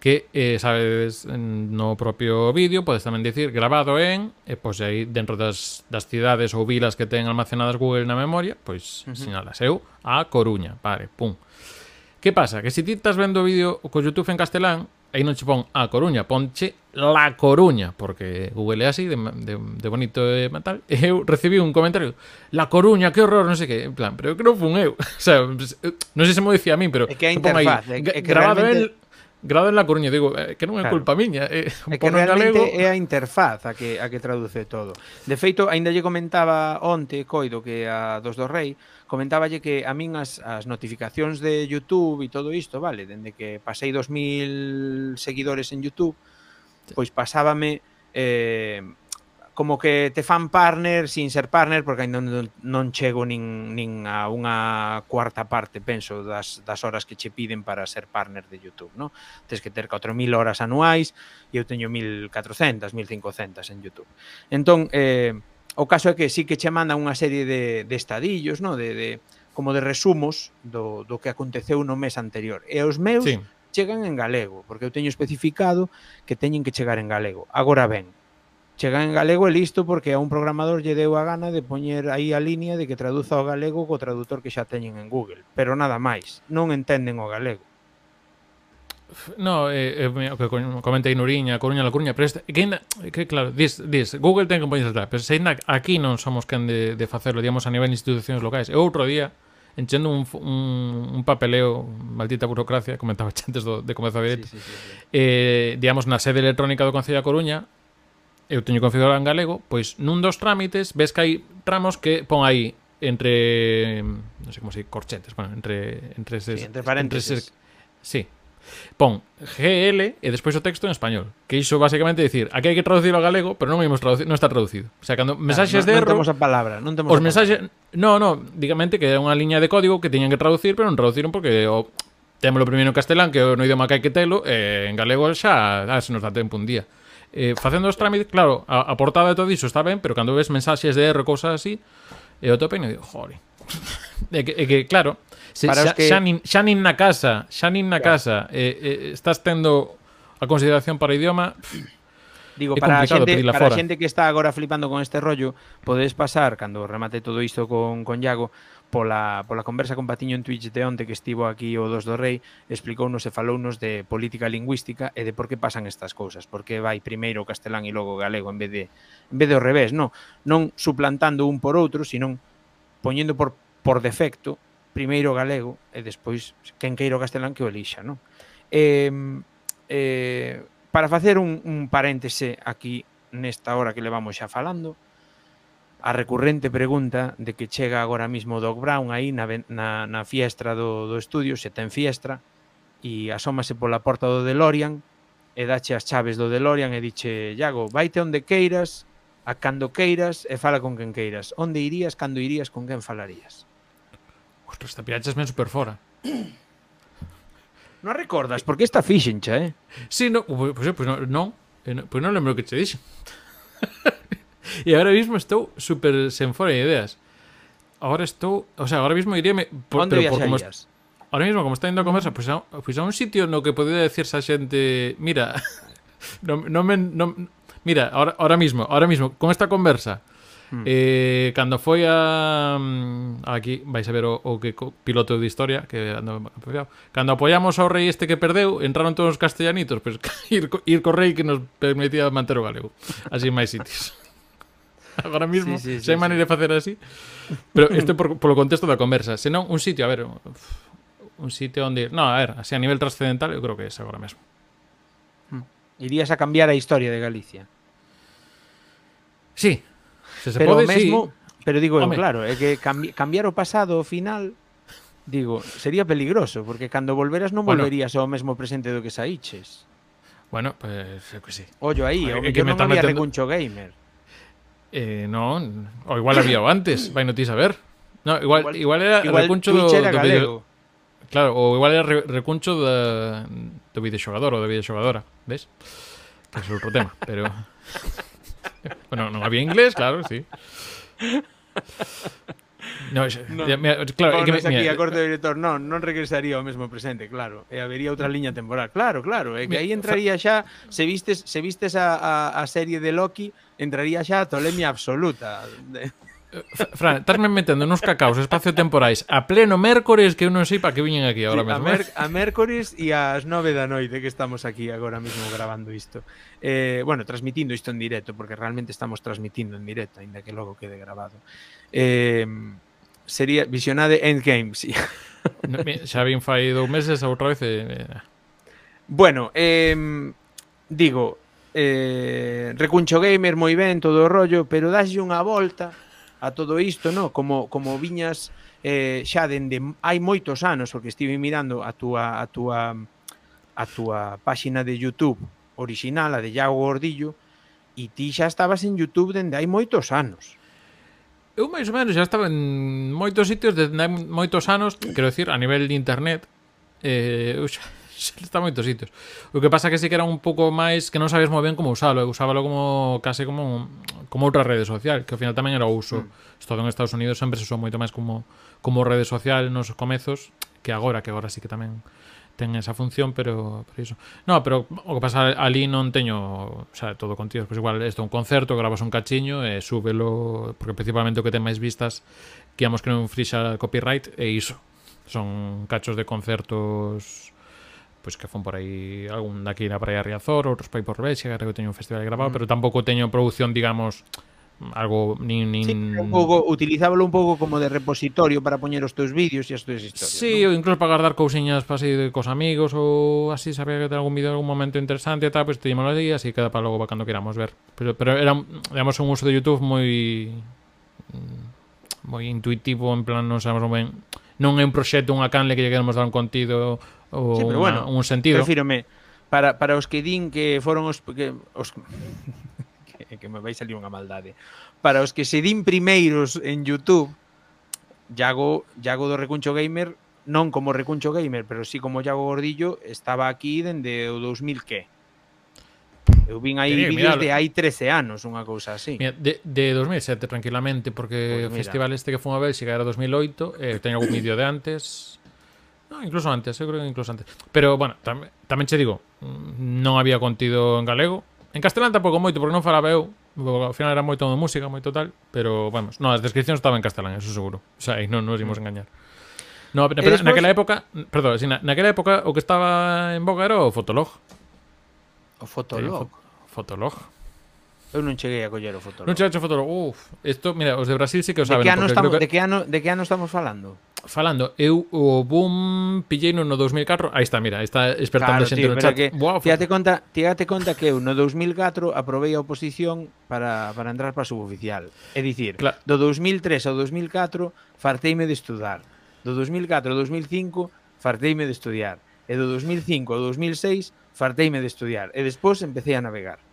que eh, sabes no propio vídeo podes tamén dicir grabado en e pois aí dentro das, das cidades ou vilas que ten almacenadas Google na memoria pois uh -huh. sinalas. Eu a Coruña. Vale, pum. Que pasa? que se si ti estás vendo o vídeo co Youtube en castelán aí non che pon a Coruña ponche La Coruña porque Google é así de, de, de bonito e tal. Eu recibí un comentario La Coruña, que horror, non sei que en plan, pero que non fun eu. O sea, non sei se mo dicía a min pero é que a interfaz aí, é que, é que grabado realmente... el grado en La Coruña, digo, eh, que non é claro. culpa miña, eh, é que realmente galego... é a interfaz a que a que traduce todo. De feito, aínda lle comentaba onte Coido que a dos do Rei comentáballe que a min as, as notificacións de YouTube e todo isto, vale, dende que pasei 2000 seguidores en YouTube, pois pasábame eh como que te fan partner sin ser partner porque ainda non, non chego nin, nin a unha cuarta parte, penso, das, das horas que che piden para ser partner de YouTube, no? Tens que ter 4.000 horas anuais e eu teño 1.400, 1.500 en YouTube. Entón, eh, o caso é que sí que che mandan unha serie de, de estadillos, no? De, de, como de resumos do, do que aconteceu no mes anterior. E os meus sí. chegan en galego, porque eu teño especificado que teñen que chegar en galego. Agora ben, chega en galego e listo porque a un programador lle deu a gana de poñer aí a línea de que traduza o galego co traductor que xa teñen en Google, pero nada máis, non entenden o galego. No, eh, eh, o que comentei Nuriña, Coruña, La Coruña, pero este, que, ainda, que claro, dis, dis, Google ten que poñer atrás, pero se ainda aquí non somos quen de, de facelo, digamos, a nivel de institucións locais. E outro día, enchendo un, un, un papeleo, maldita burocracia, comentaba antes do, de comezar directo, sí, sí, sí, sí. Eh, digamos, na sede electrónica do Concello da Coruña, eu teño configurado en galego, pois nun dos trámites ves que hai tramos que pon aí entre non sei como se corchetes, bueno, entre entre ses, sí, entre paréntesis. Entre ses, sí. Pon GL e despois o texto en español, que iso basicamente dicir, aquí hai que traducirlo a galego, pero non imos traducir, non está traducido. O sea, cando mensaxes claro, no, de erro, non temos a palabra, non temos Os mensaxes, no, no, digamente que era unha liña de código que tiñan que traducir, pero non traduciron porque o témolo primeiro en castelán, que é no idioma que hai que telo, e en galego xa, ah, se nos dá tempo un día eh, facendo os trámites, claro, a, a portada de todo iso está ben, pero cando ves mensaxes de erro, cosas así, e o tope, e digo, jore. é, que, é que, claro, se, xa, que... xa, nin, xa nin na casa, xa nin na casa, eh, eh, estás tendo a consideración para o idioma, Digo, é para a xente, para a xente que está agora flipando con este rollo, podes pasar, cando remate todo isto con, con Iago, pola, pola conversa con Patiño en Twitch de onte que estivo aquí o dos do Rei, explicounos e falounos de política lingüística e de por que pasan estas cousas, por que vai primeiro o castelán e logo o galego en vez de en vez de ao revés, non, non suplantando un por outro, senón poñendo por por defecto primeiro o galego e despois quen queira o castelán que o elixa, non? Eh, eh, para facer un, un paréntese aquí nesta hora que levamos xa falando, a recurrente pregunta de que chega agora mesmo Doc Brown aí na, na, na fiestra do, do estudio, se ten fiestra, e asómase pola porta do DeLorean e dache as chaves do DeLorean e diche, Iago, vaite onde queiras, a cando queiras e fala con quen queiras. Onde irías, cando irías, con quen falarías? Ostras, esta piracha es men super fora. non recordas, porque esta fixencha, eh? Sí, no, pois pues, pues, no, non, pois pues, non lembro que che dixen. y ahora mismo estou super sen fora de ideas. Ahora estou, o sea, ahora mismo iríame por, Onde pero por como agora Ahora mismo como está indo a conversa, pois pues a, pues a un sitio no que podía decirse a xente, mira, non no me no, mira, ahora ahora mismo, ahora mismo con esta conversa hmm. eh, Mm. Eh, cando foi a aquí vais a ver o, o que piloto de historia que ando cando apoiamos ao rei este que perdeu entraron todos os castellanitos pois pues, ir, ir co rei que nos permitía manter o galego así máis sitios agora mismo, sí, sí, sí, se hai maneira de facer así. Pero isto por, polo contexto da conversa. Senón, un sitio, a ver, un sitio onde... No, a ver, así a nivel trascendental, eu creo que é agora mesmo. Hmm. Irías a cambiar a historia de Galicia. Sí. Se se pero pode, mesmo, sí. Pero digo, eu, claro, é que cambi cambiar o pasado ao final digo, sería peligroso, porque cando volveras non volverías bueno, ao mesmo presente do que saíches. Bueno, pues, que sí. Ollo aí, o que non había metendo... recuncho gamer. Eh, non, ou igual había o antes, vai non ti saber. No, igual, igual, igual era igual recuncho do, era do galego. video... Claro, ou igual era re, recuncho da, do videoxogador ou da videoxogadora, ves? Que é outro tema, pero... bueno, non había inglés, claro, sí. No, no. Ya, mira, claro, que, mira, aquí a corte do director, non, non regresaría ao mesmo presente, claro, e habería outra liña temporal. Claro, claro, é que aí entraría xa se vistes se vistes a, a, a serie de Loki, entraría xa a tolemia absoluta. Eh, Fran, estasme metendo nos cacaos espacio-temporais a pleno mércores que eu non sei para que viñen aquí agora sí, mesmo. A, mer a mércores e ás nove da noite que estamos aquí agora mesmo grabando isto. Eh, bueno, transmitindo isto en directo, porque realmente estamos transmitindo en directo, aínda que logo quede grabado. Eh, sería visionade Endgame, sí. Xa vin fai dous meses outra vez. E... Bueno, eh, digo, eh, Recuncho Gamer moi ben todo o rollo, pero dáslle unha volta a todo isto, no? Como como viñas eh, xa dende hai moitos anos, porque estive mirando a túa a túa a túa páxina de YouTube original, a de Iago Gordillo, e ti xa estabas en YouTube dende hai moitos anos. Eu máis ou menos xa estaba en moitos sitios dende hai moitos anos, quero decir, a nivel de internet, eh, eu xa, está moitos sitios. O que pasa que sí que era un pouco máis que non sabías moi ben eh, como usalo, eu usábalo como case como como outra rede social, que ao final tamén era o uso. Mm. Estado en Estados Unidos sempre se usou moito máis como como rede social nos comezos que agora, que agora sí que tamén ten esa función, pero, pero iso. No, pero o que pasa ali non teño, o sea, todo contigo, pois igual isto é un concerto, grabas un cachiño e súbelo, porque principalmente o que ten máis vistas que íamos que non frixa copyright e iso. Son cachos de concertos pois que fon por aí algún daqui na Praia Riazor, outros para aí por Bélxica, creo que teño un festival grabado, mm. pero tampouco teño produción, digamos, algo nin, nin... Sí, un pouco, utilizábalo un pouco como de repositorio para poñer os teus vídeos e as teus historias. Sí, ¿no? ou incluso para guardar cousiñas para así de cos amigos ou así, sabía que ten algún vídeo algún momento interesante e tal, pois pues, teñímoslo aí, así queda para logo para cando queramos ver. Pero, pero era, digamos, un uso de YouTube moi moi intuitivo, en plan, non sabemos ben... Non é un proxecto, unha canle que lle queremos dar un contido ou sí, pero una, bueno, un sentido. Refírome, para, para os que din que foron os que, os que, que me vai salir unha maldade. Para os que se din primeiros en YouTube, Yago, Yago do Recuncho Gamer, non como Recuncho Gamer, pero sí como Yago Gordillo, estaba aquí dende o 2000 que? Eu vin aí vídeos mira, de hai 13 anos, unha cousa así. Mira, de, de 2007 tranquilamente, porque pois pues o festival este que foi a Bélxica era 2008, eh, teño algún vídeo de antes, No, incluso antes, eu creo que incluso antes. Pero, bueno, tam tamén che digo, mm, non había contido en galego. En castelán tampouco moito, porque non falaba eu. Ao final era moito de música, moito tal. Pero, vamos, non, as descripcións estaban en castelán, eso seguro. O sea, aí non nos imos engañar. No, pero después... naquela época, perdón, si na, naquela época o que estaba en boga era o Fotolog. O Fotolog. Sí, fo Fotolog. Eu non cheguei a coller o fotólogo. Non chegaste o fotólogo. Uf, isto, mira, os de Brasil sí que o saben. De que ano, estamos, que... De que ano, de que ano estamos falando? Falando, eu o boom pillei no 2004. Aí está, mira, está despertando claro, xente tío, no chat. Que, Buah, tíate, conta, tíate conta que eu no 2004 aprobei a oposición para, para entrar para suboficial. É dicir, claro. do 2003 ao 2004 farteime de estudar. Do 2004 ao 2005 farteime de estudiar. E do 2005 ao 2006 farteime de estudiar. E despois empecé a navegar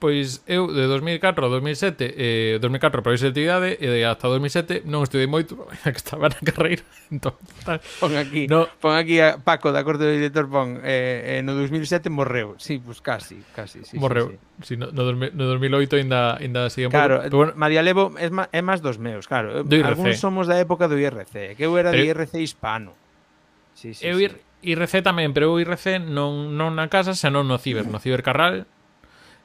pois eu de 2004 a 2007, eh, 2004 para a selectividade e eh, hasta 2007 non estudei moito, que estaba na carreira. Entón, tal. pon aquí, no. pon aquí a Paco da Corte do Director pon eh, eh, no 2007 morreu. Sí, pues casi, casi, sí. Morreu. Sí, sí. sí no, no, no 2008 ainda ainda sigue Claro, pero, bueno, María Levo é má, é máis dos meus, claro. Do Algúns somos da época do IRC, que eu era do IRC hispano. Sí, sí, eu sí. IRC tamén, pero eu IRC non, non na casa, senón no ciber, no cibercarral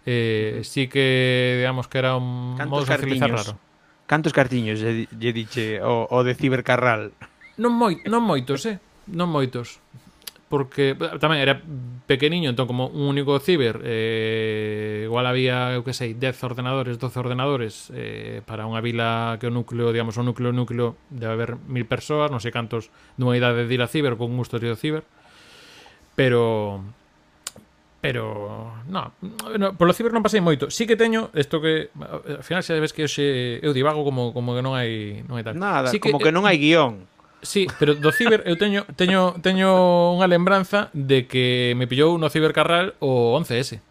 eh, sí que digamos que era un modo de utilizar raro. Cantos cartiños lle, lle diche o, o de Cibercarral? Non, moi, non moitos, eh? Non moitos. Porque tamén era pequeniño, entón como un único ciber, eh, igual había, eu que sei, 10 ordenadores, 12 ordenadores eh, para unha vila que o núcleo, digamos, o núcleo, núcleo debe haber mil persoas, non sei cantos dunha idade de ir a ciber, con un gusto de ciber. Pero pero no, no polo ciber non pasei moito. Si sí que teño isto que ao final xa ves que eu xe, eu divago como como que non hai non hai tal. Nada, sí como que non hai guión. Sí, pero do ciber eu teño teño teño unha lembranza de que me pillou no cibercarral o 11S.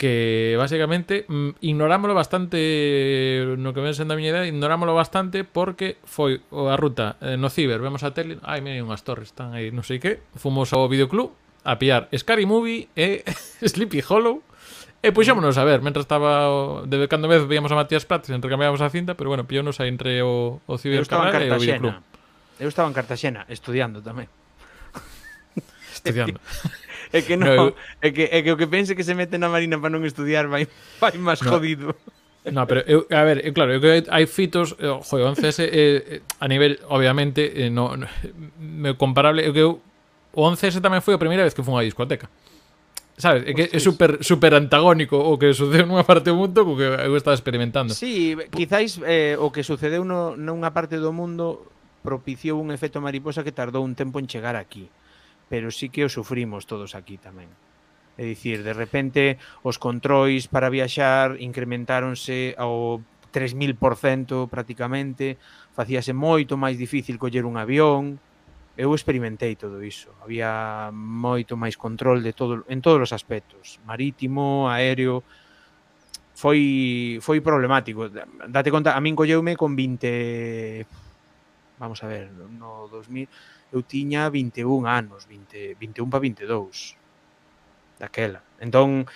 Que basicamente mm, ignorámolo bastante no que ven sendo a miña idade, ignorámolo bastante porque foi a ruta eh, no ciber, vemos a tele, ai, mira, unhas torres, están aí, non sei que, fomos ao videoclub a pillar Scary Movie e Sleepy Hollow. E pois puxámonos a ver, mentre estaba de cando vez veíamos a Matías Prats intercambiábamos a cinta, pero bueno, pillónos aí entre o, o Ciber Carrera e o Videoclub Eu estaba en Cartaxena estudiando tamén. Estudiando. É que non, no, eu... é, que, é que o que pense que se mete na marina para non estudiar vai, vai máis no. jodido. No, pero eu, a ver, eu, claro, eu que hai fitos, eh, jo, 11S eh, a nivel, obviamente, eh, no, no, comparable, eu que eu O 11S tamén foi a primeira vez que fun a discoteca. Sabes, é que é super, super antagónico o que sucedeu nunha parte do mundo co que eu estaba experimentando. Sí, quizáis eh, o que sucedeu no, nunha parte do mundo propiciou un efecto mariposa que tardou un tempo en chegar aquí. Pero sí que o sufrimos todos aquí tamén. É dicir, de repente os controis para viaxar incrementáronse ao 3000% prácticamente, facíase moito máis difícil coller un avión, eu experimentei todo iso. Había moito máis control de todo en todos os aspectos, marítimo, aéreo. Foi foi problemático. Date conta, a min colleume con 20 vamos a ver, no 2000 eu tiña 21 anos, 20 21 para 22 daquela. Entón,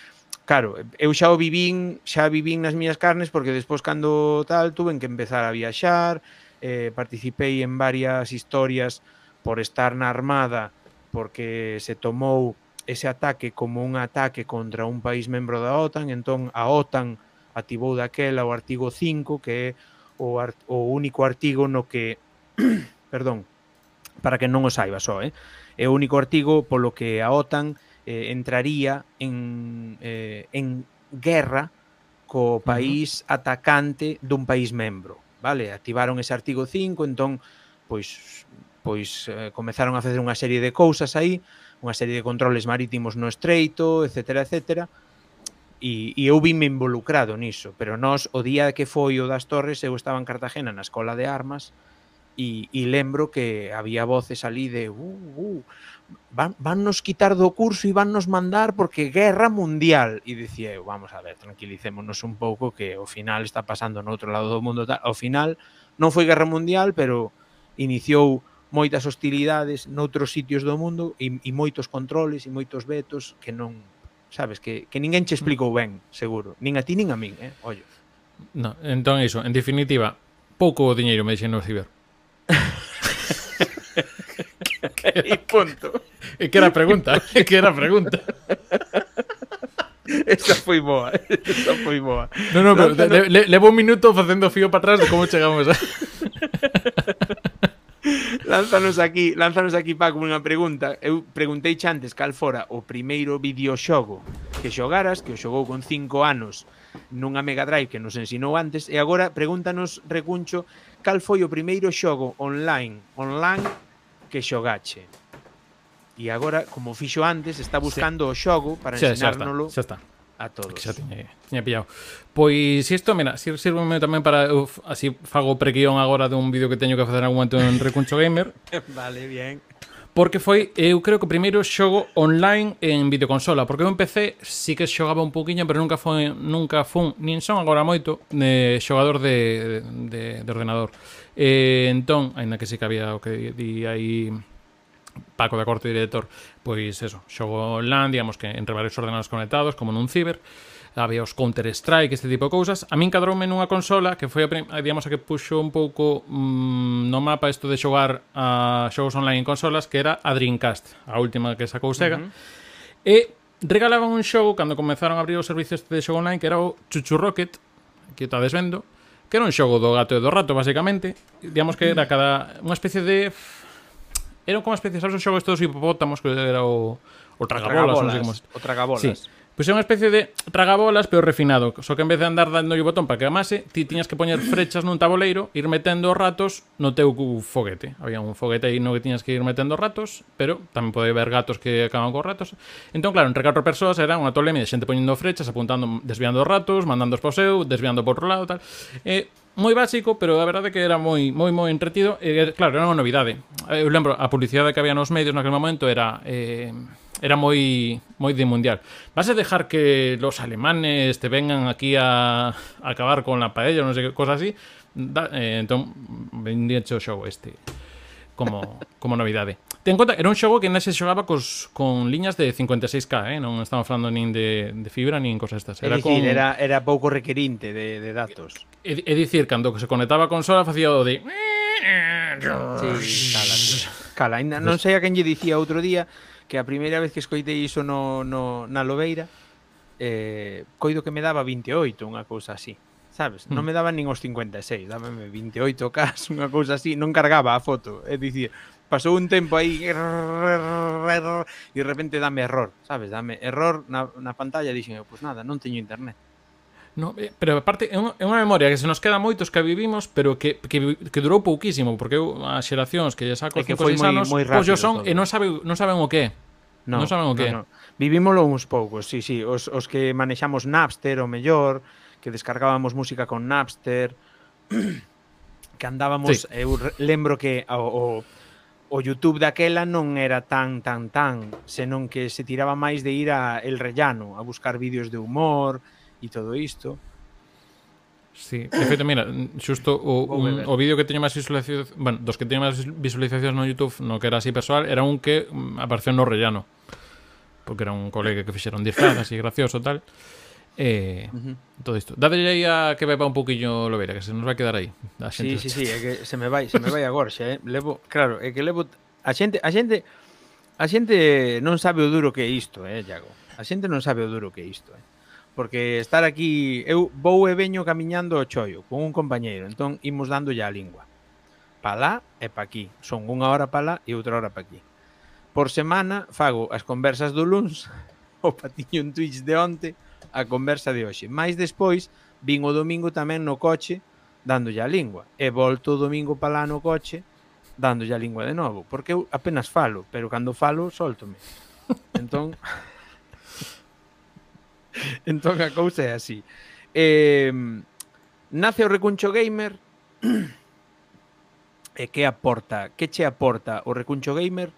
claro, eu xa o vivín, xa vivín nas miñas carnes porque despois cando tal tuven que empezar a viaxar, eh, participei en varias historias por estar na armada, porque se tomou ese ataque como un ataque contra un país membro da OTAN, entón a OTAN activou daquela o artigo 5, que é o, art, o único artigo no que perdón, para que non o saiba só, eh? é o único artigo polo que a OTAN eh, entraría en, eh, en guerra co país uh -huh. atacante dun país membro, vale? Activaron ese artigo 5, entón, pois pois eh, comezaron a facer unha serie de cousas aí, unha serie de controles marítimos no estreito, etcétera, etcétera. E, e eu vime involucrado niso, pero nós o día que foi o das Torres eu estaba en Cartagena na Escola de Armas e, e lembro que había voces ali de uh, uh, van, vannos quitar do curso e vannos mandar porque guerra mundial e dicía eu, vamos a ver, tranquilicémonos un pouco que ao final está pasando no outro lado do mundo tal. ao final non foi guerra mundial, pero iniciou moitas hostilidades noutros sitios do mundo e, e moitos controles e moitos vetos que non, sabes, que, que ninguén che explicou ben, seguro, nin a ti nin a min, eh? Ollo. No, entón iso, en definitiva, pouco o diñeiro me dixen no ciber. e punto. E que era a pregunta, e que era a pregunta. Esa foi boa, esa foi boa. No, no, pero no, no. Le, levo un minuto facendo fío para atrás de como chegamos eh. a... Lánzanos aquí, lánzanos aquí Paco unha pregunta. Eu preguntei antes cal fora o primeiro videoxogo que xogaras, que o xogou con 5 anos nunha Mega Drive que nos ensinou antes e agora pregúntanos Recuncho cal foi o primeiro xogo online, online que xogache. E agora, como fixo antes, está buscando sí. o xogo para sí, ensinárnoslo. Xa está, xa está a todos. Que xa tiña, tiña pillado. Pois isto, mira, sirve tamén para uf, así fago preguión agora dun vídeo que teño que facer algún momento en Recuncho Gamer. vale, bien. Porque foi, eu creo que o primeiro xogo online en videoconsola, porque eu empecé, sí que xogaba un poquinho, pero nunca foi, nunca fun, nin son agora moito, de xogador de, de, de ordenador. Eh, entón, aínda que sí que había o que di aí Paco da Corte, director, pois eso, xogo online, digamos que entre varios ordenadores conectados, como nun ciber, había os Counter-Strike, este tipo de cousas. A min cadroume nunha consola que foi a, digamos, a que puxo un pouco mmm, no mapa isto de xogar a xogos online en consolas, que era a Dreamcast, a última que sacou Sega. Uh -huh. E regalaban un xogo cando comenzaron a abrir os servicios de xogo online que era o Chuchu Rocket, que está desvendo, que era un xogo do gato e do rato, basicamente. Digamos que era cada unha especie de Eran como especies, sabes o xogo isto dos hipopótamos que era o o tragabolas, non sei como. O tragabolas. Sí. Pois é unha especie de tragabolas, pero refinado. Só que en vez de andar dando o botón para que amase, ti tiñas que poñer frechas nun tabuleiro, ir metendo ratos no teu foguete. Había un foguete aí no que tiñas que ir metendo ratos, pero tamén pode haber gatos que acaban con ratos. Entón, claro, entre catro persoas era unha tolemia de xente poñendo frechas, apuntando, desviando ratos, mandando para o seu, desviando por outro lado, tal. E moi básico, pero a verdade que era moi moi moi entretido e claro, era unha novidade. Eu lembro a publicidade que había nos medios naquele momento era eh era moi moi de mundial. Vas a dejar que los alemanes te vengan aquí a, a acabar con la paella, non sei que cosa así. Da, eh, entón vendíache o xogo este como como novidade. Ten conta, era un xogo que nese se xogaba cos, con liñas de 56k, eh? non estamos falando nin de, de fibra nin cosas estas. Era, dicir, con... era, era pouco requerinte de, de datos. É, é dicir, cando se conectaba a consola facía o de... Sí, cala, cala. Ainda non sei a quen lle dicía outro día que a primeira vez que escoitei iso no, no, na Lobeira, eh, coido que me daba 28, unha cousa así. Sabes? Non hmm. me daba nin os 56, dábame 28 cas, unha cousa así, non cargaba a foto. É dicir, pasou un tempo aí e de repente dame error, sabes? Dame error na, na pantalla dixen, pois pues nada, non teño internet. No, eh, pero aparte é unha memoria que se nos queda moitos que vivimos, pero que, que, que durou pouquísimo, porque eu as xeracións que lle saco cinco seis anos, moi pois yo son todo. e non saben, non saben o que. No, non saben o que. No, no. Vivímolo uns poucos, sí, sí, os, os que manexamos Napster o mellor, que descargábamos música con Napster, que andábamos, sí. eu lembro que o, o o YouTube daquela non era tan tan tan, senón que se tiraba máis de ir a El Rellano a buscar vídeos de humor, e todo isto. Sí, de feito, mira, xusto o, un, o vídeo que teño máis visualizacións bueno, dos que teño máis visualizacións no Youtube no que era así persoal, era un que mm, apareceu no rellano porque era un colega que fixeron disfraz así gracioso tal Eh, uh -huh. todo isto. Dade aí a que beba un poquinho Lobeira, que se nos vai quedar aí. A xente sí, sí, sí, é que se me vai, se me vai agora, xa, eh? Levo, claro, é que levo a xente, a xente a xente non sabe o duro que é isto, eh, Iago. A xente non sabe o duro que é isto, eh porque estar aquí, eu vou e veño camiñando o chollo con un compañeiro, entón imos dándolle a lingua. Pa lá e pa aquí. Son unha hora pa lá e outra hora pa aquí. Por semana fago as conversas do luns, o patiño en Twitch de onte, a conversa de hoxe. Mais despois, vin o domingo tamén no coche dándolle a lingua. E volto o domingo pa lá no coche dándolle a lingua de novo. Porque eu apenas falo, pero cando falo, soltome. Entón... entón a cousa é así. Eh, nace o Recuncho Gamer e que aporta, que che aporta o Recuncho Gamer?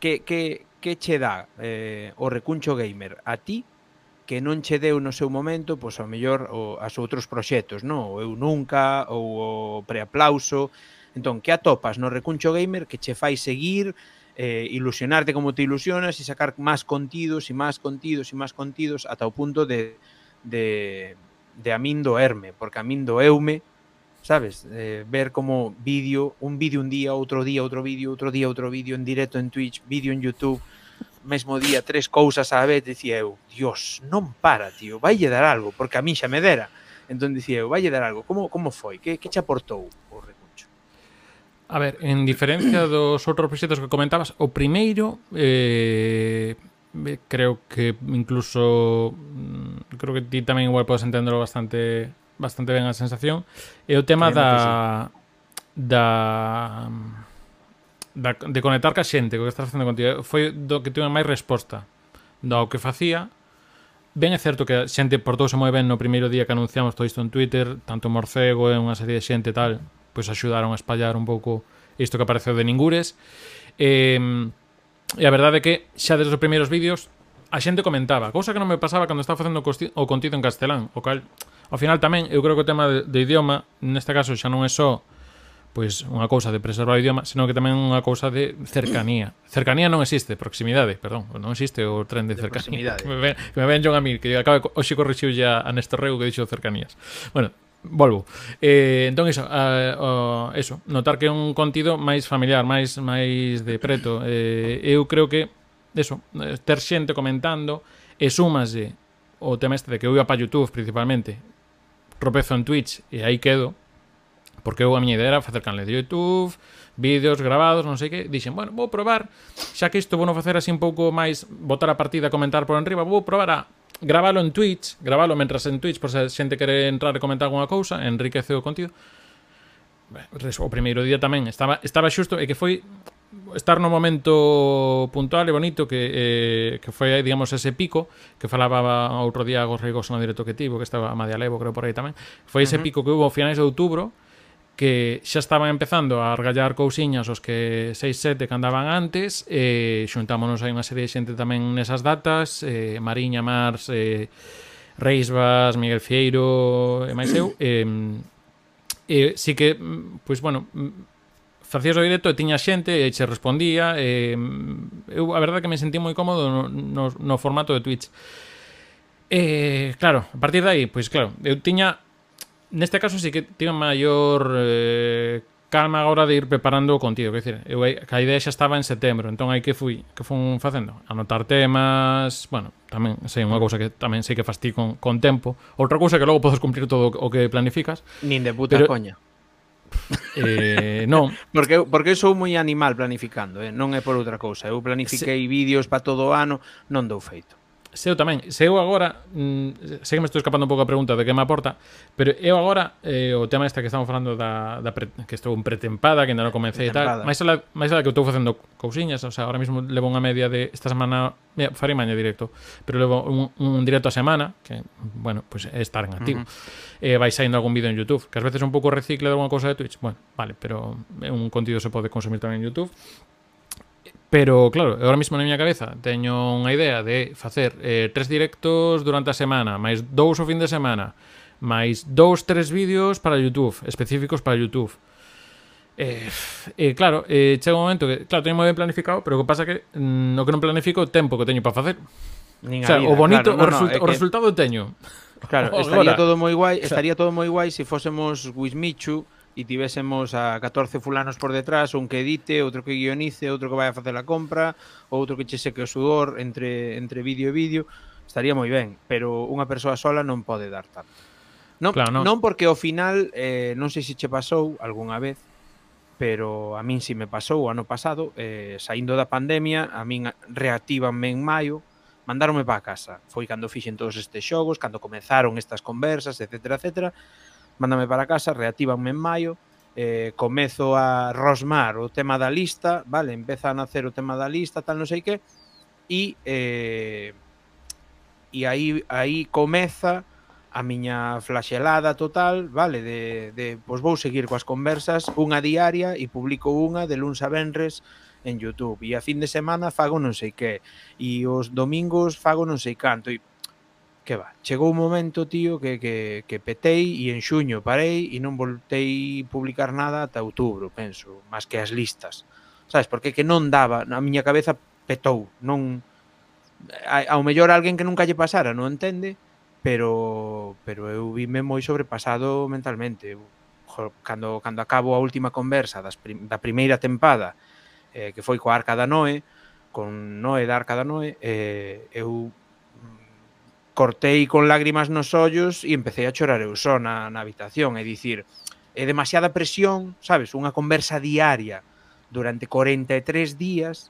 Que, que, que che dá eh, o Recuncho Gamer a ti que non che deu no seu momento, pois ao mellor o, as outros proxectos, non? O Eu Nunca ou o Preaplauso. Entón, que atopas no Recuncho Gamer que che fai seguir, eh, ilusionarte como te ilusionas y sacar más contidos y más contidos y más contidos ata o punto de, de, de a min doerme, porque a min doeume, sabes, eh, ver como vídeo, un vídeo un día, outro día, outro vídeo, outro día, outro vídeo en directo en Twitch, vídeo en YouTube, mesmo día tres cousas a vez, dicía eu, Dios, non para, tío, vai dar algo, porque a min xa me dera. Entón dicía eu, vai dar algo, como, como foi, que, que che aportou? A ver, en diferencia dos outros proxectos que comentabas, o primeiro eh, creo que incluso mm, creo que ti tamén igual podes entenderlo bastante bastante ben a sensación é o tema da, da mm, da de conectar ca xente co que estás facendo contigo. Foi do que tive máis resposta do que facía. Ben é certo que a xente portouse moi ben no primeiro día que anunciamos todo isto en Twitter, tanto Morcego e unha serie de xente tal, pois axudaron a espallar un pouco isto que apareceu de Ningures. E, e a verdade é que xa desde os primeiros vídeos a xente comentaba, cousa que non me pasaba cando estaba facendo o contido en castelán, o cal ao final tamén eu creo que o tema de, de idioma neste caso xa non é só pois unha cousa de preservar o idioma, senón que tamén unha cousa de cercanía. Cercanía non existe, proximidade, perdón, non existe o tren de, de cercanía. Que me, ven, que me ven John a mí, que acaba hoxe corrixiu ya a Néstor Reu que dixo cercanías. Bueno, Volvo. Eh, entón iso, eh, a, a, eso, notar que é un contido máis familiar, máis máis de preto. Eh, eu creo que eso, eh, ter xente comentando e súmase o tema este de que eu ia para YouTube principalmente, tropezo en Twitch e aí quedo, porque eu a miña idea era facer canal de YouTube, vídeos grabados, non sei que, dixen, bueno, vou probar, xa que isto vou facer así un pouco máis, botar a partida, comentar por enriba, vou probar a gravalo en Twitch, gravalo mentras en Twitch, por se a xente quere entrar e comentar alguna cousa, enriquece o contido. O primeiro día tamén estaba, estaba xusto, e que foi estar no momento puntual e bonito que, eh, que foi, digamos, ese pico que falaba outro día Agos Reigoso no directo que tivo, que estaba a Madia Levo, creo por aí tamén foi ese uh -huh. pico que hubo a finais de outubro que xa estaban empezando a argallar cousiñas os que 6-7 que andaban antes e xuntámonos aí unha serie de xente tamén nesas datas eh, Mariña Mars eh, Reisbas, Miguel Fieiro e máis eu eh, eh, si que, pois pues, bueno facías o directo e tiña xente e che respondía eh, eu a verdade que me sentí moi cómodo no, no, no formato de Twitch. Eh, claro, a partir de aí, pois claro, eu tiña neste caso sí que tiven maior eh, calma agora de ir preparando o contido, quer dizer, eu a idea xa estaba en setembro, entón aí que fui, que fun facendo, anotar temas, bueno, tamén sei unha cousa que tamén sei que fastí con, con tempo, outra cousa que logo podes cumplir todo o que planificas. Nin de puta pero, coña. Eh, non. Porque porque sou moi animal planificando, eh? non é por outra cousa. Eu planifiquei Se... vídeos para todo o ano, non dou feito se eu tamén, se eu agora, mm, sei que me estou escapando un pouco a pregunta de que me aporta, pero eu agora, eh, o tema este que estamos falando da, da pre, que estou en pretempada, que ainda non comecei e tal, máis ala máis alá que eu estou facendo cousiñas, o sea, ahora mesmo levo unha media de esta semana, mira, farei maña directo, pero levo un, un directo a semana, que, bueno, pues é estar en activo. Uh -huh. eh, vai saindo algún vídeo en YouTube, que ás veces un pouco recicle de alguna cosa de Twitch, bueno, vale, pero un contido se pode consumir tamén en YouTube. Pero, claro, agora mismo na miña cabeza teño unha idea de facer eh, tres directos durante a semana, máis dous o fin de semana, máis dous, tres vídeos para YouTube, específicos para YouTube. Eh, eh, claro, eh, chega un momento que, claro, teño moi ben planificado, pero o que pasa que mm, o que non planifico o tempo que teño para facer. Nin o, sea, vida, o bonito, claro, no, o, result no, o que... resultado teño. Claro, estaría todo moi guai, estaría todo moi guai se fósemos Wismichu, e tivésemos a 14 fulanos por detrás, un que edite, outro que guionice, outro que vai a facer a compra, outro que che seque o sudor entre, entre vídeo e vídeo, estaría moi ben, pero unha persoa sola non pode dar tanto. Non, claro, non. non porque ao final, eh, non sei se che pasou algunha vez, pero a min si me pasou o ano pasado, eh, saindo da pandemia, a min reactívanme en maio, mandaronme para casa. Foi cando fixen todos estes xogos, cando comezaron estas conversas, etc, etc, mándame para casa, reactívanme en maio, eh, comezo a rosmar o tema da lista, vale, empeza a nacer o tema da lista, tal non sei que, e eh, e aí aí comeza a miña flaxelada total, vale, de, de pois vou seguir coas conversas unha diaria e publico unha de luns a venres en YouTube. E a fin de semana fago non sei que e os domingos fago non sei canto e que va, chegou un momento, tío, que, que, que petei e en xuño parei e non voltei publicar nada ata outubro, penso, máis que as listas. Sabes, porque que non daba, na miña cabeza petou, non a, ao mellor alguén que nunca lle pasara, non entende, pero pero eu vime moi sobrepasado mentalmente. Jo, cando cando acabo a última conversa das prim, da primeira tempada, eh, que foi coa Arca da Noé, con Noé da Arca da Noé, eh, eu cortei con lágrimas nos ollos e empecé a chorar eu só na, na habitación, é dicir, é demasiada presión, sabes, unha conversa diaria durante 43 días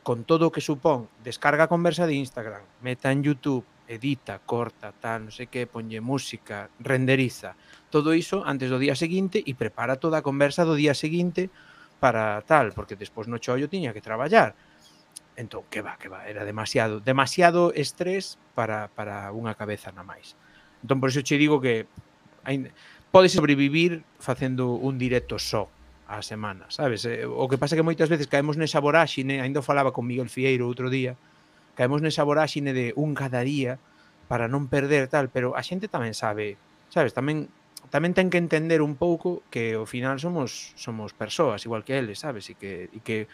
con todo o que supón, descarga a conversa de Instagram, meta en YouTube, edita, corta, tal, non sei que, ponlle música, renderiza, todo iso antes do día seguinte e prepara toda a conversa do día seguinte para tal, porque despois no chollo tiña que traballar. Entón, que va, que va, era demasiado, demasiado estrés para, para unha cabeza na máis. Entón, por iso che digo que hai, podes sobrevivir facendo un directo só a semana, sabes? Eh, o que pasa é que moitas veces caemos nesa voráxine, ainda falaba con Miguel Fieiro outro día, caemos nesa voráxine de un cada día para non perder tal, pero a xente tamén sabe, sabes, tamén tamén ten que entender un pouco que ao final somos somos persoas igual que eles, sabes? E que e que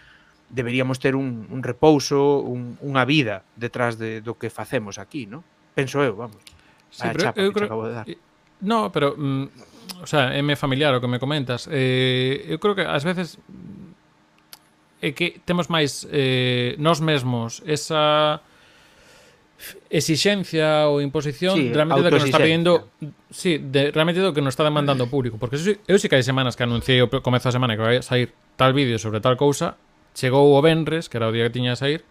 deberíamos ter un, un repouso, un, unha vida detrás de, do que facemos aquí, non? Penso eu, vamos. Sí, a chapa eu que creo... acabo de dar. No, pero, mm, o sea, é me familiar o que me comentas. Eh, eu creo que ás veces mm, é que temos máis eh, nós mesmos esa exixencia ou imposición sí, realmente do que nos está pedindo sí, de, realmente do que nos está demandando o público porque eu, eu sí que hai semanas que anunciei o comezo da semana que vai a sair tal vídeo sobre tal cousa Chegou o Benres, que era o día que tiña a sair,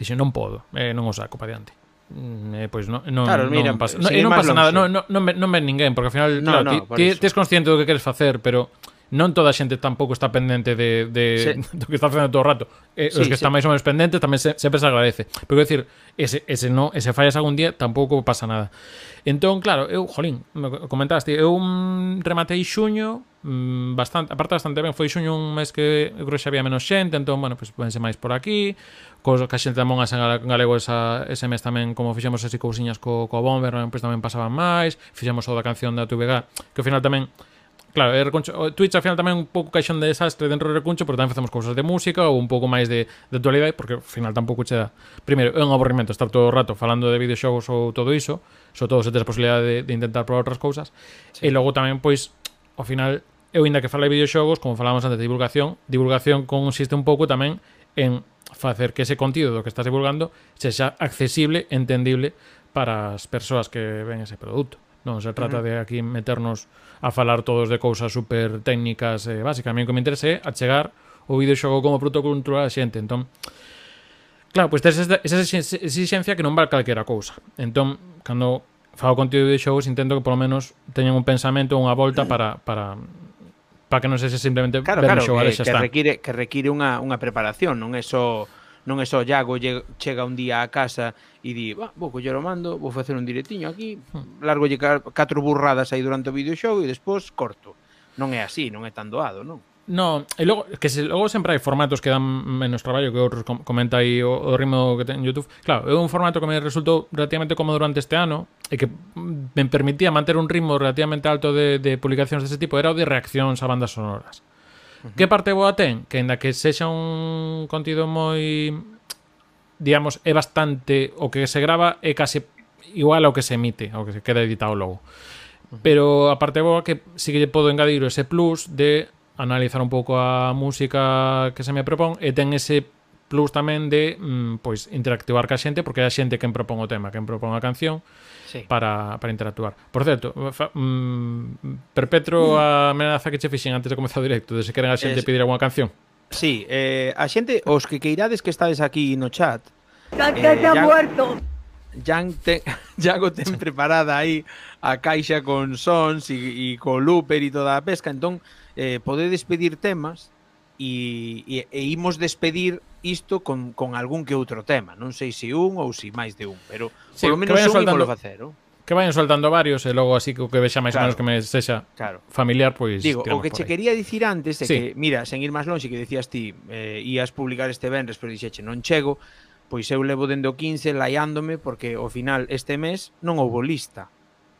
dixo, non podo, eh, non o saco para diante. Mm, eh, pois non, non, claro, mira, non pasa, non, non pasa nada, non, non, non, ven ninguén, porque ao final, no, claro, no, ti, ti, ti, es consciente do que queres facer, pero non toda a xente tampouco está pendente de, de sí. do que está facendo todo o rato. Eh, sí, os que sí. están máis ou menos pendentes tamén se, sempre se agradece. Pero quero decir, ese, ese, no, ese fallas algún día tampouco pasa nada. Entón, claro, eu, jolín, comentaste, eu mm, rematei xuño, mm, bastante, aparte bastante ben, foi xuño un mes que eu creo que xa había menos xente, entón, bueno, pues, pense máis por aquí, cos que a xente tamén as en galego esa, ese mes tamén, como fixemos así cousiñas co, co Bomber, pois pues, tamén pasaban máis, fixemos o da canción da TVG, que ao final tamén Claro, eh, e Recuncho, Twitch ao final tamén un pouco caixón de desastre dentro do Recuncho, pero tamén facemos cousas de música ou un pouco máis de, de actualidade, porque ao final tampouco che dá. Primeiro, é un aburrimento estar todo o rato falando de videoxogos ou todo iso, sobre todo se tes a posibilidade de, de intentar probar outras cousas. Sí. E logo tamén, pois, ao final, eu ainda que falei de videoxogos, como falábamos antes de divulgación, divulgación consiste un pouco tamén en facer que ese contido do que estás divulgando sexa accesible, entendible para as persoas que ven ese produto. Non se trata de aquí meternos a falar todos de cousas super técnicas e eh, básicas. A mí o que me interesa é achegar o videoxogo como produto cultural a xente. Entón, claro, pois tes esa exixencia que non vale calquera cousa. Entón, cando fago contido de videoxogos, intento que polo menos teñan un pensamento, unha volta para, para para que non sexa simplemente claro, ver claro, xogar que, e xa que está. Require, que require unha, unha preparación, non é só... So non é só Iago lle, chega un día a casa e di, ah, vou coller o mando, vou facer un directiño aquí, hmm. largolle catro burradas aí durante o videoxogo e despois corto. Non é así, non é tan doado, non? No, e logo, que se, logo sempre hai formatos que dan menos traballo que outros com, comenta aí o, o ritmo que ten YouTube. Claro, é un formato que me resultou relativamente cómodo durante este ano e que me permitía manter un ritmo relativamente alto de, de publicacións dese tipo, era o de reaccións a bandas sonoras. Uh -huh. Que parte boa ten? Que ainda que sexa un contido moi digamos, é bastante o que se grava é case igual ao que se emite, ao que se queda editado logo. Uh -huh. Pero a parte boa que sí que lle podo engadir ese plus de analizar un pouco a música que se me propón e ten ese plus tamén de mm, pois interactuar ca xente porque é a xente quen propón o tema, quen propón a canción sí. para, para interactuar. Por certo, fa, mm, perpetro a amenaza que che fixen antes de comezar o directo, de se queren a xente es... pedir alguna canción. Sí, eh, a xente, os que queirades que estades aquí no chat... ¡Cantante eh, ya... muerto! Jan te, Yago ten preparada aí a caixa con sons e, e co looper e toda a pesca, entón eh, podedes pedir temas e, e, e imos despedir isto con, con algún que outro tema. Non sei se un ou se máis de un, pero sí, polo menos un soltando... facer, oh? Que vayan soltando varios e logo así que o que vexa máis claro, ou menos que me sexa claro. familiar, pois... Digo, o que che quería dicir antes é sí. que, mira, sen ir máis longe que decías ti, eh, ías publicar este venres, pero dixeche, non chego, pois eu levo dende o 15 laiándome porque ao final este mes non houbo lista.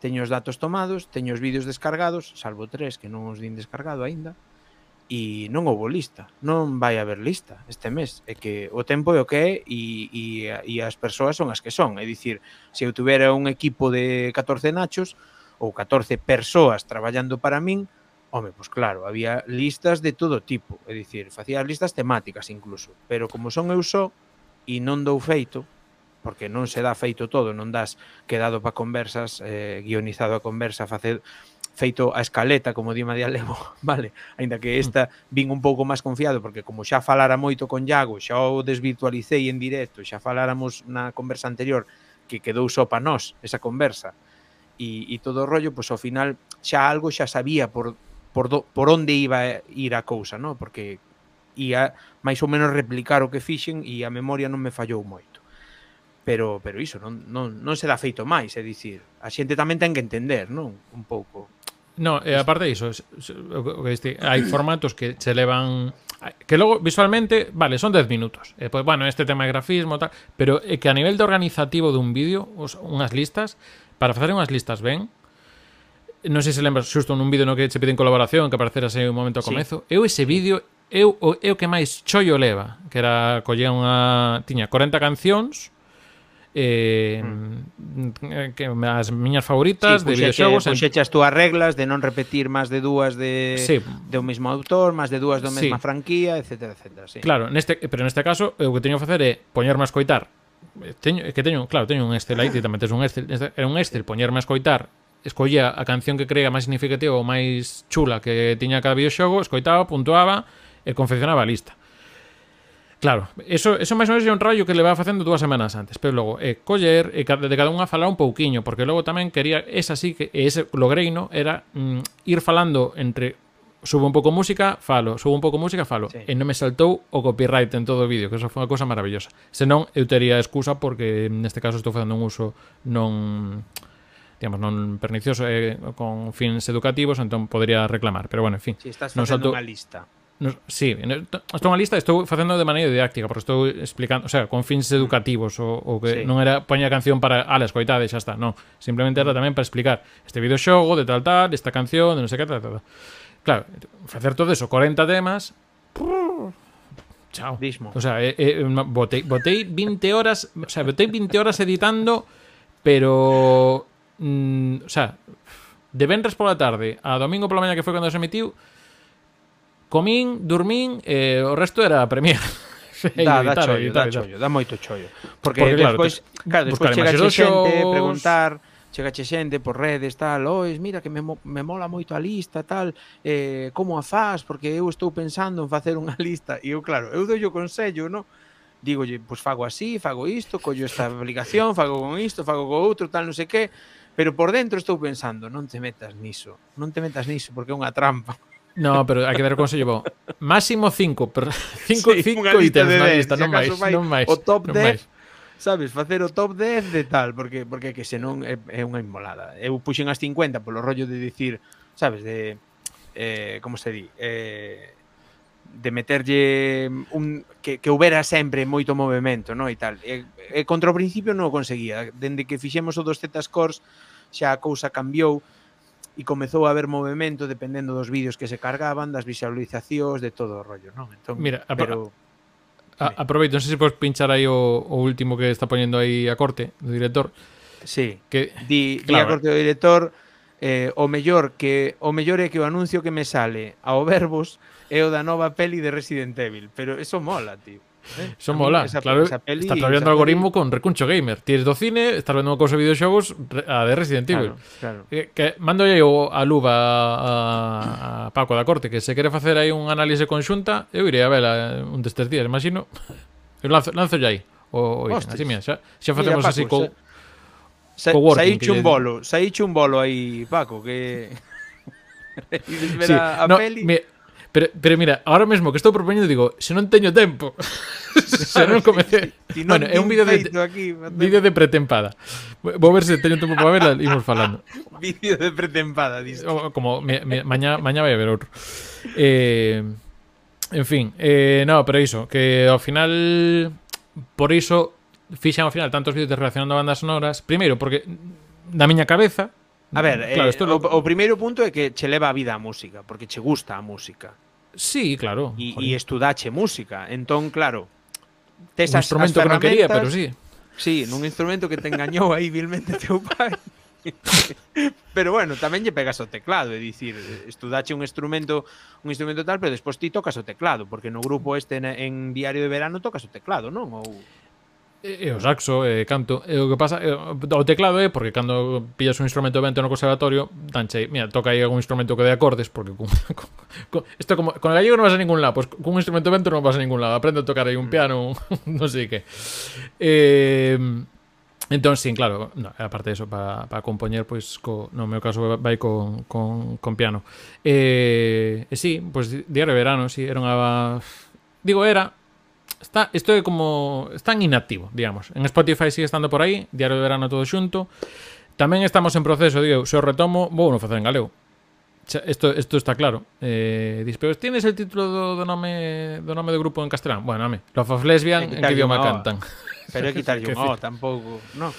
Teño os datos tomados, teño os vídeos descargados, salvo tres que non os din descargado aínda e non houbo lista, non vai haber lista este mes, é que o tempo é o que é e, e, e as persoas son as que son, é dicir, se eu tuvera un equipo de 14 nachos ou 14 persoas traballando para min, home, pois claro, había listas de todo tipo, é dicir, facía listas temáticas incluso, pero como son eu só e non dou feito, porque non se dá feito todo, non das quedado para conversas, eh, guionizado a conversa, facer feito a escaleta, como di María Levo, vale? Ainda que esta vin un pouco máis confiado, porque como xa falara moito con Iago, xa o desvirtualicei en directo, xa faláramos na conversa anterior, que quedou só para nós esa conversa, e, e todo o rollo, pois ao final xa algo xa sabía por, por, do, por onde iba a ir a cousa, no? porque ia máis ou menos replicar o que fixen e a memoria non me fallou moito pero pero iso non, non, non se dá feito máis, é dicir, a xente tamén ten que entender, non? Un pouco No, e aparte diso, o que diste, hai formatos que se levan que logo visualmente, vale, son 10 minutos. E eh, pois bueno, este tema de grafismo tal, pero é que a nivel de organizativo dun vídeo, os, unhas listas para facer unhas listas ben, non sei se lembras xusto nun vídeo no que che piden colaboración que aparecerase un momento ao comezo sí. eu ese vídeo eu, o, eu que máis chollo leva que era collía unha tiña 40 cancións eh, mm. que as miñas favoritas sí, de videoxogos. Puxechas tú as reglas de non repetir máis de dúas de sí. do mesmo autor, máis de dúas do sí. mesma franquía, etcétera, etcétera, sí. Claro, neste, pero neste caso eh, o que teño que facer é poñerme a escoitar eh, teño, que teño, claro, teño un Excel aí, tamén tes un Excel, era un Excel, poñerme a escoitar escollía a canción que creía máis significativa ou máis chula que tiña cada videoxogo, escoitaba, puntuaba e confeccionaba a lista. Claro, eso, eso máis ou menos é un rollo que le va facendo dúas semanas antes, pero logo eh, coller e eh, de cada unha falar un pouquiño, porque logo tamén quería, esa sí que ese logreino era mm, ir falando entre subo un pouco música, falo, subo un pouco música, falo, sí. e non me saltou o copyright en todo o vídeo, que eso foi unha cousa maravillosa. Senón eu tería excusa porque mm, neste caso estou facendo un uso non digamos, non pernicioso eh, con fins educativos, entón podría reclamar, pero bueno, en fin. Si estás facendo non saltou... unha lista Nos, sí, estou unha lista estou facendo de maneira didáctica, porque estou explicando, o sea, con fins educativos o, o que sí. non era poña a canción para ala, escoitade, xa está, non, simplemente era tamén para explicar este videoxogo de tal tal, esta canción, de non sei que tal, tal. Claro, facer todo eso, 40 temas, prrr, chao. Dismo. O sea, eh, eh, botei, botei 20 horas, o sea, botei 20 horas editando, pero mm, o sea, de venres pola tarde a domingo pola mañá que foi cando se emitiu, comín, dormín e eh, o resto era a Da, da chollo, da chollo, da moito chollo. Porque, Porque despois, claro, despois chega xente shows... preguntar, chega xente por redes, tal, ois, mira que me, me mola moito a lista, tal, eh, como a faz, porque eu estou pensando en facer unha lista, e eu, claro, eu doi o consello, no? Dígolle, pois pues, fago así, fago isto, collo esta aplicación, fago con isto, fago con outro, tal, non sei que, pero por dentro estou pensando, non te metas niso, non te metas niso, porque é unha trampa. No, pero hai que dar o consello bo. Máximo 5, pero 5 sí, ítems na lista, non máis, non máis. O top 10 sabes, facer o top 10 de tal, porque porque que senón é, é unha inmolada. Eu puxen as 50 polo rollo de dicir, sabes, de eh como se di, eh de meterlle un que, que houbera sempre moito movimento, no? e tal. E, e contra o principio non o conseguía. Dende que fixemos o dos Z-scores xa a cousa cambiou e comezou a haber movimento dependendo dos vídeos que se cargaban, das visualizacións, de todo o rollo, non? Entón, Mira, pero... A, aproveito, non sei se podes pinchar aí o, o último que está poñendo aí a corte do director. Sí. Que, di, claro. di a corte do director eh, o mellor que o mellor é que o anuncio que me sale ao verbos é o da nova peli de Resident Evil, pero eso mola, tío. Eh? Son mola, esa, claro. Esa peli, estás trabalhando algoritmo peli... con recuncho gamer. Tienes do cine, estás vendo cosas de videoxogos a de Resident Evil. Claro, claro. Que, que mando yo a Luba a, a Paco da Corte que se quere facer aí un análise conxunta, eu irei a vela eh, un destes días, imagino. Eu lanzo, lanzo ya aí. O, o, así, mira, xa, xa facemos mira, Paco, así co, sa, co working. Saíche un bolo, saíche un bolo aí, Paco, que... sí, a no, peli... Me, Pero, pero mira, ahora mesmo que estou propoñendo digo, se non teño tempo. se non comecei. Si, si bueno, é un vídeo de aquí, vídeo de pretempada. Vou ver se teño tempo para verla e imos falando. vídeo de pretempada, disto. Como me, me, mañá mañá vai haber outro. Eh, en fin, eh, no, pero iso, que ao final por iso fixan ao final tantos vídeos relacionando bandas sonoras, primeiro porque na miña cabeza A ver, claro, eh, o, lo... o primeiro punto é que che leva a vida a música, porque che gusta a música. Sí, claro. E, e estudache música. Entón, claro, tes un as, instrumento as que non quería, pero sí. Sí, nun instrumento que te engañou aí vilmente teu pai. pero bueno, tamén lle pegas o teclado, é dicir, estudache un instrumento, un instrumento tal, pero despois ti tocas o teclado, porque no grupo este en, en Diario de Verano tocas o teclado, non? Ou e o saxo e canto e o que pasa e, o teclado é porque cando pillas un instrumento de vento no conservatorio danche mira toca aí algún instrumento que dé acordes porque con, con, con esto como con el gallego non vas a ningún lado pois pues, con un instrumento de vento non vas a ningún lado aprende a tocar aí un mm. piano non sei que eh, Entón, sí, claro, no, aparte de eso, para, para compoñer, pois, pues, co, no meu caso, vai con, con, con piano. E, eh, eh, sí, pois, pues, diario de verano, sí, era unha... Digo, era, está isto é como están inactivo, digamos. En Spotify sigue estando por aí, Diario de Verano todo xunto. Tamén estamos en proceso, digo, se o retomo, vou non facer en galego. Isto, isto está claro. Eh, dis, pero tienes el título do, do nome do nome do grupo en castelán? Bueno, ame. Love of Lesbian, en que idioma cantan? Pero é quitarlle un O, tampouco, No.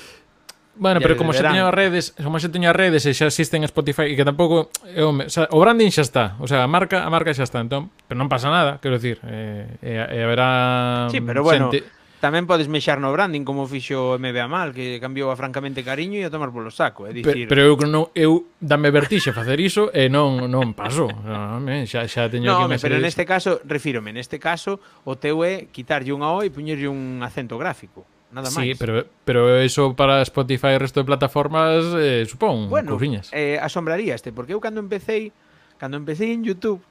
Bueno, pero como verán. xa teña redes, como xa teña redes e xa existen Spotify e que tampouco eh, home, o, sea, o branding xa está, o sea, a marca, a marca xa está, entón, pero non pasa nada, quero dicir, eh, e, e haberá Sí, pero bueno, xente... tamén podes mexar no branding como fixo MBA Mal, que cambiou a francamente cariño e a tomar polo saco, é dicir. Pero, pero eu non eu dame vertixe facer iso e non non paso. No, home, xa xa teño no, que home, pero neste caso, refírome, neste caso o teu é quitarlle unha O e poñerlle un acento gráfico nada máis. Sí, pero, pero eso para Spotify e resto de plataformas, eh, supón, bueno, cousiñas. eh, asombraría este, porque eu cando empecéi, cando empecéi en YouTube,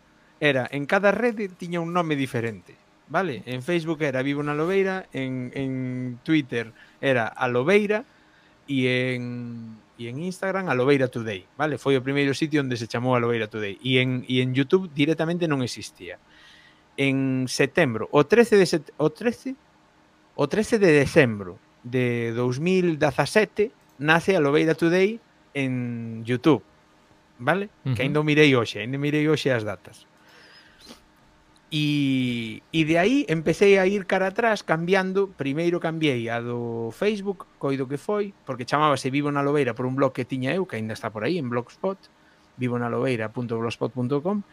era, en cada rede tiña un nome diferente, vale? En Facebook era Vivo na Lobeira, en, en Twitter era A Lobeira, e en, e en Instagram a Lobeira Today, vale? Foi o primeiro sitio onde se chamou a Lobeira Today. E en, e en YouTube directamente non existía. En setembro, o 13 de set, o 13 O 13 de decembro de 2017 nace a Lobeira Today en YouTube, vale? Uh -huh. Que ainda mirei hoxe, ainda mirei hoxe as datas. E, e de aí empecé a ir cara atrás cambiando, primeiro cambiei a do Facebook, coido que foi, porque chamábase Vivo na Lobeira por un blog que tiña eu, que ainda está por aí en Blogspot, vivonalobeira.blogspot.com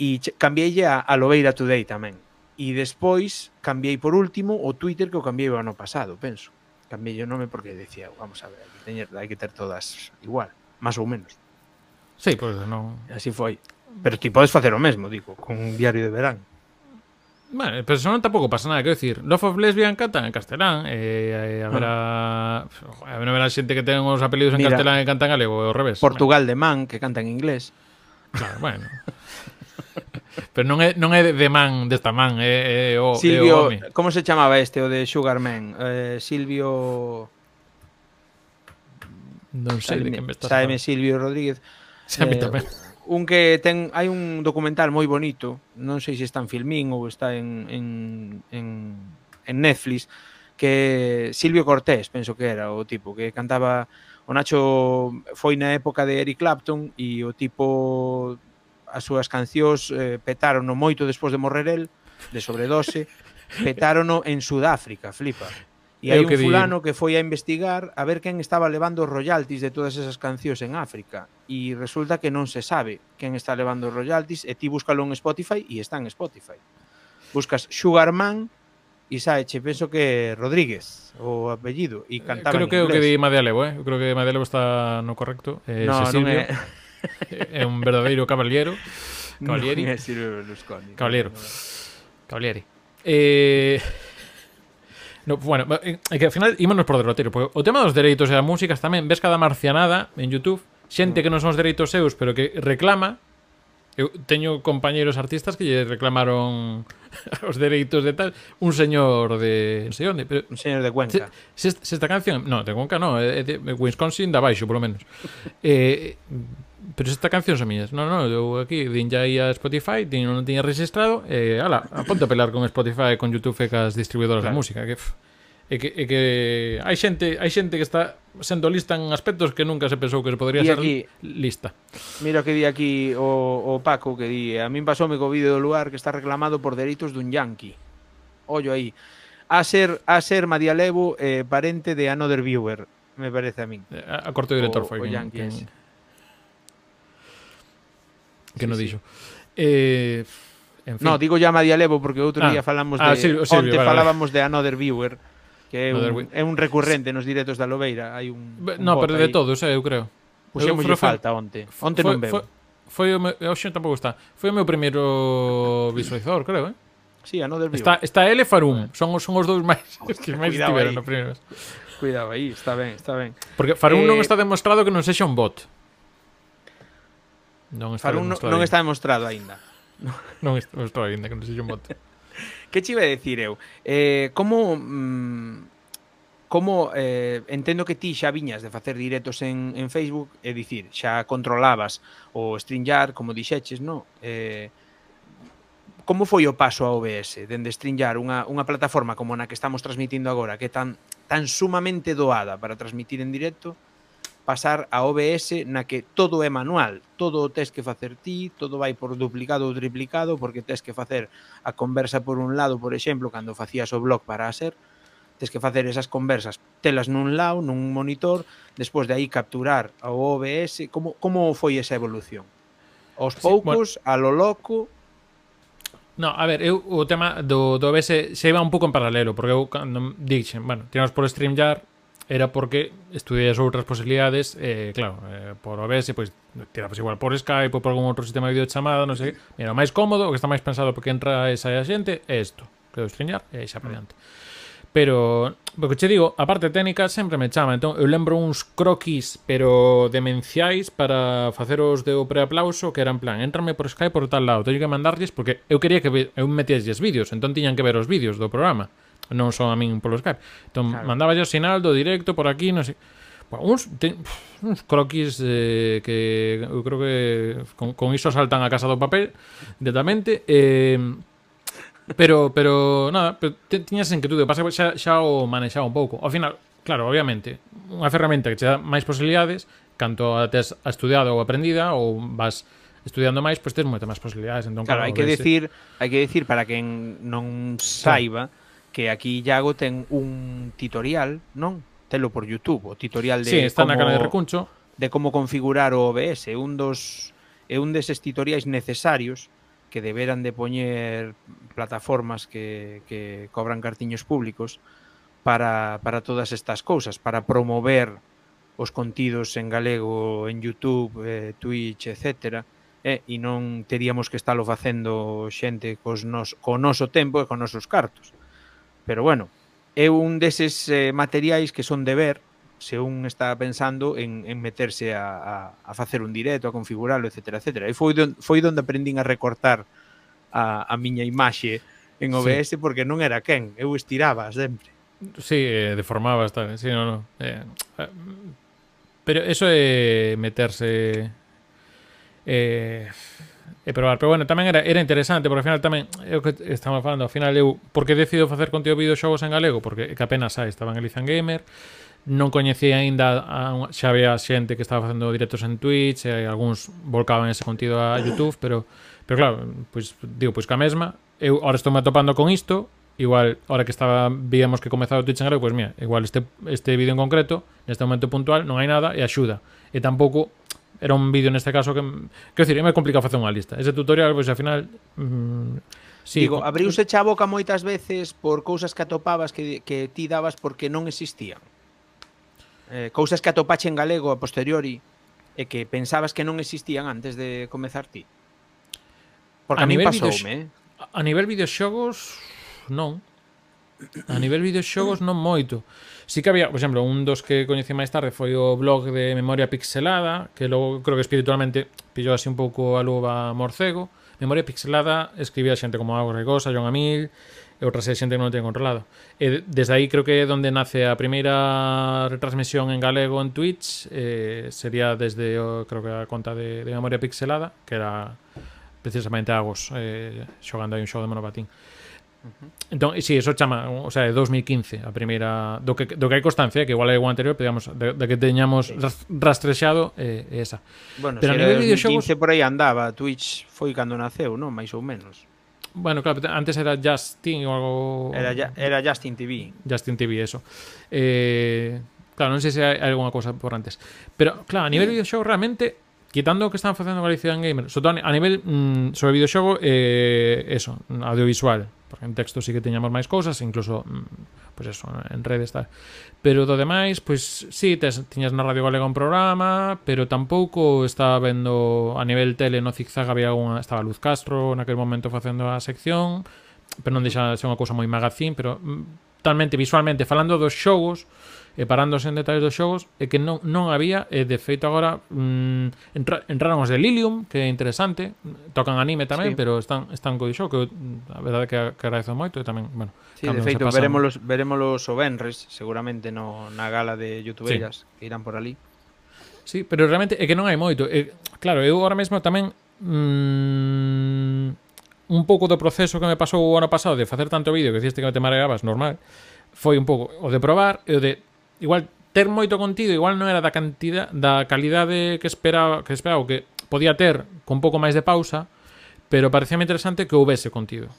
e cambiei a, a Lobeira Today tamén E despois cambiei por último o Twitter que o cambiei o ano pasado, penso. Cambiei o nome porque decía, vamos a ver, hai que teñer, hai que ter todas igual, máis ou menos. Sí, pois pues, non... Así foi. Pero ti podes facer o mesmo, digo, con un diario de verán. Bueno, pero eso non tampouco pasa nada, quero dicir, Love of Lesbian canta en castelán, eh, eh, haberá, ah. haberá, haberá xente que ten os apelidos en Mira, castelán e cantan galego, ao revés. Portugal de man, que canta en inglés. Claro, bueno. Pero non é, non é de man desta man, é, é o Silvio, é o home. como se chamaba este o de Sugarman? Eh, Silvio Non sei de que me estás Saeme Silvio Rodríguez. Saime eh, tamén. Un que ten hai un documental moi bonito, non sei se está en Filmin ou está en en en en Netflix que Silvio Cortés, penso que era o tipo que cantaba o Nacho foi na época de Eric Clapton e o tipo as súas cancións eh, petárono moito despois de morrer el, de sobredose, petárono en Sudáfrica, flipa. E hai un fulano que foi a investigar a ver quen estaba levando os royalties de todas esas cancións en África e resulta que non se sabe quen está levando os royalties e ti búscalo en Spotify e está en Spotify. Buscas Sugarman e saeche, penso que Rodríguez o apellido e eh, cantaba Creo que o que di Madialevo, eh? creo que Madialevo está no correcto. Eh, no, non é... é un verdadeiro caballero. Cavalieri. Non é Silvio Berlusconi. Caballero. Cavalieri. Eh, No, bueno, eh, é que ao final ímonos por derroteiro, porque o tema dos dereitos e das músicas tamén, ves cada marcianada en YouTube, xente mm. que non son os dereitos seus, pero que reclama, eu teño compañeiros artistas que lle reclamaron os dereitos de tal, un señor de non sei onde, pero un señor de Cuenca. Se, se esta canción, no, de Cuenca non, é de Wisconsin da baixo, polo menos. eh pero esta canción son miñas. Non, non, eu aquí din aí a Spotify, din non tiña registrado, e ala, aponte a pelar con Spotify e con YouTube e cas distribuidoras claro. de música, que pff, e que, e que hai xente, hai xente que está sendo lista en aspectos que nunca se pensou que se podría ser aquí, lista. Mira que di aquí o, o Paco que di, a min pasoume co vídeo do lugar que está reclamado por dereitos dun yanqui. Ollo aí. A ser, a ser Madia Levo, eh, parente de Another Viewer, me parece a min. A, a corto director o, foi. O, o Yankees. Quen, que sí, no dixo. Sí. Eh, en fin. No, digo ya Madia Levo porque outro ah, día falamos ah, de ah, sí, sí, onte vale, falábamos vale. de Another Viewer, que é Another un, é un recurrente nos directos da Lobeira, hai un, un No, pero de todos, eh, eu creo. Puxémoslle falta onte. Onte foi, non veo. Foi, foi o meu, hoxe tampouco está. Foi o meu primeiro visualizador, creo, eh? Sí, Another Viewer. Está, está ele Farum, son, son os dous máis que máis estiveron no primeiro. Cuidado aí, está ben, está ben. Porque Farum eh, non está demostrado que non sexa un bot. Non está Falun, non, non está demostrado aínda. Non está demostrado aínda, que non sei un bote. que che iba a decir eu? Eh, como... Mm, como eh, entendo que ti xa viñas de facer directos en, en Facebook, é dicir, xa controlabas o StreamYard, como dixeches, no? Eh, como foi o paso a OBS dende StreamYard, unha, unha plataforma como na que estamos transmitindo agora, que é tan, tan sumamente doada para transmitir en directo, pasar a OBS na que todo é manual, todo o tes que facer ti, todo vai por duplicado ou triplicado, porque tes que facer a conversa por un lado, por exemplo, cando facías o blog para a ser, tes que facer esas conversas, telas nun lado, nun monitor, despois de aí capturar ao OBS, como, como foi esa evolución? Os poucos, sí, bueno. a lo loco, No, a ver, eu o tema do, do OBS se iba un pouco en paralelo, porque eu cando dixen, bueno, tiramos por StreamYard, era porque estudiei as outras posibilidades, eh, claro, eh, por OBS, pois, tiramos igual por Skype ou por algún outro sistema de videochamada, non sei, mira, o máis cómodo, o que está máis pensado porque entra esa xente, é isto, que debo estreñar, e xa para mm. diante. Pero, o que che digo, a parte técnica sempre me chama, entón eu lembro uns croquis, pero demenciais para facer os de o preaplauso, que eran plan, entrame por Skype por tal lado, teño que mandarlles, porque eu quería que eu metíasles vídeos, entón tiñan que ver os vídeos do programa non son a min polo Skype. Entón, claro. mandaba yo sinal do directo por aquí, non sei... Bueno, uns, te, uns croquis eh, que eu creo que con, con iso saltan a casa do papel directamente eh, pero pero nada pero te, tiñas en que tú pasa xa, xa o manexaba un pouco ao final claro, obviamente unha ferramenta que te dá máis posibilidades canto a tes estudiado ou aprendida ou vas estudiando máis, pois pues, tes moitas máis posibilidades. Entón, claro, claro hai que decir, hai que decir para quen non saiba, claro que aquí Iago ten un tutorial, non? Telo por YouTube, o tutorial de Sí, está como, na canal de Recuncho de como configurar o OBS, un dos é un deses tutoriais necesarios que deberan de poñer plataformas que, que cobran cartiños públicos para, para todas estas cousas, para promover os contidos en galego en YouTube, eh, Twitch, etcétera eh, e non teríamos que estalo facendo xente cos nos, co noso tempo e con nosos cartos. Pero bueno, é un deses eh, materiais que son de ver se un está pensando en, en meterse a, a, a facer un directo, a configurarlo, etc. etc. E foi, don, foi onde aprendín a recortar a, a miña imaxe en OBS sí. porque non era quen, eu estiraba sempre. Sí, eh, deformabas tal, sí, no, no. Eh, eh, pero eso é meterse eh e probar. Pero bueno, tamén era, era interesante, porque ao final tamén, é o que estamos falando, ao final eu, por que decido facer contigo videoxogos en galego? Porque que apenas hai, estaba en Elizan Gamer, non coñecía aínda a, xa había xente que estaba facendo directos en Twitch, e algúns volcaban ese contido a YouTube, pero pero claro, pois digo, pois ca mesma, eu ahora estou me atopando con isto, igual ahora que estaba víamos que comezaba o Twitch en galego, pois pues, mira, igual este este vídeo en concreto, neste momento puntual, non hai nada e axuda. E tampouco era un vídeo neste caso que quero dicir, me complica facer unha lista. Ese tutorial pois ao final mm, Sí, Digo, abriuse xa a boca moitas veces por cousas que atopabas que, que ti dabas porque non existían. Eh, cousas que atopache en galego a posteriori e que pensabas que non existían antes de comezar ti. Porque a, a mí pasoume, eh? A nivel videoxogos, non. A nivel videoxogos non moito. Sí que había, por exemplo, un dos que coñecía máis tarde foi o blog de Memoria Pixelada, que logo creo que espiritualmente pillou así un pouco a luva morcego. Memoria Pixelada escribía xente como Agua Regosa, John Amil, e outra serie xente que non ten controlado. E desde aí creo que é onde nace a primeira retransmisión en galego en Twitch, eh, sería desde, o, creo que a conta de, de Memoria Pixelada, que era precisamente Agos, eh, xogando aí un xogo de monopatín. Entón, si, sí, eso chama, o sea, de 2015, a primeira do que do que hai constancia, que igual é o anterior, pero digamos, de, de que teñamos sí. rastrexado eh, esa. Bueno, pero a nivel de videoxogos por aí andaba, Twitch foi cando naceu, non, Mais ou menos. Bueno, claro, antes era Justin ou algo Era era Justin TV. Justin TV, eso. Eh, claro, non sei se hai algunha cousa por antes. Pero claro, a nivel sí. de videoxogo realmente quitando o que están facendo Galicia en Gamer, sobre a nivel mm, sobre videoxogo eh, eso, audiovisual, porque en texto sí que teñamos máis cousas, incluso mm, pois pues eso, en redes tal. Pero do demais, pois pues, sí, tes, tiñas na Radio Galega un programa, pero tampouco estaba vendo a nivel tele no zigzag había unha, estaba Luz Castro naquele momento facendo a sección, pero non deixa de ser unha cousa moi magazín, pero mm, talmente visualmente falando dos xogos, e parándose en detalles dos xogos é que non, non había e de feito agora mm, entra, entraron os de Lilium que é interesante tocan anime tamén sí. pero están están co xogo mm, que a verdade que, que agradezo moito e tamén bueno sí, de feito veremos verémolos verémolos o Benres seguramente no, na gala de youtubeiras sí. que irán por ali Sí, pero realmente é que non hai moito. É, claro, eu agora mesmo tamén mm, un pouco do proceso que me pasou o ano pasado de facer tanto vídeo que dixiste que me te mareabas normal foi un pouco o de probar e o de igual ter moito contido, igual non era da cantidad da calidade que esperaba, que esperaba o que podía ter con pouco máis de pausa, pero parecíame interesante que houbese contido.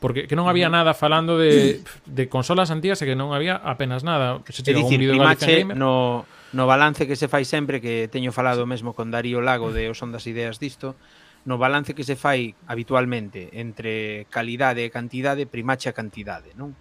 Porque que non había nada falando de, de consolas antigas e que non había apenas nada. Se chega dicir, Primache no, no balance que se fai sempre, que teño falado mesmo con Darío Lago de Os Ondas Ideas disto, no balance que se fai habitualmente entre calidade e cantidade, primache a cantidade, non?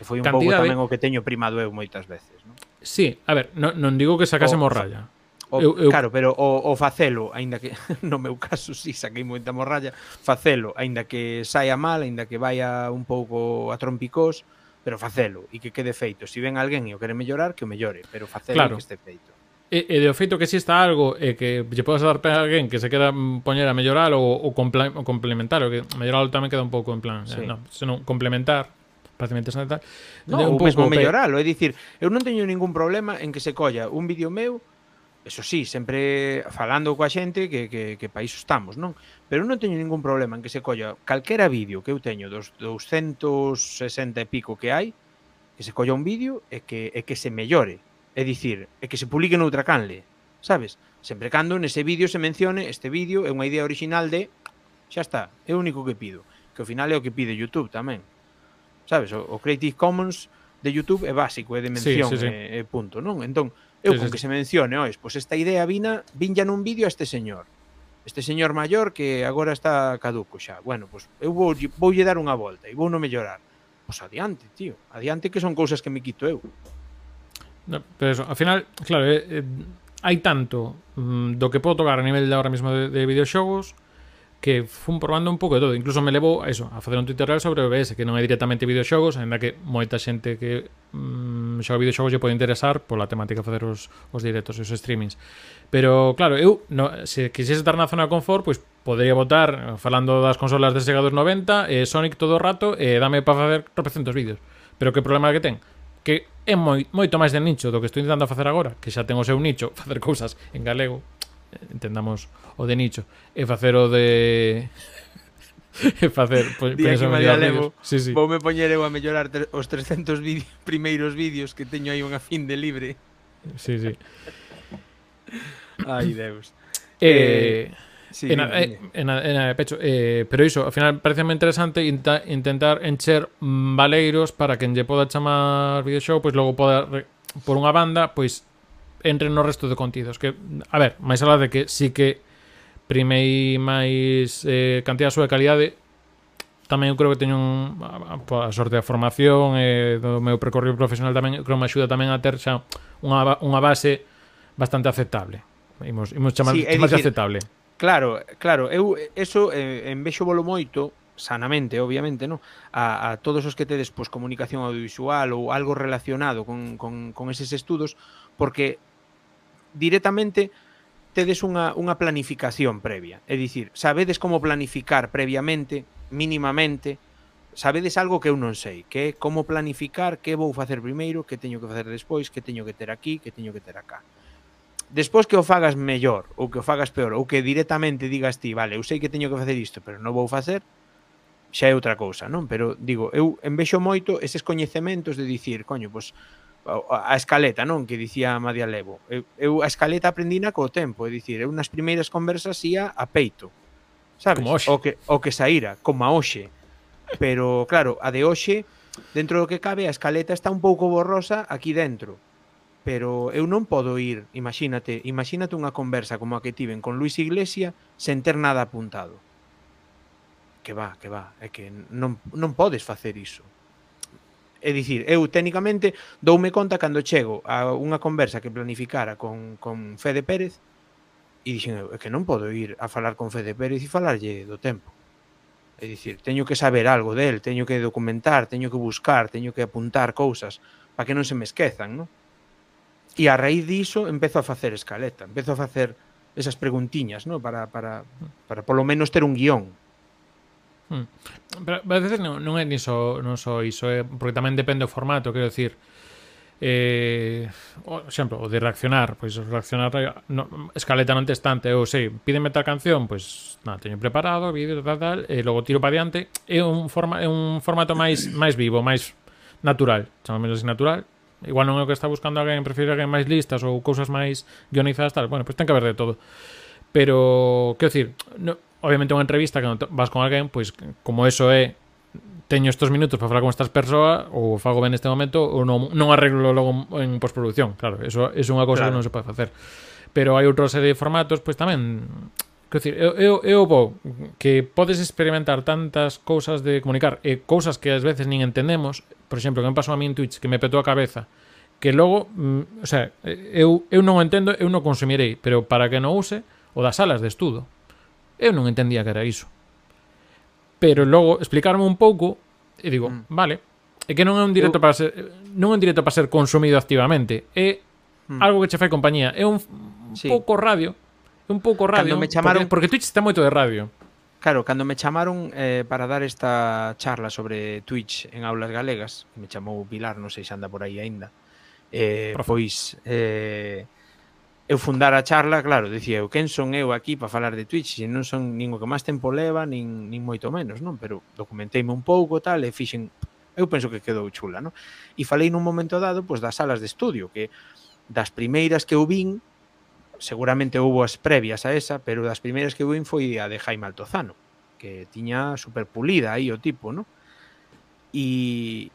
Que foi un pouco tamén o que teño primado eu moitas veces. Sí, a ver, non, non digo que sacase morralla. O, eu, eu... Claro, pero o, o facelo, aínda que no meu caso si sí, saquei moita morralla, facelo, aínda que saia mal, aínda que vaya un pouco a trompicós, pero facelo e que quede feito. Se si ven alguén e o quere mellorar, que o mellore, pero facelo claro. que este feito. E, e de o feito que exista algo e que lle podes dar a alguén que se queda mm, poñer a mellorar ou, ou, complementar, o que melloralo tamén queda un pouco en plan, eh, sí. eh, no, senón complementar, prácticamente tal. No, un mesmo melloralo, é dicir, eu non teño ningún problema en que se colla un vídeo meu Eso sí, sempre falando coa xente que, que, que país estamos, non? Pero non teño ningún problema en que se colla calquera vídeo que eu teño dos 260 e pico que hai, que se colla un vídeo e que, e que se mellore. É dicir, e que se publique noutra canle, sabes? Sempre cando nese vídeo se mencione este vídeo é unha idea original de xa está, é o único que pido. Que ao final é o que pide YouTube tamén sabes, o, o Creative Commons de YouTube é básico, é de mención, sí, sí, sí. É, é punto, non? Entón, eu sí, con sí, que se mencione, ois, pois esta idea vina, vinlla nun vídeo a este señor. Este señor maior que agora está caduco xa. Bueno, pois eu vou, voulle dar unha volta e vou non mellorar. Pois adiante, tío. Adiante que son cousas que me quito eu. No, pero eso, ao final, claro, eh, eh, hai tanto mm, do que podo tocar a nivel de ahora mismo de, de videoxogos, videoxogos que fun probando un pouco de todo. Incluso me levou a eso, a facer un tutorial sobre o OBS, que non é directamente videoxogos, ainda que moita xente que mm, xoga videoxogos lle pode interesar pola temática facer os, os directos e os streamings. Pero, claro, eu, no, se quisese estar na zona de confort, pois podría votar eh, falando das consolas de Sega dos 90, eh, Sonic todo o rato, e eh, dame para facer tropecentos vídeos. Pero que problema que ten? Que é moi, moito máis de nicho do que estou intentando facer agora, que xa ten o seu nicho, facer cousas en galego, entendamos o de nicho e facer o de e facer pois, Día que María Levo sí, sí. voume poñer eu a mellorar os 300 vídeo, primeiros vídeos que teño aí unha fin de libre sí, sí. ai deus eh, eh... Sí, en, a, eh, en, a, en a pecho. Eh, pero iso, ao final parece interesante inta, intentar encher mm, valeiros para que lle poda chamar videoshow, pois logo poda por unha banda, pois entre no resto de contidos que, a ver, máis alá de que sí que primei máis eh, cantidad súa calidade tamén eu creo que teño un, a, a sorte da formación e eh, do meu percorrido profesional tamén creo que me axuda tamén a ter xa unha, unha base bastante aceptable imos, imos chamar, sí, chamar dicir, aceptable claro, claro, eu eso eh, envexo volo moito sanamente, obviamente, no? a, a todos os que tedes pois, comunicación audiovisual ou algo relacionado con, con, con eses estudos, porque directamente tedes unha, unha planificación previa. É dicir, sabedes como planificar previamente, mínimamente, sabedes algo que eu non sei, que é como planificar, que vou facer primeiro, que teño que facer despois, que teño que ter aquí, que teño que ter acá. Despois que o fagas mellor, ou que o fagas peor, ou que directamente digas ti, vale, eu sei que teño que facer isto, pero non vou facer, xa é outra cousa, non? Pero digo, eu envexo moito eses coñecementos de dicir, coño, pois pues, a, a escaleta, non? Que dicía Madia Levo. Eu, eu a escaleta aprendina co tempo, é dicir, eu nas primeiras conversas ia a peito. Sabes? Como. O que, o que saíra, como a hoxe. Pero, claro, a de hoxe, dentro do que cabe, a escaleta está un pouco borrosa aquí dentro. Pero eu non podo ir, imagínate, imagínate unha conversa como a que tiven con Luis Iglesia sen ter nada apuntado. Que va, que va, é que non, non podes facer iso. É dicir, eu técnicamente doume conta cando chego a unha conversa que planificara con, con Fede Pérez e dixen, é que non podo ir a falar con Fede Pérez e falarlle do tempo. É dicir, teño que saber algo del, teño que documentar, teño que buscar, teño que apuntar cousas para que non se me esquezan, non? E a raíz diso empezo a facer escaleta, empezo a facer esas preguntiñas, non? Para, para, para polo menos ter un guión, Hmm. Pero a veces non, non é niso, non só iso, é, porque tamén depende o formato, quero dicir, eh, o, exemplo, o de reaccionar, pois pues, reaccionar no, escaleta non testante, ou sei, pídeme tal canción, pois pues, nada, teño preparado, vídeo tal tal, eh, e logo tiro para diante, é un forma é un formato máis máis vivo, máis natural, chamamelo así natural. Igual non é o que está buscando alguén, prefiro alguén máis listas ou cousas máis guionizadas tal. Bueno, pois pues ten que haber de todo. Pero, quero dicir, no, obviamente unha entrevista cando vas con alguén, pois como eso é teño estes minutos para falar con estas persoas ou fago ben neste momento ou non, non arreglo logo en postproducción. Claro, eso, é unha cousa claro. que non se pode facer. Pero hai outra serie de formatos, pois tamén Quer dizer, eu, eu, eu vou que podes experimentar tantas cousas de comunicar e cousas que ás veces nin entendemos, por exemplo, que me pasou a mí en Twitch que me petou a cabeza, que logo, mm, o sea, eu, eu non o entendo, eu non consumirei, pero para que non use o das salas de estudo. Eu non entendía que era iso. Pero logo explicarme un pouco e digo, mm. vale, é que non é un directo eu... para ser non é un directo para ser consumido activamente, é mm. algo que che fai compañía, é un, un sí. pouco radio, é un pouco radio. Cando me chamaron porque, porque Twitch está moito de radio. Claro, cando me chamaron eh, para dar esta charla sobre Twitch en aulas galegas, me chamou Pilar, non sei se anda por aí aínda. Eh, Profe. pois eh eu fundar a charla, claro, dicía eu, quen son eu aquí para falar de Twitch, se non son nin o que máis tempo leva, nin, nin moito menos, non? Pero documenteime un pouco, tal, e fixen, eu penso que quedou chula, non? E falei nun momento dado, pois, das salas de estudio, que das primeiras que eu vin, seguramente houve as previas a esa, pero das primeiras que eu vin foi a de Jaime Altozano, que tiña super pulida aí o tipo, non? E,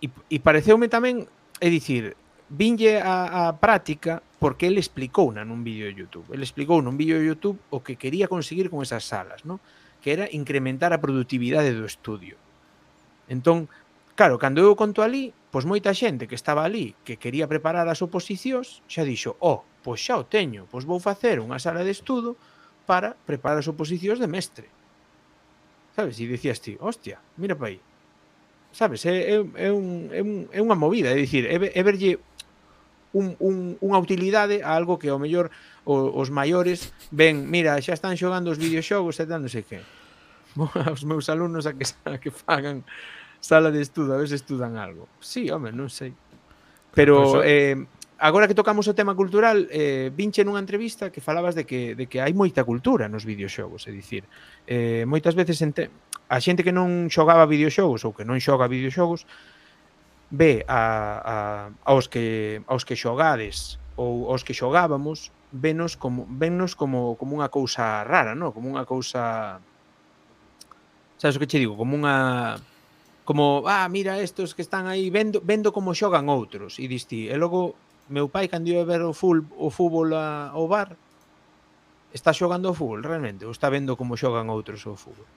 e, e pareceume tamén, é dicir, vinlle a, a práctica porque el explicou na nun vídeo de YouTube. El explicou nun vídeo de YouTube o que quería conseguir con esas salas, ¿no? que era incrementar a produtividade do estudio. Entón, claro, cando eu conto ali, pois moita xente que estaba ali, que quería preparar as oposicións, xa dixo, oh, pois xa o teño, pois vou facer unha sala de estudo para preparar as oposicións de mestre. Sabes? E dicías ti, hostia, mira pa aí, sabes, é, é, é, un, é, un, é unha movida, é dicir, é, é verlle un, un, unha utilidade a algo que ao mellor o, os maiores ven, mira, xa están xogando os videoxogos e tal, non sei que. Os meus alumnos a que, a que fagan sala de estudo, a ver se estudan algo. Sí, home, non sei. Pero, Pero eh, agora que tocamos o tema cultural, eh, vinche nunha entrevista que falabas de que, de que hai moita cultura nos videoxogos, é dicir, eh, moitas veces ente... a xente que non xogaba videoxogos ou que non xoga videoxogos, ve a, a, aos, que, aos que xogades ou aos que xogábamos venos como vennos como como unha cousa rara, non? Como unha cousa Sabes o que che digo, como unha como, ah, mira estos que están aí vendo vendo como xogan outros e diste, e logo meu pai cando ia ver o fútbol, o fútbol a, ao bar está xogando o fútbol realmente ou está vendo como xogan outros o fútbol.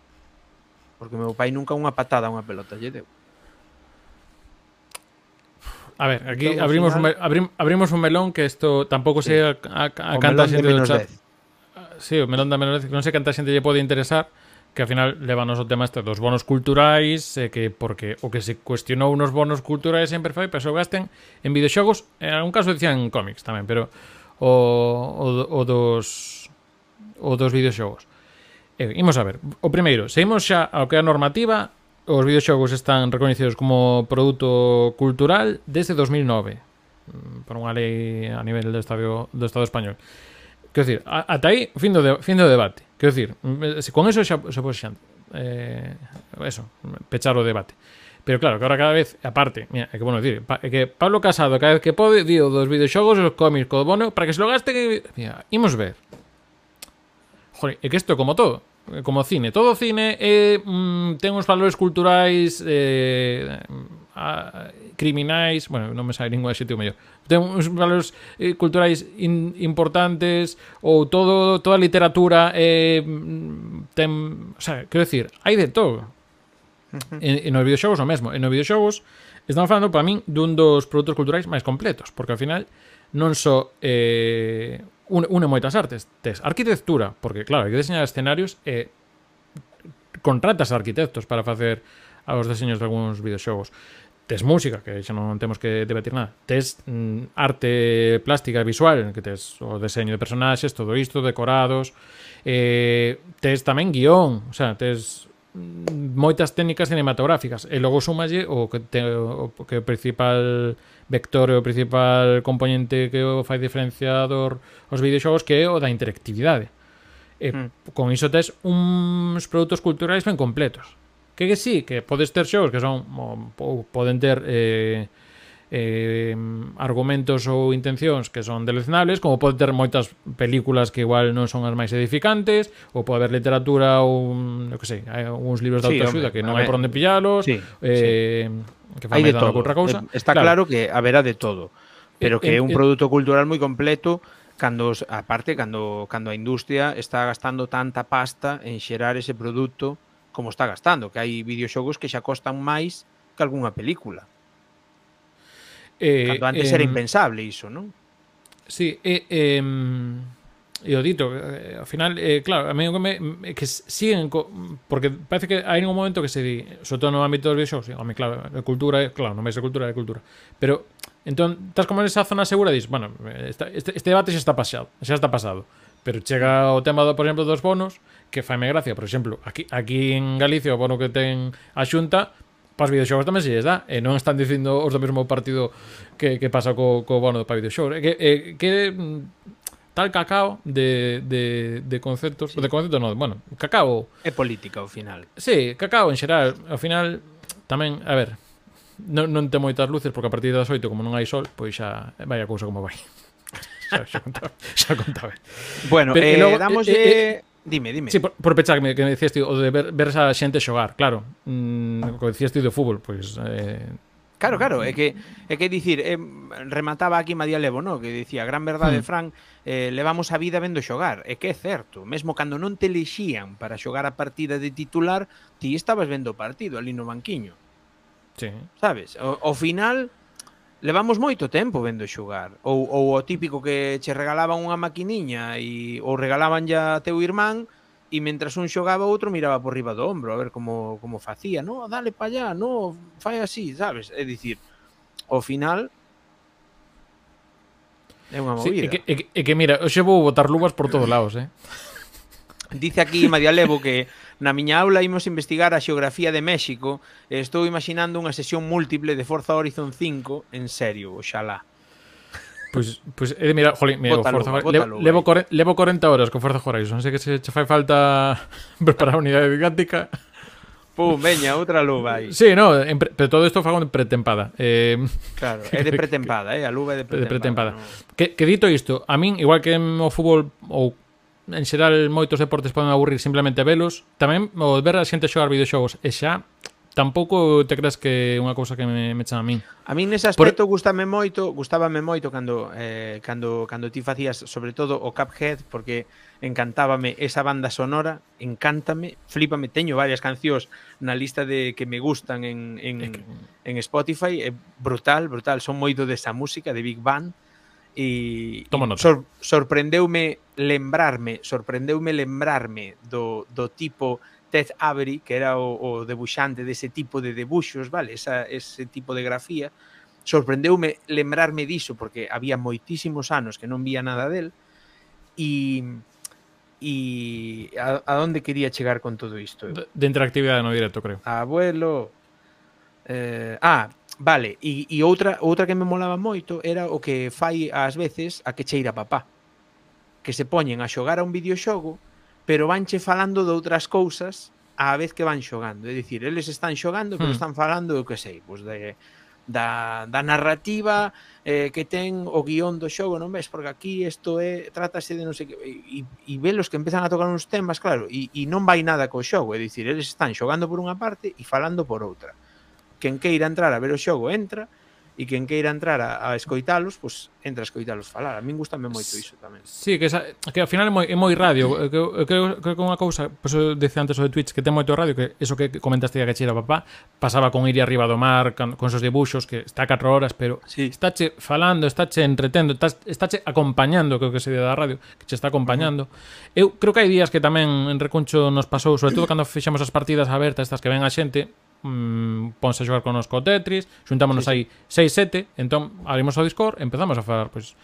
Porque meu pai nunca unha patada a unha pelota lle deu. A ver, aquí Entonces, abrimos, final... un abrim abrimos un melón que isto tampouco sí. se a, a, a canta xente do chat. 10. Ah, sí, o melón da menos 10, non sei canta xente lle pode interesar, que ao final levanos o tema este dos bonos culturais, eh, que porque o que se cuestionou unos bonos culturais sempre foi, pero se o gasten en videoxogos, en algún caso decían en cómics tamén, pero o, o, o dos o dos videoxogos. Eh, imos a ver, o primeiro, seguimos xa ao que é a normativa, os videoxogos están recoñecidos como produto cultural desde 2009 mm, por unha lei a nivel do Estado, do Estado español. Quero dicir, ata aí, fin do, de, fin do debate. Quero dicir, mm, se con eso xa, xa poxan, eh, eso, pechar o debate. Pero claro, que ahora cada vez, aparte, mira, é que bueno decir, pa, é que Pablo Casado cada vez que pode dio dos videoxogos os cómics co bono para que se lo gaste que... Mira, imos ver. Joder, é que isto como todo como cine. Todo cine é, mm, ten uns valores culturais eh, a, criminais, bueno, non me sai ningún tío mellor. Ten uns valores eh, culturais in, importantes ou todo toda a literatura eh, mm, ten, o sea, quero decir, hai de todo. Uh -huh. En, en os videoxogos o mesmo, en os videoxogos estamos falando para min dun dos produtos culturais máis completos, porque ao final non só so, eh, une, une moitas artes. Tes arquitectura, porque claro, hai que diseñar escenarios e contratas a arquitectos para facer os deseños de algúns videoxogos. Tes música, que xa non temos que debatir nada. Tes mm, arte plástica visual, que tes o deseño de personaxes, todo isto, decorados. Eh, tes tamén guión, o sea, tes moitas técnicas cinematográficas e logo sumalle o que te, o que o principal vector e o principal componente que o fai diferenciador os videoxogos que é o da interactividade. E mm. con iso tes uns produtos culturais ben completos. Que que sí, que podes ter xogos que son ou poden ter eh, eh, argumentos ou intencións que son deleznables, como pode ter moitas películas que igual non son as máis edificantes, ou pode haber literatura ou, eu que sei, hai uns libros de sí, autoaxuda que non hai por onde pillalos, sí, eh, sí. que fai de todo. Outra cousa. Eh, está claro. claro que haberá de todo, pero eh, que é eh, un eh, produto cultural moi completo cando aparte cando cando a industria está gastando tanta pasta en xerar ese produto como está gastando, que hai videoxogos que xa costan máis que algunha película. Eh, Cando antes eh, era impensable iso, non? Sí, e... Eh, eh, e o dito, eh, ao final, eh, claro, a mí que, me, que siguen, co, porque parece que hai un momento que se di, sobre todo no ámbito dos videoxogos, sí, home, claro, a cultura, é, claro, non vais a cultura, é cultura, pero, entón, estás como nesa zona segura, dis, bueno, esta, este, este debate xa está pasado, xa está pasado, pero chega o tema, do, por exemplo, dos bonos, que faime gracia, por exemplo, aquí, aquí en Galicia, o bono que ten a xunta, para os videoxogos tamén se lles dá e non están dicindo os do mesmo partido que, que pasa co, co bono para videoxogos que, eh, que mm, tal cacao de, de, de conceptos, sí. de conceptos non, bueno, cacao... É política ao final. Sí, cacao en xeral, ao final tamén, a ver, non, non te moitas luces porque a partir das 8 como non hai sol, pois xa vai a cousa como vai. xa, xa contaba, xa contaba. Bueno, Pero, eh, logo, damos eh, eh, Dime, dime. Sí, por, por pecharme, que me decías tío, o de ver, ver esa xente xogar, claro. Mm, o que decías tío, do fútbol, pois... Pues, eh... Claro, claro, mm. é que é que dicir, eh, remataba aquí María Levo, no, que dicía, gran verdade, mm. Fran, eh, levamos a vida vendo xogar, e que é certo, mesmo cando non te lexían para xogar a partida de titular, ti estabas vendo o partido ali no banquiño. Sí. Sabes? O, o final levamos moito tempo vendo xogar. Ou, ou o típico que che regalaban unha maquiniña e ou regalaban ya a teu irmán e mentras un xogaba outro miraba por riba do ombro a ver como, como facía no, dale pa allá, no, fai así, sabes? É dicir, ao final é unha movida. sí, é, que, é, que, é que mira, hoxe vou botar luvas por todos lados eh? dice aquí Madialevo que Na miña aula imos investigar a xeografía de México e estou imaginando unha sesión múltiple de Forza Horizon 5 en serio, oxalá. Pois, pues, pois, pues, eh, mira, jolín, mira, bótalo, Forza, bótalo, levo, levo, levo 40 horas con Forza Horizon, sei que se che fai falta preparar a unidade didáctica. Pum, veña, outra luva aí. Sí, no, en pre, pero todo isto fago en pretempada. Eh, claro, é de pretempada, eh, a luva é de pretempada. De pretempada. No. Que, que dito isto, a min, igual que o fútbol ou en xeral moitos deportes poden aburrir simplemente velos. Tamén o ver a xente xogar videoxogos e xa tampouco te creas que é unha cousa que me, me chan a min. A min nese aspecto Por... gustame moito, gustábame moito cando eh, cando cando ti facías sobre todo o Cuphead porque encantábame esa banda sonora, encántame, flipame, teño varias cancións na lista de que me gustan en en, é que... en Spotify, é brutal, brutal, son moito desa música de Big Band e Tomo nota. Sor, sorprendeume lembrarme, sorprendeume lembrarme do, do tipo Ted Avery, que era o, o debuxante dese tipo de debuxos, vale, esa, ese tipo de grafía, sorprendeume lembrarme diso porque había moitísimos anos que non vía nada del e e a, a onde quería chegar con todo isto? De, de interactividade no directo, creo. Abuelo. Eh, ah, Vale, e, e outra outra que me molaba moito era o que fai ás veces a que cheira papá. Que se poñen a xogar a un videoxogo, pero vanche falando de outras cousas á vez que van xogando. É dicir, eles están xogando, pero hmm. están falando, eu que sei, pois de da, da narrativa eh, que ten o guión do xogo, non ves? Porque aquí isto é, trátase de non sei que... E, e velos que empezan a tocar uns temas, claro, e, e non vai nada co xogo, é dicir, eles están xogando por unha parte e falando por outra quen queira entrar a ver o xogo entra e quen queira entrar a, a escoitalos, pois pues, entra a escoitalos falar. A min gustame moito iso tamén. Sí, que, esa, que ao final é moi, é moi radio. Eu, eu creo, creo que unha cousa, Pois eu dice antes o de Twitch, que ten moito radio, que eso que comentaste que cheira papá, pasaba con ir arriba do mar, con, con esos dibuxos, que está 4 horas, pero sí. estáche falando, estáche entretendo, estás, estáche acompañando, creo que se da radio, que che está acompañando. Eu creo que hai días que tamén en Recuncho nos pasou, sobre todo cando fixamos as partidas abertas, estas que ven a xente, mm, ponse a xogar connosco o Tetris, xuntámonos sí, sí. aí 6-7, entón abrimos o Discord, empezamos a falar, pois,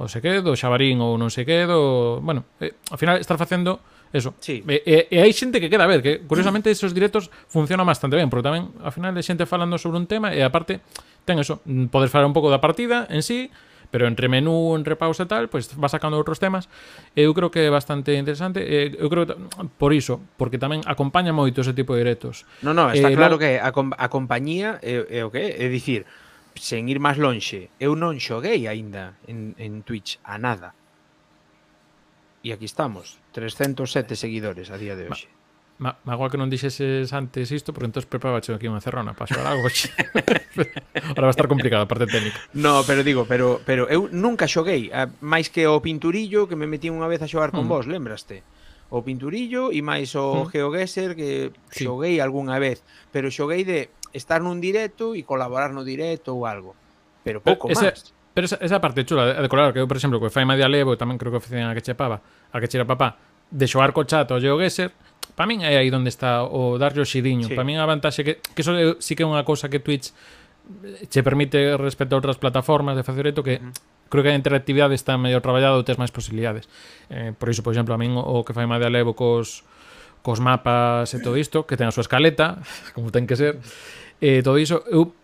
o se quedo, o xabarín ou non se quedo. Bueno, eh, ao final estar facendo eso. Sí. E, e, e hai xente que queda a ver, que curiosamente esos directos funcionan bastante ben, porque tamén ao final hai xente falando sobre un tema e aparte ten eso, poder falar un pouco da partida en sí, pero entre menú, entre pausa e tal, pois pues, va sacando outros temas. Eu creo que é bastante interesante. Eu creo que, por iso, porque tamén acompaña moito ese tipo de directos. No, no, está eh, claro que a, a compañía é, é o que é, é dicir, sen ir máis lonxe, eu non xoguei aínda en, en Twitch a nada. E aquí estamos, 307 seguidores a día de hoxe ma, magoa que non dixeses antes isto, porque entón preparaba aquí unha cerrona para xogar algo. Ahora va a estar complicado a parte técnica. No, pero digo, pero, pero eu nunca xoguei, a, máis que o pinturillo que me metí unha vez a xogar con mm. vos, lembraste? O pinturillo e máis o mm. GeoGuessr que sí. xoguei algunha vez, pero xoguei de estar nun directo e colaborar no directo ou algo. Pero pouco ese... máis. Pero esa, esa parte chula de decorar, que eu, por exemplo, co Fai Media Levo, tamén creo que oficina a que chepaba, a que chera papá, de xogar co chat ao GeoGuessr, para min é aí onde está o darlle o xidiño. Sí. Para min a vantaxe que, que eso é, sí que é unha cousa que Twitch che permite respecto a outras plataformas de facer esto que creo que a interactividade está medio traballada ou tes máis posibilidades. Eh, por iso, por exemplo, a min o que fai má de alevo cos, cos mapas e todo isto, que ten a súa escaleta, como ten que ser, eh, todo iso, eu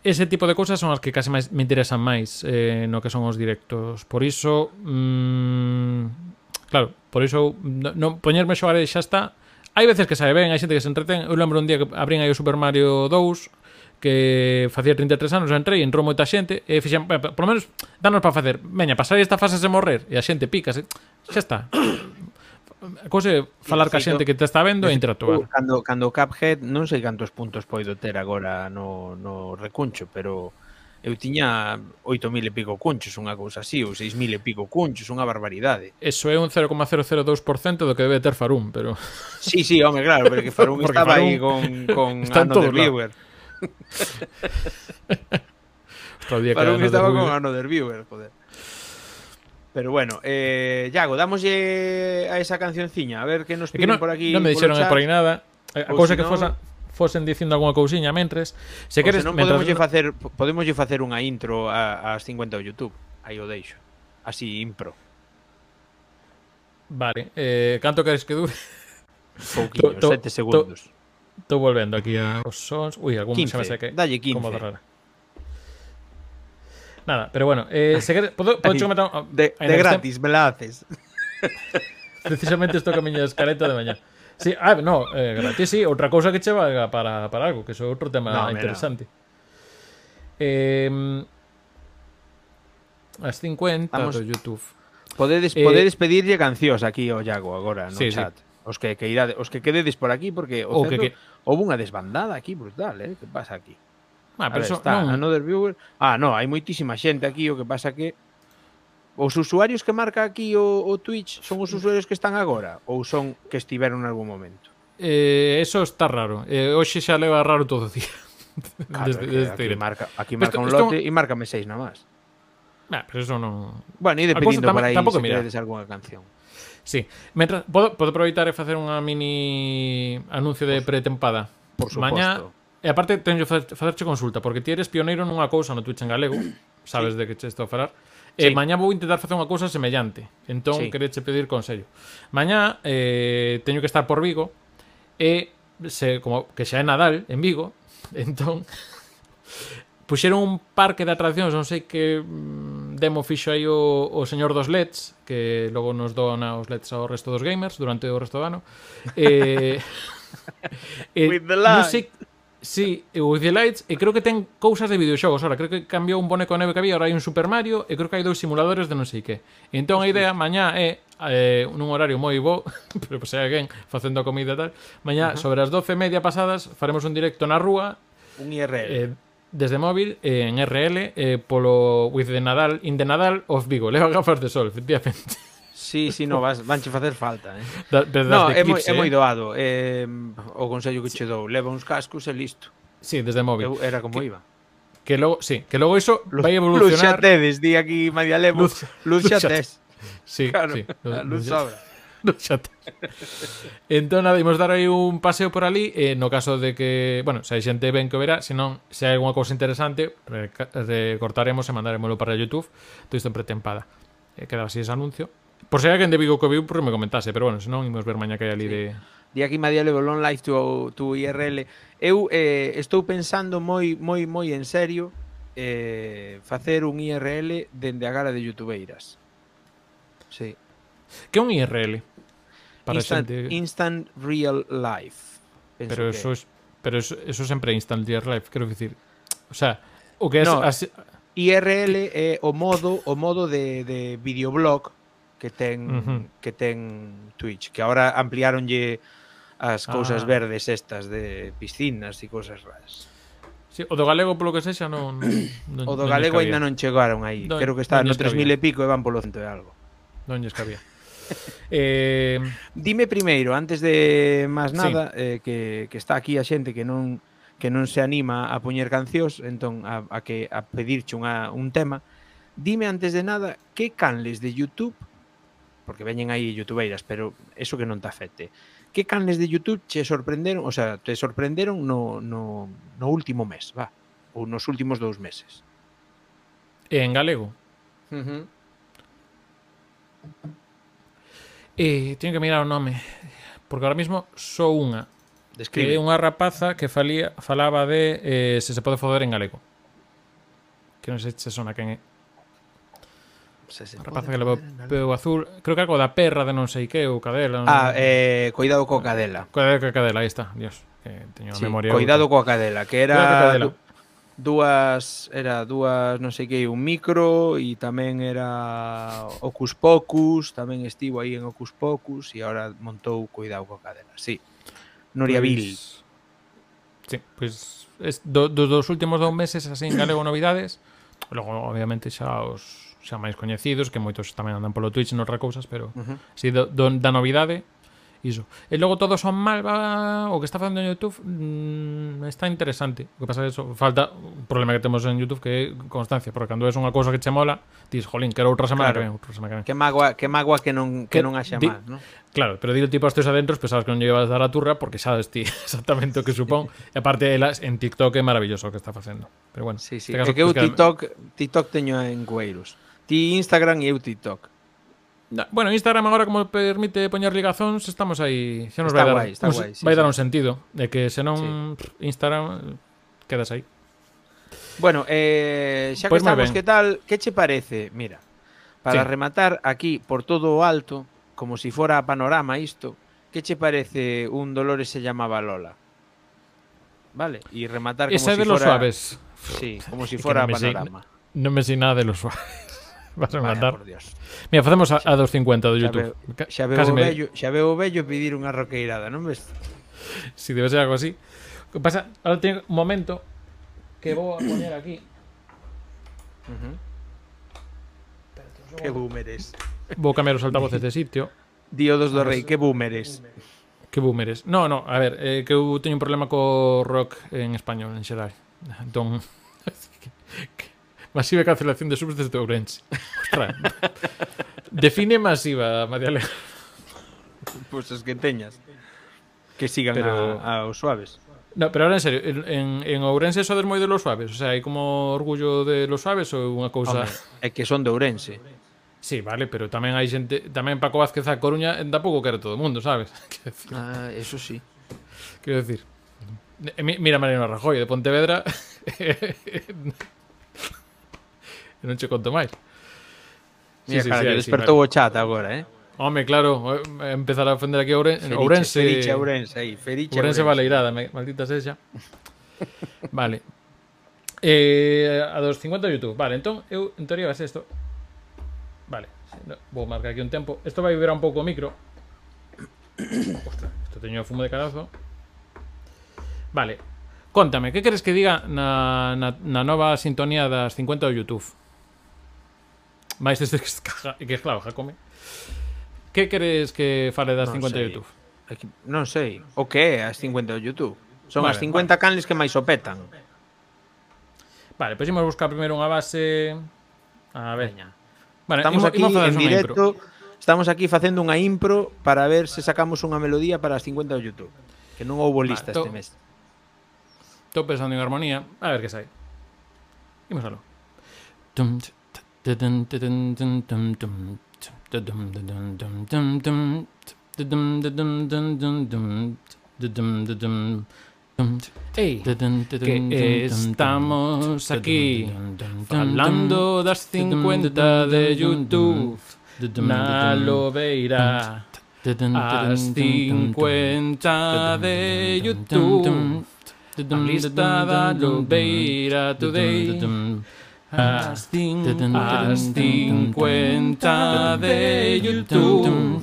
ese tipo de cousas son as que case máis me interesan máis eh, no que son os directos. Por iso, mm, claro, por iso non no, poñerme xogar e xa está hai veces que sabe ben, hai xente que se entretén. Eu lembro un día que abrín aí o Super Mario 2 que facía 33 anos, entrei, entrou moita xente e fixen, por lo menos, danos para facer veña, pasar esta fase se morrer e a xente pica se, xa está A cosa é falar ca xente que te está vendo e interactuar. Cando, cando Cuphead non sei cantos puntos poido ter agora no, no recuncho, pero eu tiña 8.000 e pico cunchos, unha cousa así, ou 6.000 e pico cunchos, unha barbaridade. Eso é un 0,002% do que debe ter Farum, pero... Sí, sí, home, claro, pero que Farum Porque estaba Farum... aí con, con Ano de Viewer. Día Farum que estaba con Ano de Viewer, joder. Pero bueno, eh, Iago, damoslle a esa cancionciña, a ver que nos piden que no, por aquí. Non me dixeron por, eh, por aí nada. Eh, a cousa si que no... fosa fosen dicindo algunha cousiña mentres. Se queres, non podemos facer podemoslle facer unha intro a, as 50 do YouTube. Aí o deixo. Así impro. Vale, eh, canto queres que dure? Pouquinho, 7 segundos. Estou volvendo aquí aos sons. Ui, algún 15, xa me que Dalle 15. Como rara. Nada, pero bueno, eh, se queres, podo, podo Ay, comentar... De, de gratis, me la haces. Precisamente estou camiño miña escaleta de mañá. Sí, ah, no, eh, gratis sí, outra cousa que che valga para, para algo, que iso é outro tema No, interesante. Eh, as 50 Vamos- do YouTube. Podedes, Eh, podedes pedirlle cancións aquí ao Iago agora no Sí, sí. chat. Os que, que irade, os que quededes por aquí porque o O que- certo, que- houve unha desbandada aquí brutal, eh? Que pasa aquí? Ah, A pero ver, está non, another viewer. Ah, no, hai moitísima xente aquí, o que pasa que Os usuarios que marca aquí o, o Twitch son os usuarios que están agora ou son que estiveron en algún momento? Eh, eso está raro. Eh, hoxe xa leva raro todo o día. Claro, desde, desde aquí, marca, aquí marca esto, un lote e márcame seis na máis. Nah, pero eso non... Bueno, e dependindo por aí se mira. queredes algunha canción. Sí. Mentre, podo, podo aproveitar e facer unha mini anuncio de pretempada. Por suposto. Mañá, e aparte teño facerche consulta, porque ti eres pioneiro nunha cousa no Twitch en galego, sabes sí. de que che estou a falar. Sí. Eh, mañá vou intentar facer unha cousa semellante. Entón, sí. quereche pedir consello. Mañá eh, teño que estar por Vigo e se, como que xa é Nadal en Vigo, entón puxeron un parque de atraccións, non sei que mm, demo fixo aí o, o señor dos LEDs, que logo nos dona os LEDs ao resto dos gamers durante o resto do ano. eh, eh, non sei, Sí, o With the Lights, e creo que ten cousas de videoxogos. Ora, creo que cambiou un boneco neve que había, ora hai un Super Mario, e creo que hai dous simuladores de non sei que. E entón a idea mañá é eh, nun horario moi bo, pero pois hai alguén facendo a comida e tal. Mañá uh -huh. sobre as 12 media pasadas faremos un directo na rúa. Un IRL. Eh, desde móvil eh, en RL eh, polo With the Nadal, In the Nadal of Vigo. Leva gafas de sol, efectivamente. Sí, sí, no, vas, vanche facer falta, eh. Da, das no, de é, moi, eh? é moi doado. Eh, o consello que sí. che dou, leva uns cascos e listo. Sí, desde móvil. Eu era como que, iba. Que logo, sí, que logo iso luz, vai evolucionar. Luz xa tedes, di aquí María Lemos. Luz, luz, luz xa tes. Sí, claro, sí. Luz, luz sobra. no chat. entón, nada, imos dar aí un paseo por ali eh, no caso de que, bueno, se hai xente ben que verá, se non, se hai algunha cousa interesante recortaremos e mandaremoslo para YouTube todo isto en pretempada eh, e quedaba así ese anuncio Por se si alguén de Vigo que viu, por me comentase, pero bueno, senón imos ver mañá que hai ali sí. de... Di aquí Madia Lebolón Live to, to IRL. Eu eh, estou pensando moi moi moi en serio eh, facer un IRL dende a gala de youtubeiras. Sí. Que é un IRL? Para instant, xente... instant Real Life. Penso pero eso es, pero eso, eso sempre é Instant Real Life, quero dicir. O sea, o que é no, as... IRL é o modo o modo de, de videoblog que ten uh -huh. que ten Twitch, que agora ampliáronlle as cousas ah. verdes estas de piscinas e cousas raras. Sí, o do galego polo que sexa non, non O do non galego aínda non chegaron aí. Non, Creo que está no 3000 e pico e van polo cento e algo. Non lles cabía. eh... Dime primeiro, antes de máis nada, sí. eh, que, que está aquí a xente que non que non se anima a poñer cancións, entón a, a que a pedirche unha, un tema. Dime antes de nada que canles de YouTube porque veñen aí youtubeiras, pero eso que non te afecte. Que canles de YouTube che sorprenderon, o sea, te sorprenderon no, no, no último mes, va, ou nos últimos dous meses? En galego. Uh -huh. Eh, teño que mirar o nome, porque ahora mismo só unha. Describe. É unha rapaza que falía, falaba de eh, se se pode foder en galego. Que non sei se sona quen é se se a rapaza que levou peo azul Creo que algo da perra de non sei que ou cadela non... Ah, eh, cuidado co cadela Cadela, eh, co cadela, aí está, dios que teño sí, memoria Cuidado coa cadela, que era cadela. dúas era dúas, non sei que, un micro e tamén era Ocus Pocus, tamén estivo aí en Ocus Pocus e agora montou Cuidado coa cadela. Sí. Nuria pues, Vil. Sí, pois pues, es, do, dos, dos últimos dous meses así en galego novidades. Logo obviamente xa os xa máis coñecidos, que moitos tamén andan polo Twitch e noutra cousas, pero uh -huh. si do, do, da novidade, iso. E logo todo son malva, o que está facendo en YouTube mmm, está interesante. O que pasa é eso, falta o problema que temos en YouTube que é constancia, porque cando é unha cousa que che mola, dis, jolín, quero outra semana claro. que ven, outra semana que ven. Que mágoa, que mágoa que non que, que non haxa máis, non? Claro, pero dilo tipo estes teus adentros, pensabas que non lle ibas a dar a turra porque sabes ti exactamente o que supón. e aparte elas en TikTok é maravilloso o que está facendo. Pero bueno, sí, sí. Caso, é que eu pues, TikTok, TikTok teño en Cueiros. Ti Instagram e eu TikTok. Bueno, Instagram agora como permite poñer ligazóns, estamos aí, xa nos Está vai dar, guai, está un, guai, sí, vai dar sí. un sentido de que senón pff, Instagram quedas aí. Bueno, eh, xa que estamos, que tal? Que che parece? Mira, para Sí. rematar aquí por todo o alto, como si fora panorama isto, ¿qué te parece un Dolores se llamaba Lola? Vale, y rematar como Esa si de los suaves. Sí, como si que fuera no me sé- panorama. No me sé nada de los suaves. Vas a mandar. Dios. Mira, facemos a, a 250 do YouTube. Xa veo, xa veo, vello, xa veo o vello pedir unha roqueirada, non ves? Si debe ser algo así. O Que pasa, ahora tengo un momento que vou a poner aquí. Que boomeres. Vou cambiar os altavoces de sitio. Diodos do Rei, que boomeres. Que boomeres. No, no, a ver, eh, que eu teño un problema co rock en español en xeral. Entón, que, que Masiva cancelación de subs desde Ourense. Ostras. Define masiva, María Alejandra. Pois pues es que teñas. Que sigan pero... a, aos suaves. No, pero ahora en serio, en, en Ourense sodes moi de los suaves? O sea, hai como orgullo de los suaves ou unha cousa... Home, é que son de Ourense. Sí, vale, pero tamén hai xente... Tamén Paco Vázquez a Coruña tampouco quere todo o mundo, sabes? Decir? Ah, eso sí. Quero decir... Eh, mira Mariano Rajoy de Pontevedra e non che conto máis. Sí, Mira, sí, cara, sí, que sí, despertou sí, o chat agora, eh? Home, claro, eh, empezar a ofender aquí a Ourense. Feriche, Ourense, Feriche, Ourense, aí, Feriche, Ourense. Ourense Valeirada, maldita sexa. vale. Eh, a dos 50 YouTube. Vale, entón, eu, en teoría, vai ser isto. Vale, vou marcar aquí un tempo. Isto vai vibrar un pouco o micro. Ostras, isto teño fumo de carazo. Vale, contame, que queres que diga na, na, na nova sintonía das 50 do YouTube? Mais desde que, que claro, Jacome. Que queres que fale das non 50 sei. YouTube? Aquí, non sei. O que é as 50 de YouTube? Son vale, as 50 vale. canles que máis opetan. Vale, pois pues imos buscar primeiro unha base... A ver. Veña. Bueno, estamos imo, aquí imo en directo, estamos aquí facendo unha impro para ver se sacamos unha melodía para as 50 de YouTube. Que non houbo lista vale, to, este mes. Estou pensando en armonía. A ver que sai. Imos a lo. Tum, tum. Ei, que estamos aquí falando das 50 de YouTube na lobeira as 50 de YouTube a lista da lobeira today A las 50 de YouTube.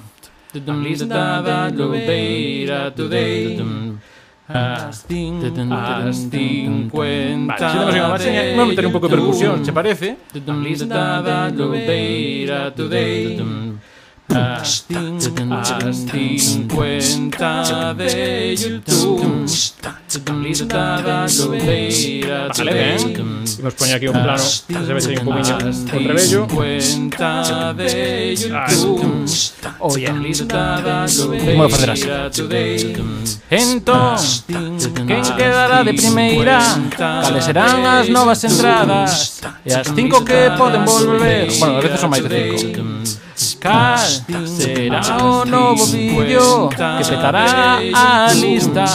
Listada Lobeira Today. A las 50 de Vamos a meter un poco de percusión, ¿se parece? Listada Lobeira Today. 50 de YouTube A lista da lobeira Vale, ben Imos poñer aquí un plano un poquinho con rebello 50 de YouTube Oh yeah lista da lobeira facer así Entón, quen quedará de primeira? Cales serán as novas entradas? E as cinco que poden volver Bueno, a veces son máis de cinco será un nuevo vídeo que a lista.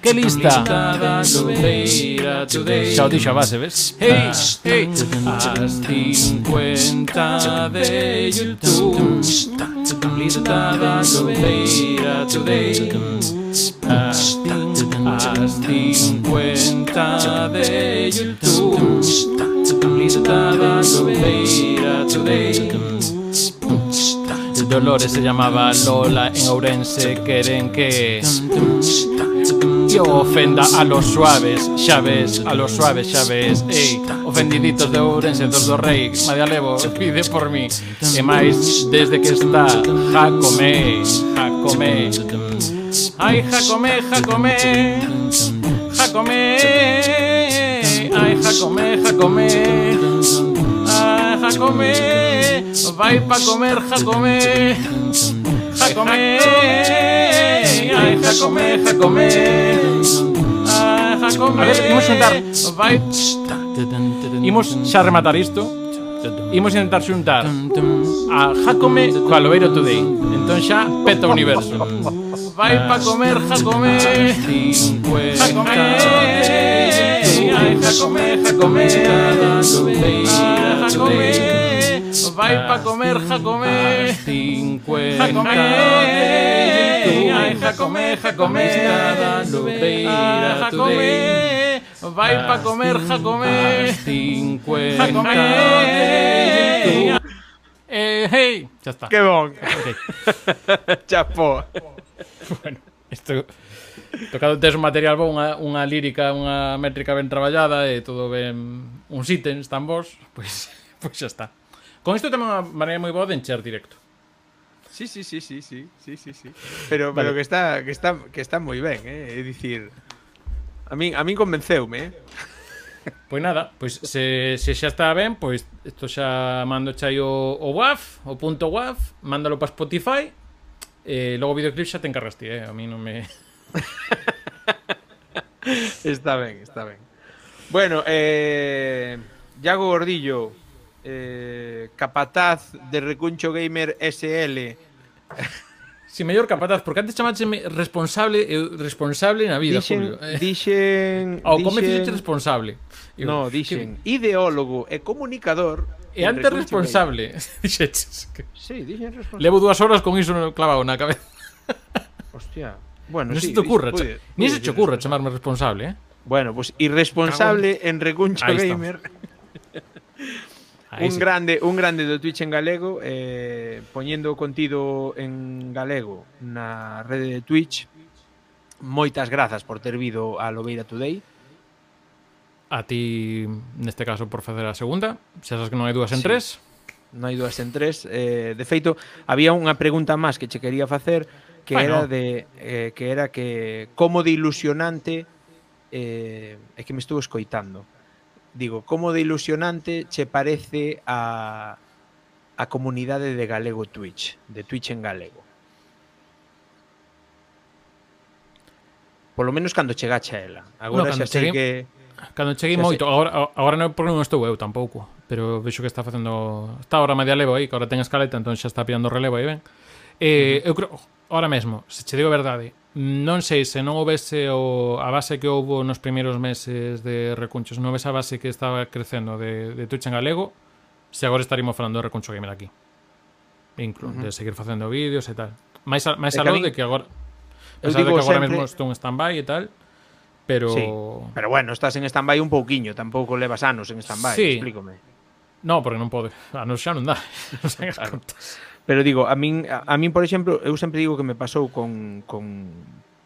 ¡Qué lista! Chao, dicho base, ¿ves? Hey, hey, haz 50 de YouTube. 50 de YouTube. Dolores se llamaba Lola en Ourense Queren que yo ofenda a los suaves Xa ves, a los suaves, xa ves. Ey, ofendiditos de Ourense, dos do rei Madia Levo, pide por mí. E máis, desde que está Jacome, Jacome. Ai, Jacome, Jacome Jacome. Ai, Jacome, Jacome. Ai, Jacome vai pa comer, Jacome. Jacome. Ai, Jacome, Jacome. Ah, Jacome. A ver, imos xuntar. Vai. Imos xa rematar isto. Imos intentar xuntar a Jacome coa Lobeiro Today. Entón xa peta o universo. Vai pa comer, Jacome. Jacome. Ai, Jacome, Jacome. Jacome. Vai pa comer Jacome Jacome Ai, Jacome, Jacome, Jacome, vai pa comer Jacome, Jacome, eh, hey, ya está. Que bon. Okay. Chapó. bueno, isto tocado tes un material bo, unha, unha lírica, unha métrica ben traballada e todo ben uns ítems tan vos, pois, pois xa está. Con isto temos unha maneira moi boa de encher directo. Sí, sí, sí, sí, sí, sí, sí, sí. Pero, vale. pero que está que está que está moi ben, eh? É dicir, a min a min convenceume, eh? Pois nada, pois se, se xa está ben, pois isto xa mando xa o, o WAF, o punto WAF, mándalo para Spotify, e eh, logo o videoclip xa te encargas ti, eh? A mí non me... está ben, está ben. Bueno, eh, Iago Gordillo, eh, capataz de Recuncho Gamer SL. Si, sí, mellor capataz, porque antes chamácheme responsable eh, responsable na vida, dixen, Julio. Eh. Dixen... Ao come dixen, responsable. Eu, no, dixen que... ideólogo e comunicador E antes responsable, dixeches. Que... Sí, dixen responsable. Levo dúas horas con iso clavado na cabeza. Hostia. Bueno, non sí, se te ocurra, puede, puede, ni se te ocurra chamarme responsable, eh? Bueno, pues irresponsable en Recuncho Gamer. Ahí un sí. grande, un grande do Twitch en galego eh, poñendo o contido en galego na rede de Twitch. Moitas grazas por ter vido a Lobeira Today. A ti neste caso por facer a segunda, se sabes que non hai dúas en sí. tres. Non hai dúas en tres. Eh, de feito, había unha pregunta máis que che quería facer que bueno. era de eh, que era que como de ilusionante eh, é que me estuvo escoitando digo, como de ilusionante che parece a, a comunidade de galego Twitch, de Twitch en galego? Por lo menos cando chegache a ela. Agora no, xa sei que... Cando cheguei moito, agora, agora non, porque non estou eu tampouco, pero vexo que está facendo... Está ahora media levo aí, que agora ten escaleta, entón xa está pillando relevo aí, ben. Eh, uh -huh. Eu creo, ahora mesmo, se che digo a verdade, non sei se non houvese o, a base que houbo nos primeiros meses de recunchos, non houvese a base que estaba crecendo de, de Twitch en galego, se agora estaríamos falando de recuncho gamer aquí. Inclu, uh -huh. de seguir facendo vídeos e tal. Mais, a, mais algo de que agora... Pesar de que agora sempre... mesmo estou en stand-by e tal, pero... Sí, pero bueno, estás en stand-by un pouquiño, tampouco levas anos en stand-by, sí. explícome. No, porque non pode. Anos xa non dá. Non sei claro. contas. Pero digo, a min, a, a min, por exemplo, eu sempre digo que me pasou con, con,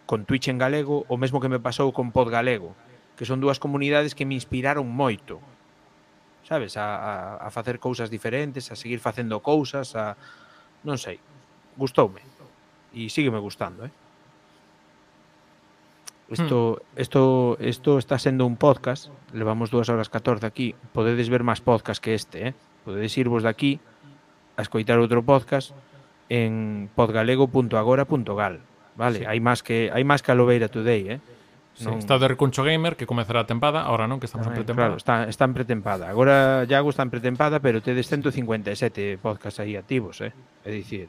con Twitch en galego o mesmo que me pasou con Pod Galego, que son dúas comunidades que me inspiraron moito. Sabes, a, a, a facer cousas diferentes, a seguir facendo cousas, a non sei, gustoume e sigue me gustando, eh. Isto, isto, hmm. isto está sendo un podcast, levamos 2 horas 14 aquí, podedes ver máis podcast que este, eh? podedes irvos de aquí a escoitar outro podcast en podgalego.agora.gal. Vale, sí. hai máis que hai máis que a Lobeira Today, eh? Sí, non... Está o de Recuncho Gamer, que comezará a tempada, ahora non, que estamos Tamén, en pretempada. Claro, está, está en pretempada. Agora, Iago está en pretempada, pero tedes 157 podcast aí activos, eh? É dicir,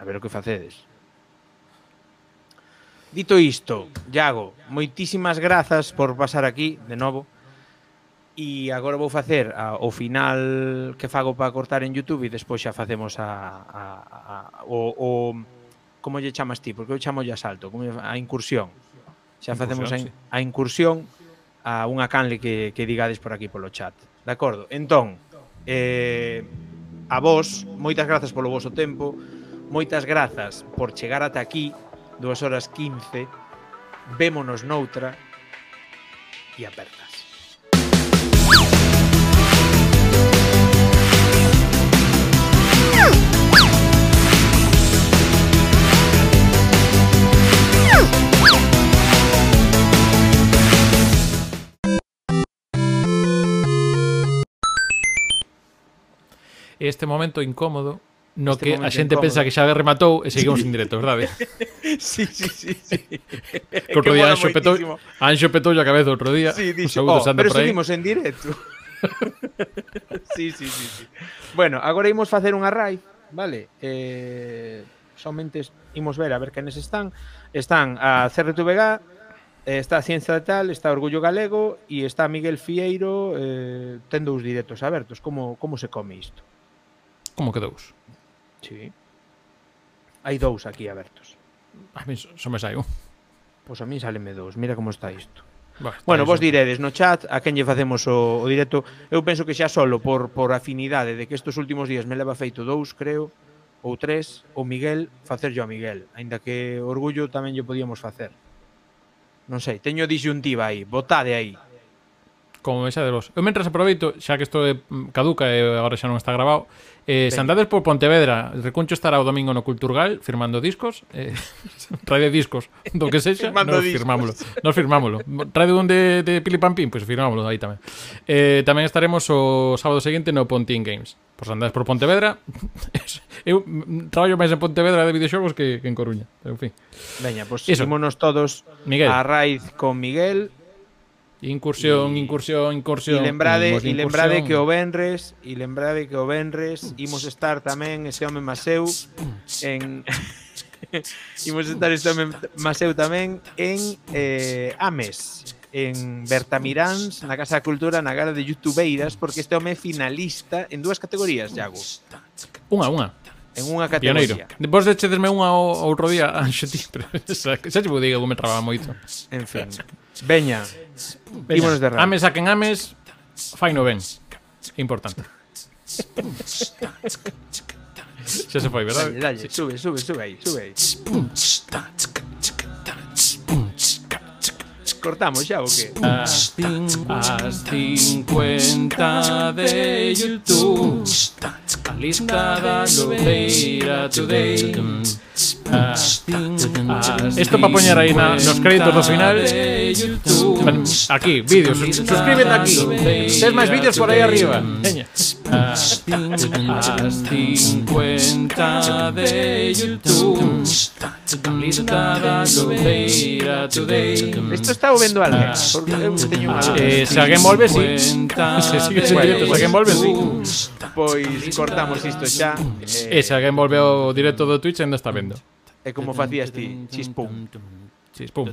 a ver o que facedes. Dito isto, Iago, moitísimas grazas por pasar aquí, de novo. E agora vou facer a, o final que fago para cortar en Youtube e despois xa facemos a, a, a, o, o como lle chamas ti? Porque eu chamo lle asalto, como a incursión. Xa facemos a, sí. a incursión a unha canle que, que digades por aquí polo chat. De acordo? Entón, eh, a vos, moitas grazas polo voso tempo, moitas grazas por chegar ata aquí, 2 horas 15, vémonos noutra e aperta. é este momento incómodo no este que a xente incómodo. pensa que xa rematou e seguimos en directo, verdade? sí, sí, sí, sí. Que outro día Anxo petou, Anxo petou a cabeza outro día. Sí, dixo, oh, pero seguimos en directo. sí, sí, sí, sí. Bueno, agora imos facer unha raid, vale? Eh, somente imos ver a ver quenes están. Están a CRTVG, eh, está a Ciencia de Tal, está Orgullo Galego e está Miguel Fieiro eh, ten dous directos abertos. Como, como se come isto? Como que dous? Sí. Hai dous aquí abertos. A mí só me sai un. Pois a mí sáleme dous. Mira como está isto. Bah, bueno, vos diredes no chat a quen lle facemos o, o directo. Eu penso que xa solo por, por afinidade de que estes últimos días me leva feito dous, creo, ou tres, o Miguel, facerllo a Miguel. Ainda que orgullo tamén lle podíamos facer. Non sei, teño disyuntiva aí, votade aí. Como esa xa de vos. Eu mentras aproveito, xa que isto é mm, caduca e agora xa non está grabado, Eh, ben. Sandades por Pontevedra, Recuncho estará o domingo no Culturgal firmando discos, eh, trae discos, do que sexa, nos discos. Nos firmámolo. Trae un de, de Pili Pampín, pois pues firmámolo aí tamén. Eh, tamén estaremos o sábado seguinte no Pontín Games. Pois andades por Pontevedra. Eu mm, traballo máis en Pontevedra de videoxogos que, que en Coruña. En fin. Veña, pois pues, todos Miguel. a Raiz con Miguel Incursión, e... incursión, incursión. E lembrade, e lembrade que o Benres, e lembrade que o Benres imos estar tamén ese home Maseu en imos estar ese home Maseu tamén en eh, Ames en Bertamiráns, na Casa da Cultura, na gala de Youtubeiras, porque este home é finalista en dúas categorías, Iago. Unha, unha en unha categoría. Pioneiro. Vos dechedesme unha outro día, Anxo, ti, pero xa, xa che vou diga, me trababa moito. En fin. Veña, Ímonos de rabo. Ames a quen ames, fai no ben. Importante. Xa se foi, verdad? Dalle, dalle, sube, sube, sube aí, sube aí. Cortamos xa o que? As, cin, as 50 de YouTube A lista da Lobeira Today Esto para poñer aí na, nos créditos do final. Aquí, vídeos, sus- suscríbete aquí. Tes máis vídeos por aí arriba. Veña As cin, as 50 de YouTube. A lista da Lobeira Today. Isto está o vendo alguén, unha Eh, se alguén volve, sí. Se sigue sen directo, se alguén volve, sí. Pois cortamos isto xa. Eh, se alguén volve ao directo do Twitch, ainda está vendo. É como facías ti, chispum. Chispum.